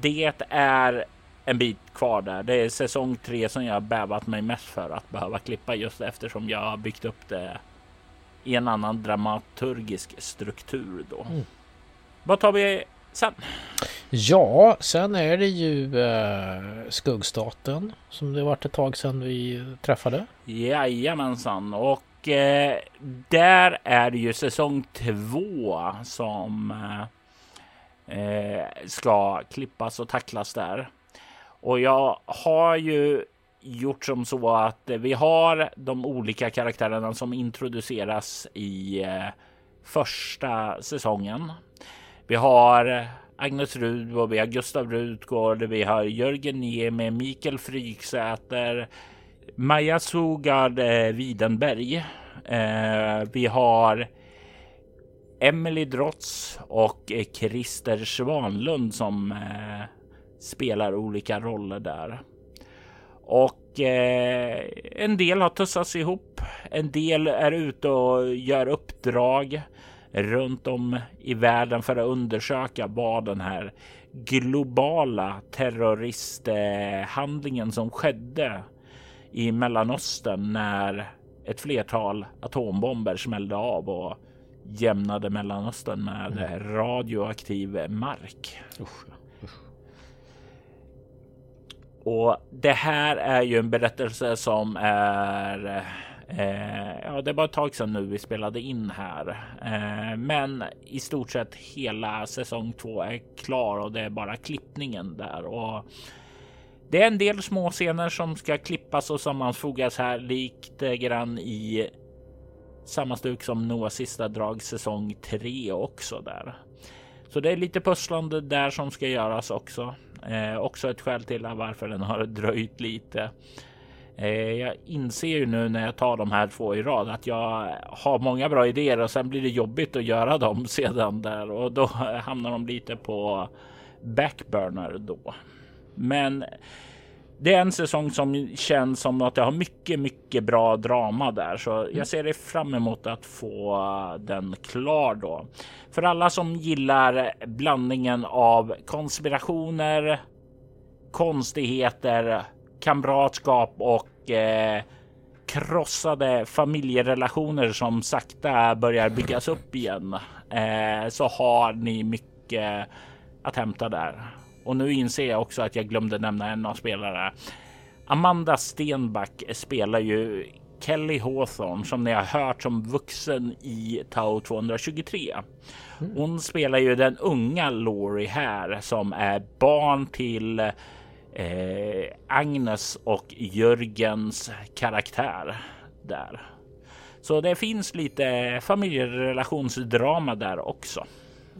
det är en bit kvar där. Det är säsong 3 som jag bävat mig mest för att behöva klippa just eftersom jag har byggt upp det i en annan dramaturgisk struktur då. Mm. Vad tar vi sen? Ja, sen är det ju eh, Skuggstaten som det varit ett tag sedan vi träffade. Jajamensan, och eh, där är det ju säsong två som eh, eh, ska klippas och tacklas där. Och jag har ju gjort som så att vi har de olika karaktärerna som introduceras i eh, första säsongen. Vi har Agnes Rudbo, vi har Gustav Rutgård, vi har Jörgen Niemi, Mikael Fryksäter, Maja Sogard eh, Widenberg. Eh, vi har Emily Drotz och eh, Christer Svanlund som eh, spelar olika roller där. Och eh, en del har tussats ihop. En del är ute och gör uppdrag runt om i världen för att undersöka vad den här globala terroristhandlingen som skedde i Mellanöstern när ett flertal atombomber smällde av och jämnade Mellanöstern med mm. radioaktiv mark. Usch. Och det här är ju en berättelse som är Eh, ja, det var ett tag sedan nu vi spelade in här, eh, men i stort sett hela säsong två är klar och det är bara klippningen där och det är en del små scener som ska klippas och sammanfogas här likt eh, grann i samma stuk som Noahs sista drag säsong 3 också där. Så det är lite pusslande där som ska göras också. Eh, också ett skäl till varför den har dröjt lite. Eh, jag inser ju nu när jag tar de här två i rad att jag har många bra idéer och sen blir det jobbigt att göra dem <laughs> sedan där och då hamnar de lite på backburner då. Men det är en säsong som känns som att det har mycket, mycket bra drama där, så jag mm. ser fram emot att få den klar då. För alla som gillar blandningen av konspirationer, konstigheter, kamratskap och eh, krossade familjerelationer som sakta börjar byggas upp igen eh, så har ni mycket att hämta där. Och nu inser jag också att jag glömde nämna en av spelare. Amanda Stenback spelar ju Kelly Hawthorne som ni har hört som vuxen i Tau 223. Mm. Hon spelar ju den unga Laurie här som är barn till eh, Agnes och Jörgens karaktär där. Så det finns lite familjerelationsdrama där också.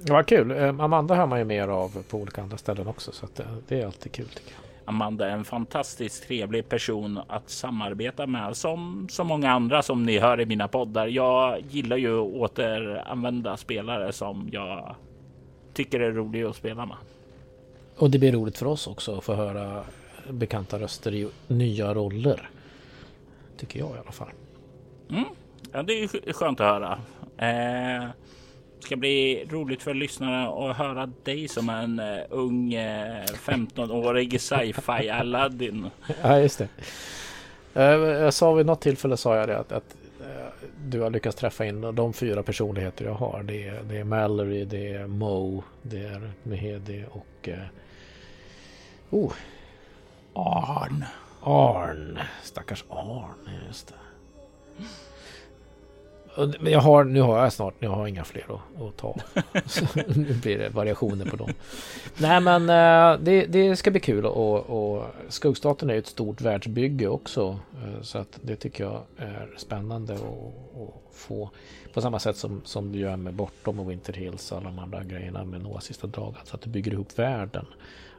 Det var kul. Eh, Amanda hör man ju mer av på olika andra ställen också, så det, det är alltid kul tycker jag. Amanda är en fantastiskt trevlig person att samarbeta med som så många andra som ni hör i mina poddar. Jag gillar ju att återanvända spelare som jag tycker är roliga att spela med. Och det blir roligt för oss också att få höra bekanta röster i nya roller. Tycker jag i alla fall. Mm. Ja, det är skönt att höra. Eh, ska bli roligt för lyssnarna att höra dig som en uh, ung uh, eh, 15-årig sci-fi <laughs> Aladdin. ja, just det. Uh, jag sa vid något tillfälle sa jag det att, att du har lyckats träffa in de fyra personligheter jag har. Det är, det är Mallory, det är Mo, det är Mehedi och Oh. Arn. Arn. Stackars Arn, just det. Men jag har, nu har jag snart, jag har inga fler att, att ta. <laughs> nu blir det variationer på dem. Nej men eh, det, det ska bli kul och, och Skuggstaten är ett stort världsbygge också. Eh, så att det tycker jag är spännande att få. På samma sätt som, som du gör med Bortom och Winter Hills och alla de andra grejerna med Noah sista draget. Så att du bygger ihop världen.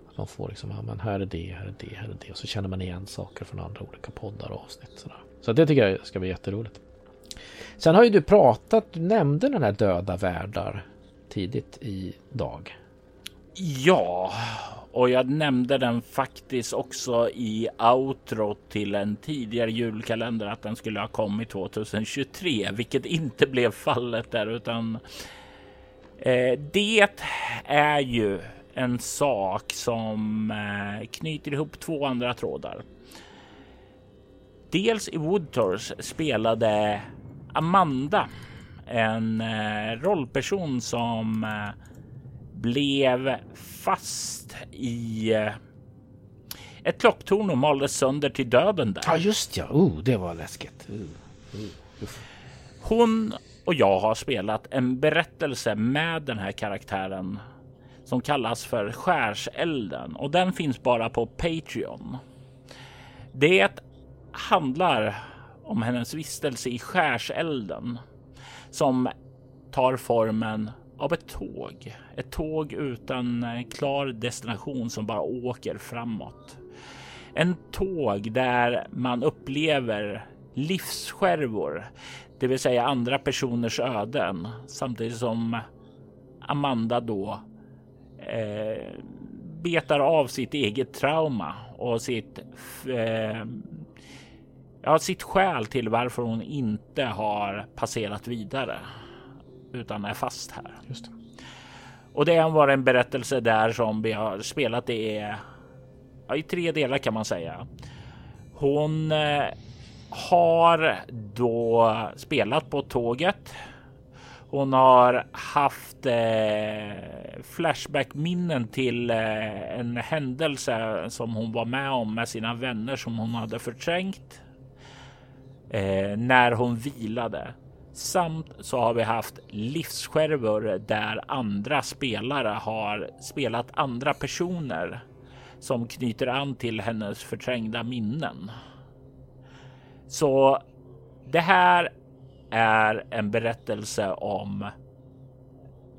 Att man får liksom, ja men här är det, här är det, här är det. Och så känner man igen saker från andra olika poddar och avsnitt. Sådär. Så det tycker jag ska bli jätteroligt. Sen har ju du pratat, du nämnde den här döda världar tidigt i dag. Ja, och jag nämnde den faktiskt också i outro till en tidigare julkalender att den skulle ha kommit 2023, vilket inte blev fallet där utan eh, det är ju en sak som eh, knyter ihop två andra trådar. Dels i Woodtors spelade Amanda, en eh, rollperson som eh, blev fast i eh, ett klocktorn och maldes sönder till döden där. Ja, just ja. Oh, det var läskigt. Uh, uh, Hon och jag har spelat en berättelse med den här karaktären som kallas för Skärselden och den finns bara på Patreon. Det handlar om hennes vistelse i skärselden som tar formen av ett tåg. Ett tåg utan eh, klar destination som bara åker framåt. En tåg där man upplever livsskärvor, det vill säga andra personers öden, samtidigt som Amanda då eh, betar av sitt eget trauma och sitt eh, ja, sitt skäl till varför hon inte har passerat vidare utan är fast här. Just det. Och det var en berättelse där som vi har spelat det ja, i tre delar kan man säga. Hon eh, har då spelat på tåget. Hon har haft eh, flashback-minnen till eh, en händelse som hon var med om med sina vänner som hon hade förträngt eh, när hon vilade. Samt så har vi haft livsskärvor där andra spelare har spelat andra personer som knyter an till hennes förträngda minnen. Så det här är en berättelse om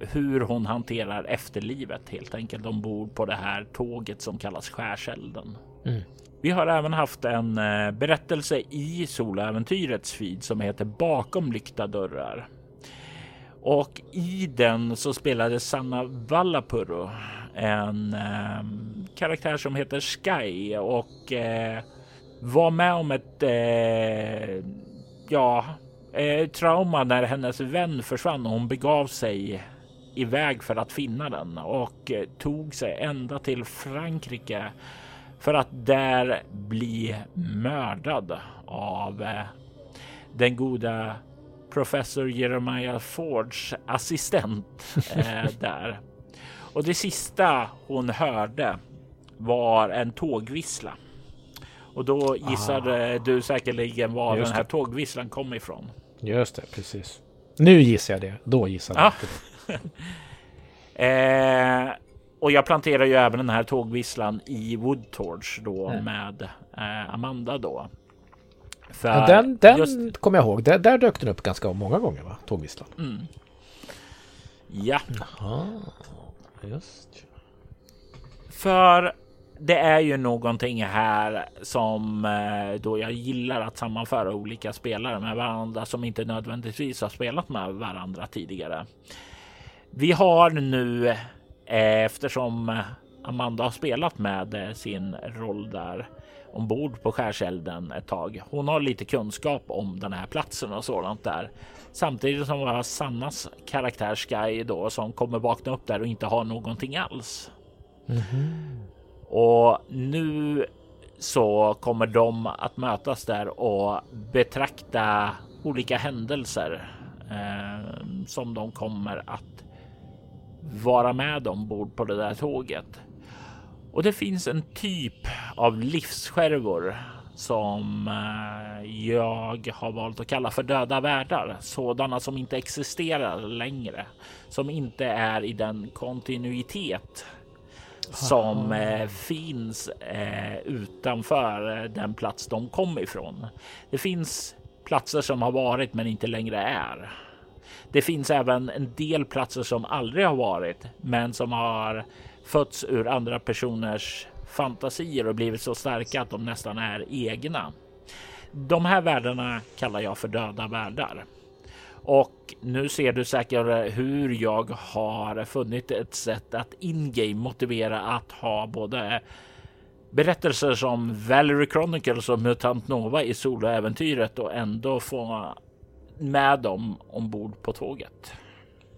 hur hon hanterar efterlivet helt enkelt ombord på det här tåget som kallas skärselden. Mm. Vi har även haft en eh, berättelse i Soläventyrets feed som heter Bakom lyckta dörrar. Och i den så spelade Sanna Vallapuro en eh, karaktär som heter Sky och eh, var med om ett eh, ja, eh, trauma när hennes vän försvann och hon begav sig iväg för att finna den och eh, tog sig ända till Frankrike för att där bli mördad av eh, den goda professor Jeremiah Fords assistent eh, <laughs> där. Och det sista hon hörde var en tågvissla. Och då gissade ah. du säkerligen var Just den här det. tågvisslan kom ifrån. Just det, precis. Nu gissar jag det. Då gissade jag ah. <laughs> det. eh, och jag planterar ju även den här tågvisslan i Woodtorch då mm. med eh, Amanda då. För ja, den den just... kommer jag ihåg. Där, där dök den upp ganska många gånger, va? Tågvisslan. Mm. Ja. Jaha, just. För det är ju någonting här som eh, då jag gillar att sammanföra olika spelare med varandra som inte nödvändigtvis har spelat med varandra tidigare. Vi har nu eftersom Amanda har spelat med eh, sin roll där ombord på skärselden ett tag. Hon har lite kunskap om den här platsen och sådant där. Samtidigt som vi har Sannas karaktär Sky då som kommer vakna upp där och inte har någonting alls. Mm -hmm. Och nu så kommer de att mötas där och betrakta olika händelser eh, som de kommer att vara med ombord på det där tåget. Och det finns en typ av livsskärvor som eh, jag har valt att kalla för döda världar. Sådana som inte existerar längre, som inte är i den kontinuitet som eh, finns eh, utanför den plats de kom ifrån. Det finns platser som har varit men inte längre är. Det finns även en del platser som aldrig har varit men som har fötts ur andra personers fantasier och blivit så starka att de nästan är egna. De här världarna kallar jag för döda världar. Och nu ser du säkert hur jag har funnit ett sätt att in-game motivera att ha både berättelser som Valerie Chronicles och Mutant Nova i soloäventyret och ändå få med dem ombord på tåget.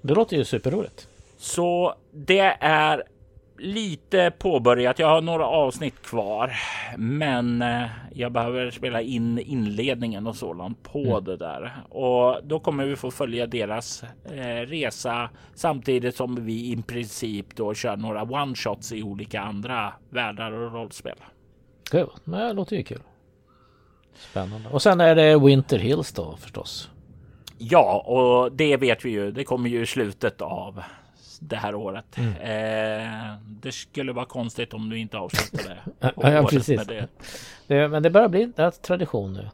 Det låter ju superroligt. Så det är lite påbörjat. Jag har några avsnitt kvar, men eh, jag behöver spela in inledningen och sådant på mm. det där och då kommer vi få följa deras eh, resa samtidigt som vi i princip då kör några one shots i olika andra världar och rollspel. Det låter ju kul. Spännande. Och sen är det Winter Hills då förstås. Ja, och det vet vi ju. Det kommer ju i slutet av det här året. Mm. Eh, det skulle vara konstigt om du inte avslutade <laughs> ja, precis. Det. Det, men det börjar bli en tradition nu.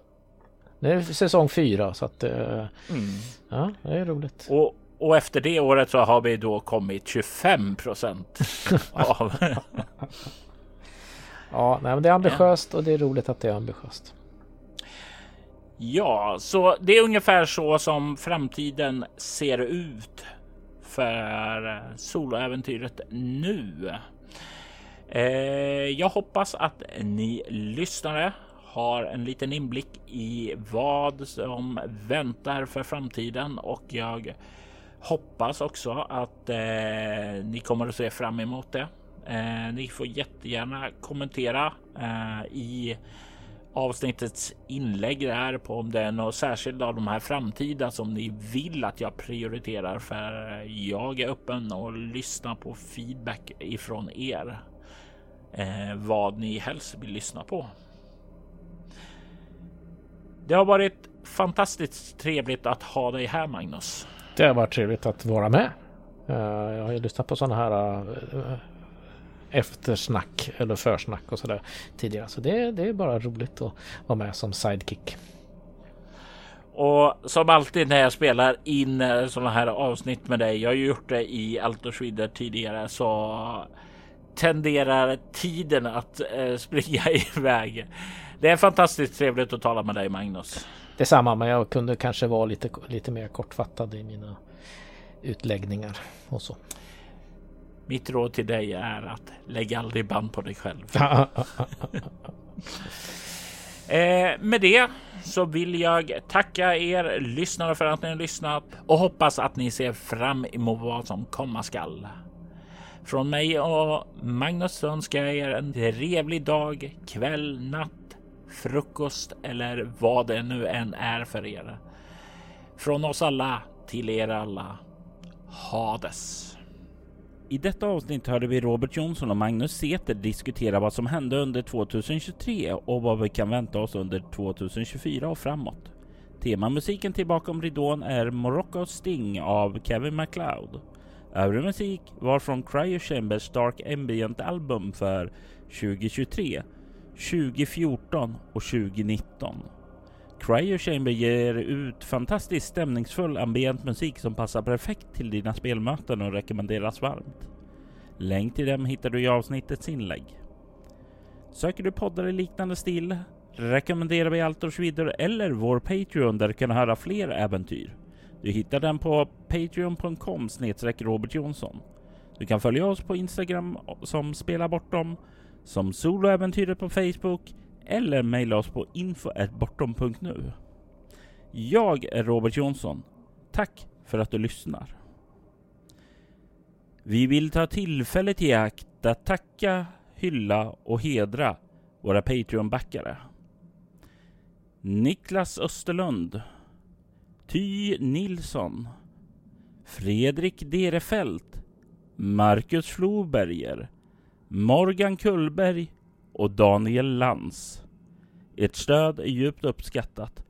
Det är säsong fyra så att eh, mm. ja, det är roligt. Och, och efter det året så har vi då kommit 25 procent <laughs> av. ja, nej, men det är ambitiöst och det är roligt att det är ambitiöst. Ja, så det är ungefär så som framtiden ser ut för soloäventyret nu. Eh, jag hoppas att ni lyssnare har en liten inblick i vad som väntar för framtiden och jag hoppas också att eh, ni kommer att se fram emot det. Eh, ni får jättegärna kommentera eh, i avsnittets inlägg där på om det är något särskilt av de här framtida som ni vill att jag prioriterar för jag är öppen och lyssnar på feedback ifrån er. Eh, vad ni helst vill lyssna på. Det har varit fantastiskt trevligt att ha dig här Magnus. Det har varit trevligt att vara med. Eh, jag har ju lyssnat på sådana här eh, eftersnack eller försnack och sådär tidigare. Så det, det är bara roligt att vara med som sidekick. Och som alltid när jag spelar in eh, sådana här avsnitt med dig. Jag har gjort det i Alto Schwider tidigare så tenderar tiden att eh, springa <laughs> iväg. Det är fantastiskt trevligt att tala med dig Magnus. Detsamma, men jag kunde kanske vara lite, lite mer kortfattad i mina utläggningar och så. Mitt råd till dig är att lägg aldrig band på dig själv. <laughs> eh, med det så vill jag tacka er lyssnare för att ni har lyssnat och hoppas att ni ser fram emot vad som komma skall. Från mig och Magnus önskar jag er en trevlig dag, kväll, natt, frukost eller vad det nu än är för er. Från oss alla till er alla. Hades. I detta avsnitt hörde vi Robert Jonsson och Magnus Seter diskutera vad som hände under 2023 och vad vi kan vänta oss under 2024 och framåt. Temamusiken till Bakom ridån är Morocco Sting av Kevin MacLeod. Övrig musik var från Cryo Chambers Dark Ambient album för 2023, 2014 och 2019. Cryo Chamber ger ut fantastiskt stämningsfull ambient musik som passar perfekt till dina spelmöten och rekommenderas varmt. Länk till dem hittar du i avsnittets inlägg. Söker du poddar i liknande stil rekommenderar vi Altors vidare eller vår Patreon där du kan höra fler äventyr. Du hittar den på patreon.com Robert Jonsson. Du kan följa oss på Instagram som Spela Bortom, som Soloäventyret på Facebook eller mejla oss på info.bortom.nu. Jag är Robert Jonsson. Tack för att du lyssnar. Vi vill ta tillfället i akt att tacka, hylla och hedra våra Patreon-backare. Niklas Österlund Ty Nilsson Fredrik Derefelt Marcus Floberger Morgan Kullberg och Daniel Lantz. Ert stöd är djupt uppskattat